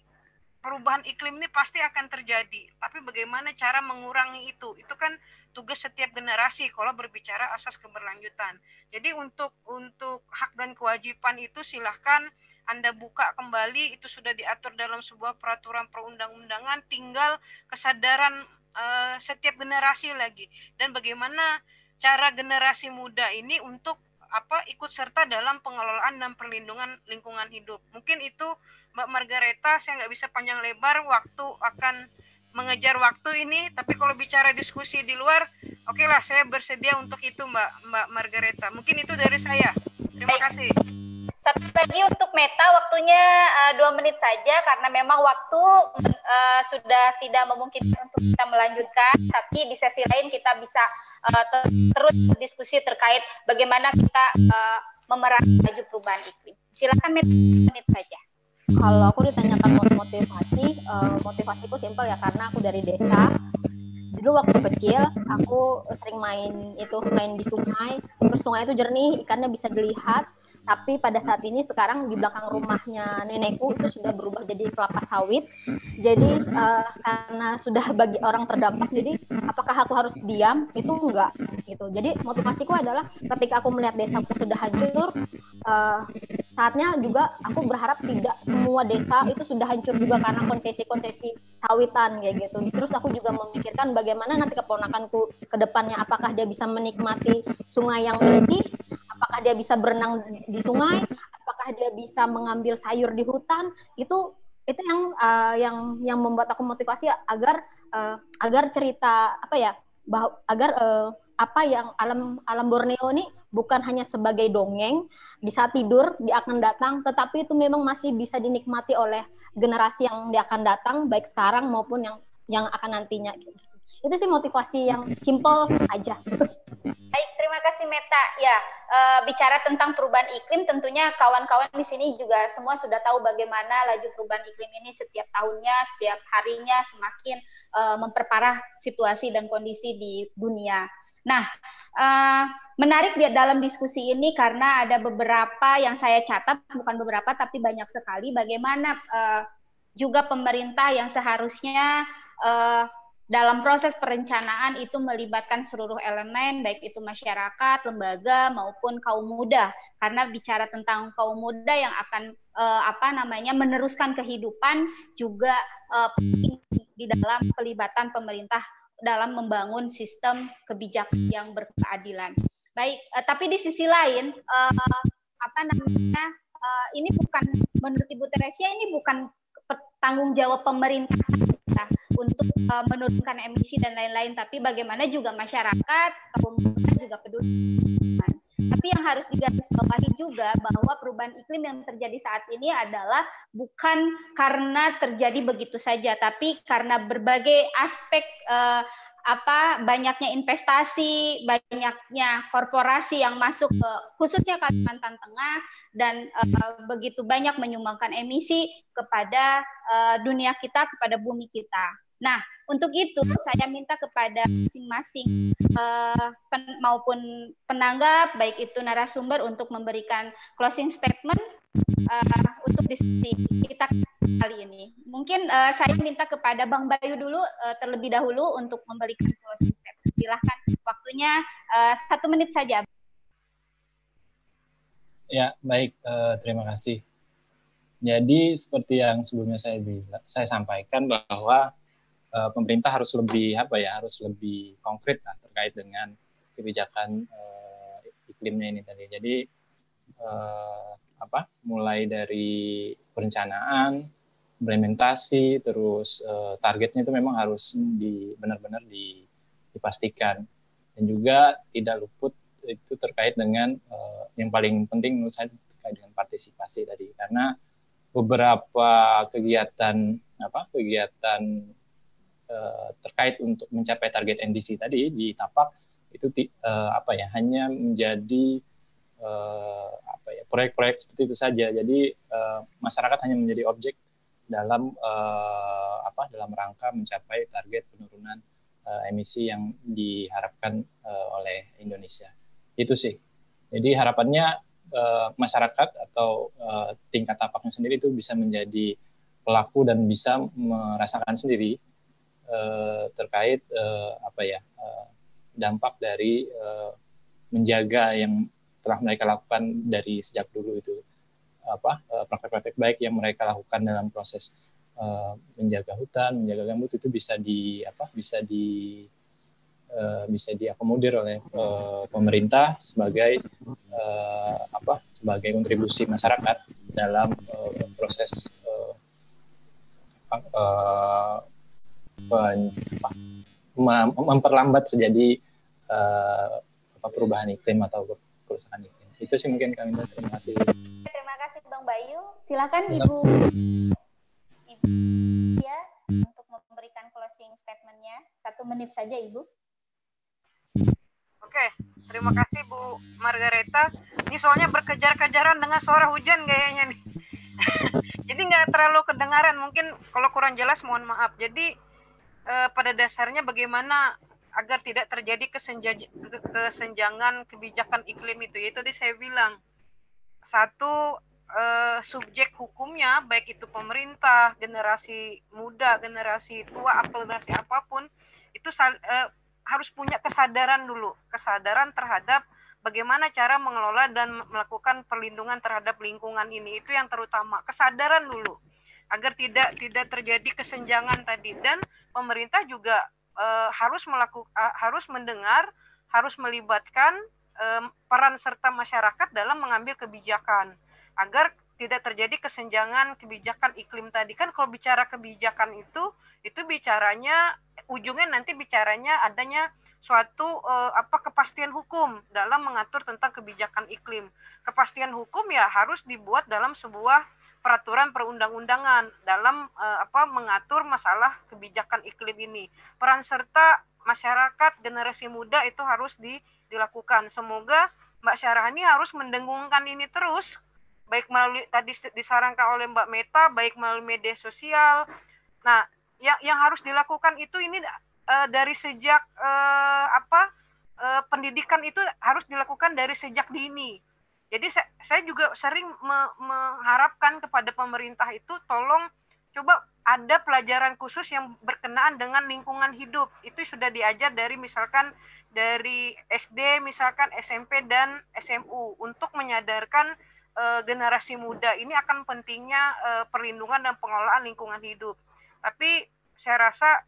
Speaker 6: perubahan iklim ini pasti akan terjadi. Tapi bagaimana cara mengurangi itu? Itu kan tugas setiap generasi kalau berbicara asas keberlanjutan. Jadi untuk untuk hak dan kewajiban itu silahkan anda buka kembali itu sudah diatur dalam sebuah peraturan perundang-undangan tinggal kesadaran uh, setiap generasi lagi dan bagaimana cara generasi muda ini untuk apa ikut serta dalam pengelolaan dan perlindungan lingkungan hidup. Mungkin itu Mbak Margareta saya nggak bisa panjang lebar waktu akan mengejar waktu ini. Tapi kalau bicara diskusi di luar oke okay lah saya bersedia untuk itu Mbak Mbak Margareta. Mungkin itu dari saya. Terima kasih
Speaker 3: satu lagi untuk Meta waktunya uh, dua menit saja karena memang waktu uh, sudah tidak memungkinkan untuk kita melanjutkan. Tapi di sesi lain kita bisa uh, ter terus diskusi terkait bagaimana kita uh, memerangi laju perubahan iklim. Silakan Meta menit saja.
Speaker 5: Kalau aku ditanyakan motivasi uh, motivasiku simpel ya karena aku dari desa. Dulu waktu kecil aku sering main itu main di sungai. Terus sungai itu jernih ikannya bisa dilihat tapi pada saat ini sekarang di belakang rumahnya nenekku itu sudah berubah jadi kelapa sawit. Jadi uh, karena sudah bagi orang terdampak jadi apakah aku harus diam? Itu enggak gitu. Jadi motivasiku adalah ketika aku melihat desaku sudah hancur uh, saatnya juga aku berharap tidak semua desa itu sudah hancur juga karena konsesi-konsesi sawitan kayak gitu. Terus aku juga memikirkan bagaimana nanti keponakanku ke depannya apakah dia bisa menikmati sungai yang bersih apakah dia bisa berenang di sungai, apakah dia bisa mengambil sayur di hutan, itu itu yang uh, yang yang membuat aku motivasi agar uh, agar cerita apa ya bah, agar uh, apa yang alam alam Borneo ini bukan hanya sebagai dongeng bisa tidur di akan datang tetapi itu memang masih bisa dinikmati oleh generasi yang dia akan datang baik sekarang maupun yang yang akan nantinya itu sih motivasi yang simple aja.
Speaker 3: Baik terima kasih Meta. Ya e, bicara tentang perubahan iklim tentunya kawan-kawan di sini juga semua sudah tahu bagaimana laju perubahan iklim ini setiap tahunnya setiap harinya semakin e, memperparah situasi dan kondisi di dunia. Nah, uh, menarik di dalam diskusi ini karena ada beberapa yang saya catat, bukan beberapa tapi banyak sekali bagaimana uh, juga pemerintah yang seharusnya uh, dalam proses perencanaan itu melibatkan seluruh elemen baik itu masyarakat, lembaga maupun kaum muda karena bicara tentang kaum muda yang akan uh, apa namanya meneruskan kehidupan juga uh, di dalam pelibatan pemerintah dalam membangun sistem kebijakan yang berkeadilan. Baik, uh, tapi di sisi lain uh, apa namanya uh, ini bukan menurut Ibu Teresia ini bukan tanggung jawab pemerintah untuk uh, menurunkan emisi dan lain-lain, tapi bagaimana juga masyarakat, kaum juga peduli. Tapi yang harus digarisbawahi juga bahwa perubahan iklim yang terjadi saat ini adalah bukan karena terjadi begitu saja, tapi karena berbagai aspek uh, apa banyaknya investasi, banyaknya korporasi yang masuk ke khususnya Kalimantan Tengah dan uh, begitu banyak menyumbangkan emisi kepada uh, dunia kita, kepada bumi kita. Nah, untuk itu saya minta kepada masing-masing uh, pen, maupun penanggap, baik itu narasumber untuk memberikan closing statement uh, untuk diskusi kita kali ini. Mungkin uh, saya minta kepada Bang Bayu dulu uh, terlebih dahulu untuk memberikan closing statement. Silahkan, waktunya uh, satu menit saja.
Speaker 1: Ya, baik. Uh, terima kasih. Jadi seperti yang sebelumnya saya saya sampaikan bahwa uh, pemerintah harus lebih apa ya harus lebih konkret lah terkait dengan kebijakan uh, iklimnya ini tadi. Jadi uh, apa mulai dari perencanaan, implementasi, terus uh, targetnya itu memang harus di benar-benar di, dipastikan dan juga tidak luput itu terkait dengan uh, yang paling penting menurut saya terkait dengan partisipasi tadi karena beberapa kegiatan apa kegiatan Eh, terkait untuk mencapai target NDC tadi di tapak itu uh, apa ya hanya menjadi uh, apa ya proyek-proyek seperti itu saja. Jadi uh, masyarakat hanya menjadi objek dalam uh, apa dalam rangka mencapai target penurunan uh, emisi yang diharapkan uh, oleh Indonesia. Itu sih. Jadi harapannya uh, masyarakat atau uh, tingkat tapaknya sendiri itu bisa menjadi pelaku dan bisa merasakan sendiri uh, terkait uh, apa ya uh, dampak dari uh, menjaga yang telah mereka lakukan dari sejak dulu itu apa praktek-praktek baik yang mereka lakukan dalam proses uh, menjaga hutan, menjaga gambut itu bisa di apa bisa di uh, bisa diakomodir oleh uh, pemerintah sebagai uh, apa sebagai kontribusi masyarakat dalam uh, proses uh, memperlambat terjadi uh, perubahan iklim atau kerusakan iklim. Itu sih mungkin kami terima kasih.
Speaker 3: Terima kasih Bang Bayu. Silakan Ibu Ibu ya untuk memberikan closing statementnya. Satu menit saja Ibu.
Speaker 6: Oke, terima kasih Bu Margareta. Ini soalnya berkejar-kejaran dengan suara hujan kayaknya nih. Jadi nggak terlalu kedengaran. Mungkin kalau kurang jelas mohon maaf. Jadi uh, pada dasarnya bagaimana agar tidak terjadi kesenjangan kebijakan iklim itu? Yaitu tadi saya bilang. Satu uh, subjek hukumnya baik itu pemerintah generasi muda generasi tua atau generasi apa pun itu uh, harus punya kesadaran dulu. Kesadaran terhadap bagaimana cara mengelola dan melakukan perlindungan terhadap lingkungan ini. Itu yang terutama. Kesadaran dulu agar tidak tidak terjadi kesenjangan tadi. Dan pemerintah juga uh, harus melakukan uh, harus mendengar harus melibatkan um, peran serta masyarakat dalam mengambil kebijakan agar tidak terjadi kesenjangan kebijakan iklim tadi. Kan kalau bicara kebijakan itu itu bicaranya ujungnya nanti bicaranya adanya suatu uh, apa kepastian hukum dalam mengatur tentang kebijakan iklim. Kepastian hukum ya harus dibuat dalam sebuah peraturan perundang-undangan dalam uh, apa mengatur masalah kebijakan iklim ini. Peran serta masyarakat generasi muda itu harus di, dilakukan. Semoga Mbak Syarahani harus mendengungkan ini terus baik melalui tadi disarankan oleh Mbak Meta baik melalui media sosial. Nah, yang yang harus dilakukan itu ini uh, dari sejak uh, apa uh, pendidikan itu harus dilakukan dari sejak dini. Jadi saya, saya juga sering me, mengharapkan kepada pemerintah itu tolong coba ada pelajaran khusus yang berkenaan dengan lingkungan hidup. Itu sudah diajar dari misalkan dari SD, misalkan SMP dan SMU untuk menyadarkan uh, generasi muda ini akan pentingnya uh, perlindungan dan pengelolaan lingkungan hidup. Tapi saya rasa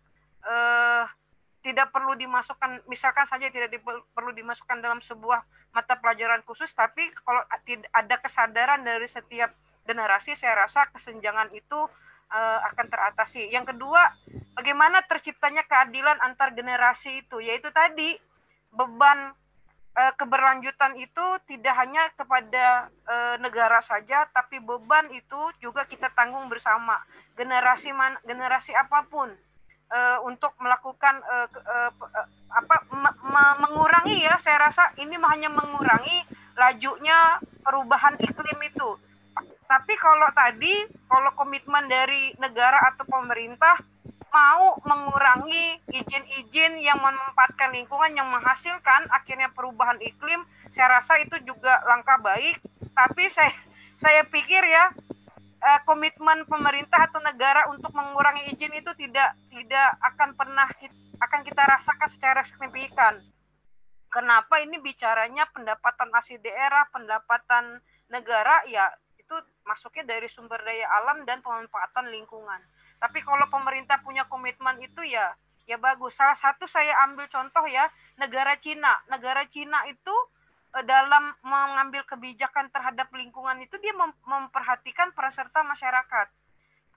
Speaker 6: tidak perlu dimasukkan misalkan saja tidak di, perlu dimasukkan dalam sebuah mata pelajaran khusus tapi kalau ada kesadaran dari setiap generasi saya rasa kesenjangan itu uh, akan teratasi. Yang kedua, bagaimana terciptanya keadilan antar generasi itu yaitu tadi beban uh, keberlanjutan itu tidak hanya kepada uh, negara saja tapi beban itu juga kita tanggung bersama generasi man, generasi apa pun uh, untuk melakukan uh, uh, apa me me mengurangi ya. Saya rasa ini hanya mengurangi lajunya perubahan iklim itu. Tapi kalau tadi kalau komitmen dari negara atau pemerintah mau mengurangi izin-izin yang memanfaatkan lingkungan yang menghasilkan akhirnya perubahan iklim saya rasa itu juga langkah baik. Tapi saya saya pikir ya uh, komitmen pemerintah atau negara untuk mengurangi izin itu tidak tidak akan pernah akan kita rasakan secara signifikan. Kenapa ini bicaranya pendapatan asli daerah, pendapatan negara ya itu masuknya dari sumber daya alam dan pemanfaatan lingkungan. Tapi kalau pemerintah punya komitmen itu ya ya bagus. Salah satu saya ambil contoh ya negara Cina. Negara Cina itu Eh, dalam mengambil kebijakan terhadap lingkungan itu dia mem memperhatikan peran serta masyarakat.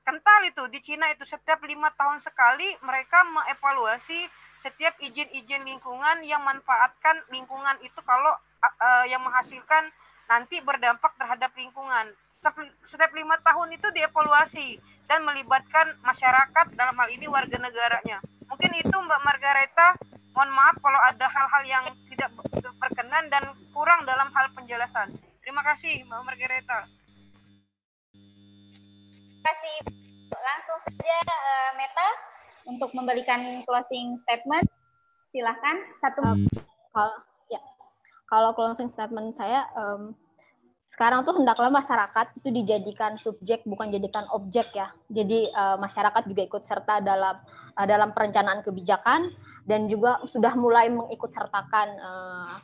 Speaker 6: Kental itu di Cina itu setiap lima tahun sekali mereka mengevaluasi setiap izin-izin lingkungan yang manfaatkan lingkungan itu kalau uh, yang menghasilkan nanti berdampak terhadap lingkungan. Setiap lima tahun itu dievaluasi dan melibatkan masyarakat dalam hal ini warga negaranya. Mungkin itu Mbak Margareta, mohon maaf kalau ada hal-hal yang tidak berkenan dan kurang dalam hal penjelasan. Terima kasih Mbak Margareta.
Speaker 3: Terima kasih. Langsung saja uh, Meta untuk memberikan closing statement. Silahkan satu. Um,
Speaker 5: kalau ya kalau closing statement saya um, sekarang tuh hendaklah masyarakat itu dijadikan subjek bukan jadikan objek ya. Jadi uh, masyarakat juga ikut serta dalam uh, dalam perencanaan kebijakan dan juga sudah mulai mengikut sertakan uh,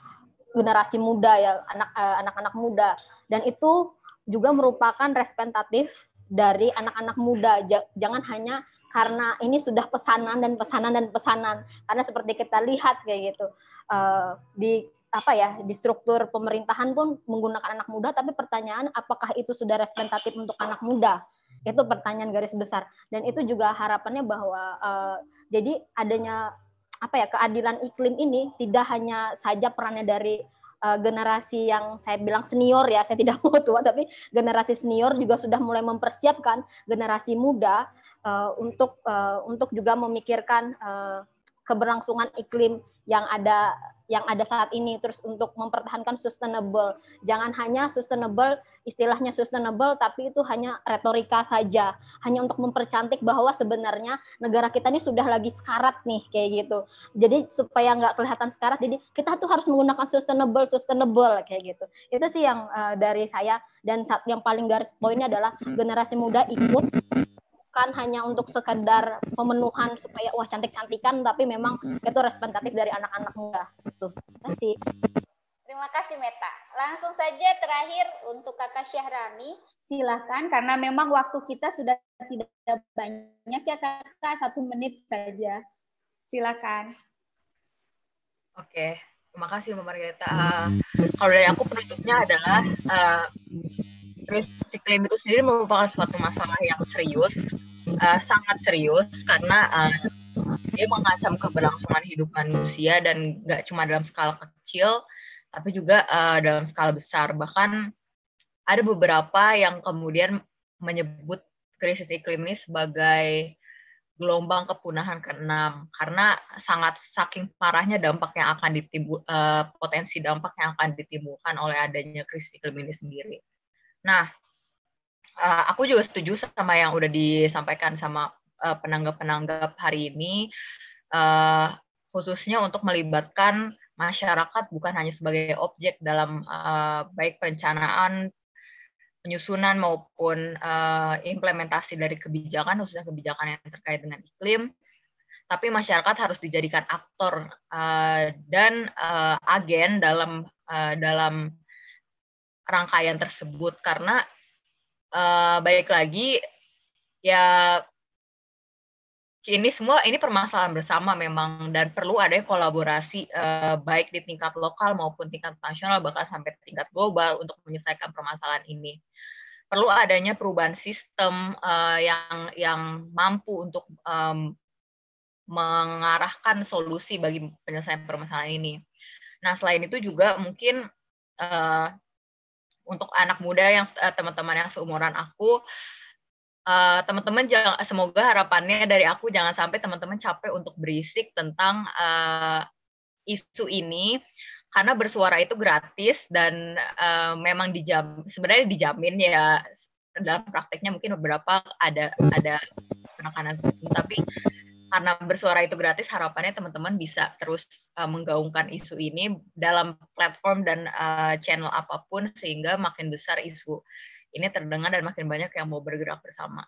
Speaker 5: generasi muda ya anak uh, anak-anak muda. Dan itu juga merupakan representatif dari anak-anak muda. Jangan hanya karena ini sudah pesanan dan pesanan dan pesanan. Karena seperti kita lihat kayak gitu uh, di apa ya di struktur pemerintahan pun menggunakan anak muda. Tapi pertanyaan apakah itu sudah representatif untuk anak muda? Itu pertanyaan garis besar. Dan itu juga harapannya bahwa uh, jadi adanya apa ya keadilan iklim ini tidak hanya saja perannya dari uh, generasi yang saya bilang senior ya saya tidak mau tua tapi generasi senior juga sudah mulai mempersiapkan generasi muda uh, untuk uh, untuk juga memikirkan uh, keberlangsungan iklim yang ada yang ada saat ini terus untuk mempertahankan sustainable. Jangan hanya sustainable istilahnya sustainable tapi itu hanya retorika saja, hanya untuk mempercantik bahwa sebenarnya negara kita ini sudah lagi sekarat nih kayak gitu. Jadi supaya nggak kelihatan sekarat jadi kita tuh harus menggunakan sustainable sustainable kayak gitu. Itu sih yang uh, dari saya dan yang paling garis poinnya adalah generasi muda ikut bukan hanya untuk sekedar pemenuhan supaya wah cantik-cantikan tapi memang itu representatif dari anak-anak muda. Itu terima kasih.
Speaker 3: Terima kasih Meta. Langsung saja terakhir untuk kakak Syahrani. Silahkan karena memang waktu kita sudah tidak banyak ya kakak. Satu menit saja. Silakan.
Speaker 2: Oke. Terima kasih Mbak Margareta. Uh, kalau dari aku penutupnya adalah uh, krisis iklim itu sendiri merupakan suatu masalah yang serius, uh, sangat serius karena uh, dia mengancam keberlangsungan hidup manusia dan nggak cuma dalam skala kecil, tapi juga uh, dalam skala besar. Bahkan ada beberapa yang kemudian menyebut krisis iklim ini sebagai gelombang kepunahan keenam karena sangat saking parahnya dampak yang akan ditimbul uh, potensi dampak yang akan ditimbulkan oleh adanya krisis iklim ini sendiri. Nah, uh, aku juga setuju sama yang udah disampaikan sama penanggap-penanggap uh, hari ini, uh, khususnya untuk melibatkan masyarakat bukan hanya sebagai objek dalam baik perencanaan penyusunan maupun implementasi dari kebijakan khususnya kebijakan yang terkait dengan iklim tapi masyarakat harus dijadikan aktor dan agen dalam dalam rangkaian tersebut. Karena uh, baik lagi ya ini semua ini permasalahan bersama memang. Dan perlu ada kolaborasi uh, baik di tingkat lokal maupun tingkat nasional bahkan sampai tingkat global untuk menyelesaikan permasalahan ini. Perlu adanya perubahan sistem uh, yang yang mampu untuk um, mengarahkan solusi bagi penyelesaian permasalahan ini. Nah selain itu juga mungkin uh, untuk anak muda yang uh, teman-teman yang seumuran aku uh, teman-teman jangan semoga harapannya dari aku jangan sampai teman-teman capek untuk berisik tentang uh, isu ini. Karena bersuara itu gratis dan uh, memang dijam sebenarnya dijamin ya dalam prakteknya mungkin beberapa ada ada penekanan. Tapi karena bersuara itu gratis harapannya teman-teman bisa terus uh, menggaungkan isu ini dalam platform dan uh, channel apa pun sehingga makin besar isu ini terdengar dan makin banyak yang mau bergerak bersama.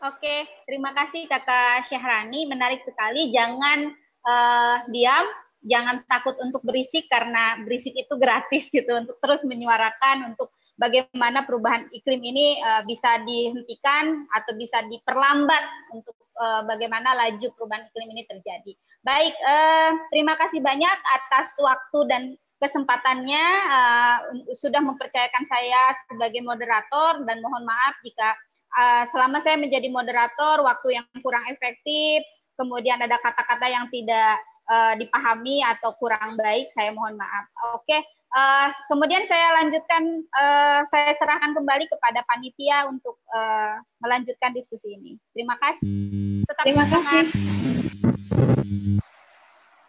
Speaker 3: Oke, terima kasih Kakak Syahrani, menarik sekali. Jangan uh, diam, jangan takut untuk berisik karena berisik itu gratis gitu untuk terus menyuarakan untuk bagaimana perubahan iklim ini uh, bisa dihentikan atau bisa diperlambat untuk uh, bagaimana laju perubahan iklim ini terjadi. Baik, uh, terima kasih banyak atas waktu dan kesempatannya uh, sudah mempercayakan saya sebagai moderator dan mohon maaf jika uh, selama saya menjadi moderator waktu yang kurang efektif, kemudian ada kata-kata yang tidak uh, dipahami atau kurang baik, saya mohon maaf. Oke. Okay. Uh, kemudian saya lanjutkan, uh, saya serahkan kembali kepada panitia untuk uh, melanjutkan diskusi ini. Terima kasih.
Speaker 4: Tetap Terima kasih.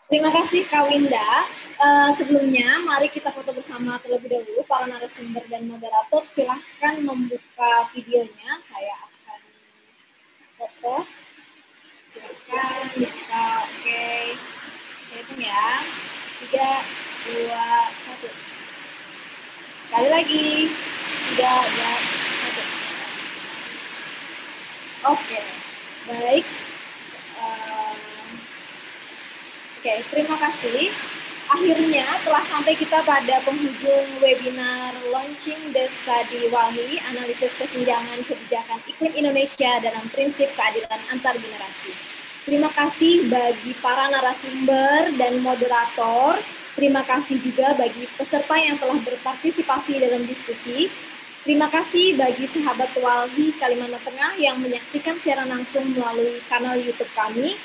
Speaker 4: Terima kasih Kak Winda. Uh, sebelumnya, mari kita foto bersama terlebih dahulu para narasumber dan moderator. Silahkan membuka videonya. Saya akan foto. Silahkan buka. Oke. Okay. Saya hitung ya. Tiga, dua, satu. Sekali lagi. Tiga, dua, satu. Oke, baik. Uh, Oke, terima kasih. Akhirnya telah sampai kita pada penghujung webinar Launching the Study Walhi, Analisis Kesenjangan Kebijakan Iklim Indonesia dalam Prinsip Keadilan Antar Generasi. Terima kasih bagi para narasumber dan moderator. Terima kasih juga bagi peserta yang telah berpartisipasi dalam diskusi. Terima kasih bagi sahabat Walhi Kalimantan Tengah yang menyaksikan siaran langsung melalui kanal YouTube kami.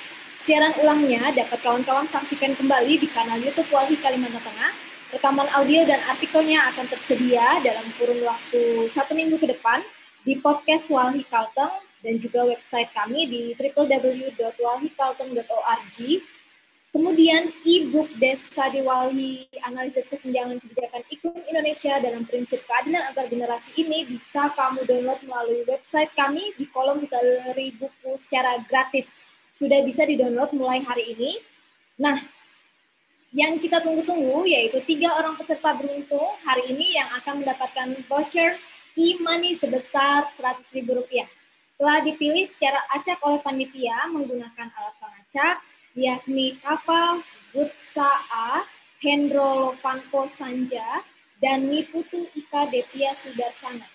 Speaker 4: Siaran ulangnya dapat kawan-kawan saksikan kembali di kanal YouTube Walhi Kalimantan Tengah. Rekaman audio dan artikelnya akan tersedia dalam kurun waktu satu minggu ke depan di podcast Walhi Kalteng dan juga website kami di www.walhikalteng.org. Kemudian e-book Des Study Walhi Analisis Kesenjangan Kebijakan Iklim Indonesia dalam Prinsip Keadilan Antar Generasi ini bisa kamu download melalui website kami di kolom galeri buku secara gratis. Sudah bisa di-download mulai hari ini. Nah, yang kita tunggu-tunggu yaitu tiga orang peserta beruntung hari ini yang akan mendapatkan voucher e-money sebesar Rp100.000 telah dipilih secara acak oleh panitia menggunakan alat pengacak, yakni kapal Butsa A, Hendro Lovanko Sanja, dan Niputu Ika Devia Sudarsana.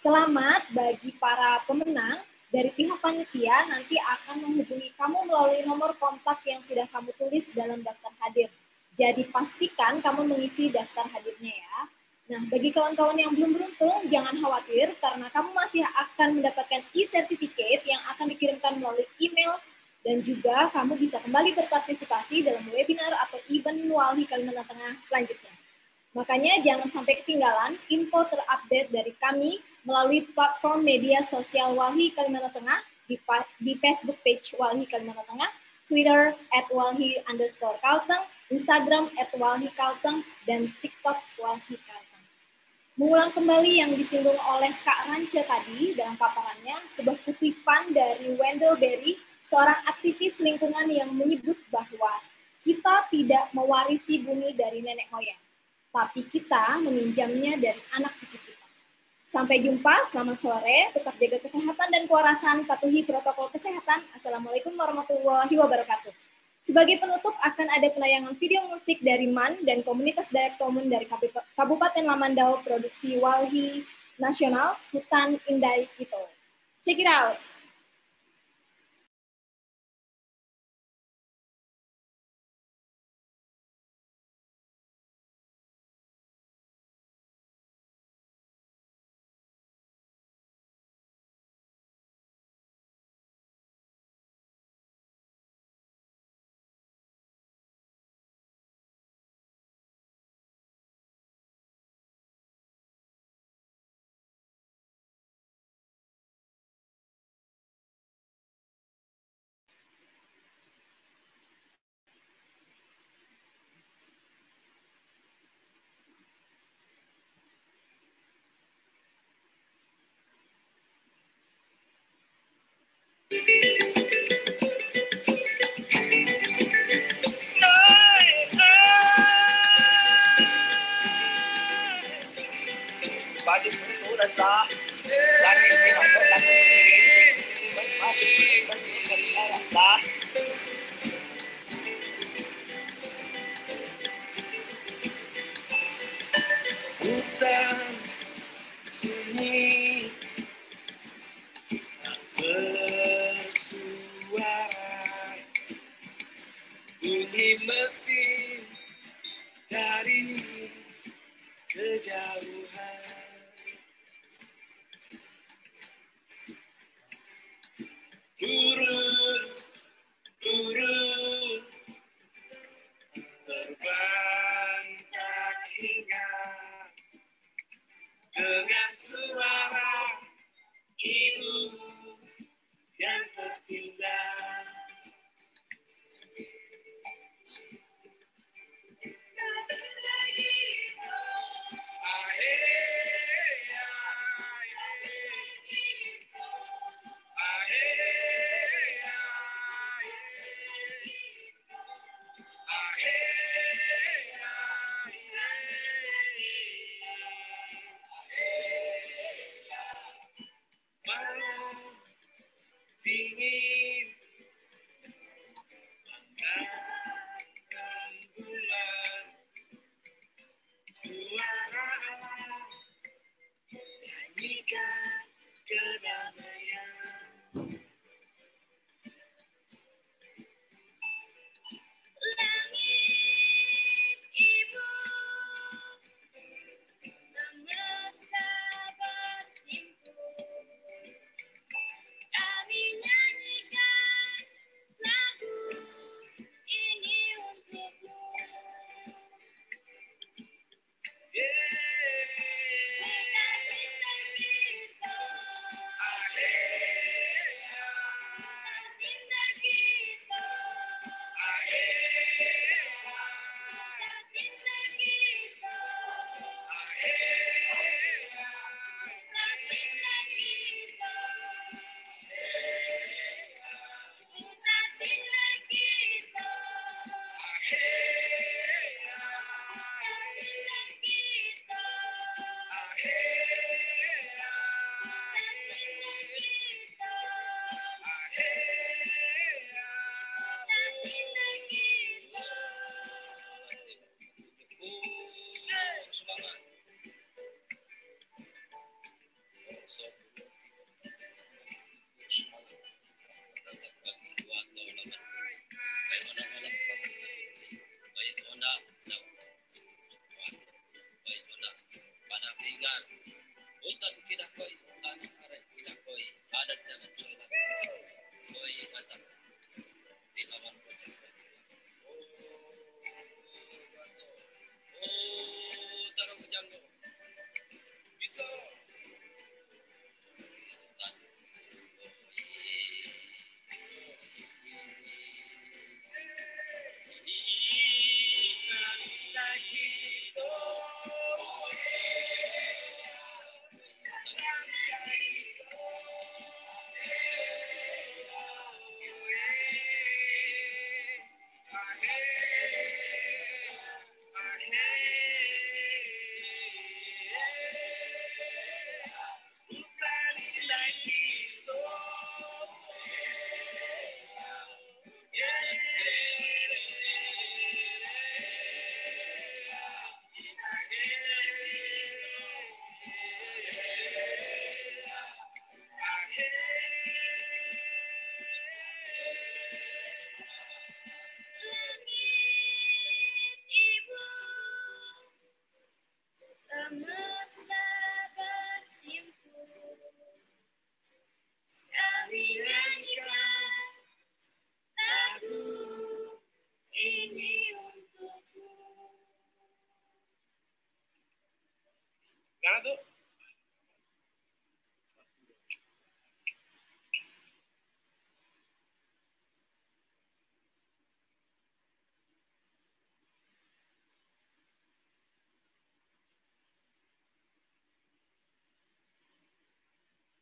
Speaker 4: Selamat bagi para pemenang. Dari pihak panitia nanti akan menghubungi kamu melalui nomor kontak yang sudah kamu tulis dalam daftar hadir. Jadi pastikan kamu mengisi daftar hadirnya ya. Nah, bagi kawan-kawan yang belum beruntung, jangan khawatir karena kamu masih akan mendapatkan e-certificate yang akan dikirimkan melalui email dan juga kamu bisa kembali berpartisipasi dalam webinar atau event Walhi Kalimantan Tengah selanjutnya. Makanya jangan sampai ketinggalan info terupdate dari kami melalui platform media sosial Walhi Kalimantan Tengah di, di Facebook page Walhi Kalimantan Tengah, Twitter at Walhi underscore Kalteng, Instagram at Walhi Kalteng, dan TikTok Walhi Kalteng mengulang kembali yang disinggung oleh Kak Rance tadi dalam paparannya, sebuah kutipan dari Wendell Berry, seorang aktivis lingkungan yang menyebut bahwa kita tidak mewarisi bumi dari nenek moyang, tapi kita meminjamnya dari anak cucu kita. Sampai jumpa, selamat sore, tetap jaga kesehatan dan kewarasan, patuhi protokol kesehatan. Assalamualaikum warahmatullahi wabarakatuh. Sebagai penutup akan ada penayangan video musik dari MAN dan komunitas Dayak Tomun dari Kabupaten Lamandau produksi Walhi Nasional Hutan Indai Kito. Check it out.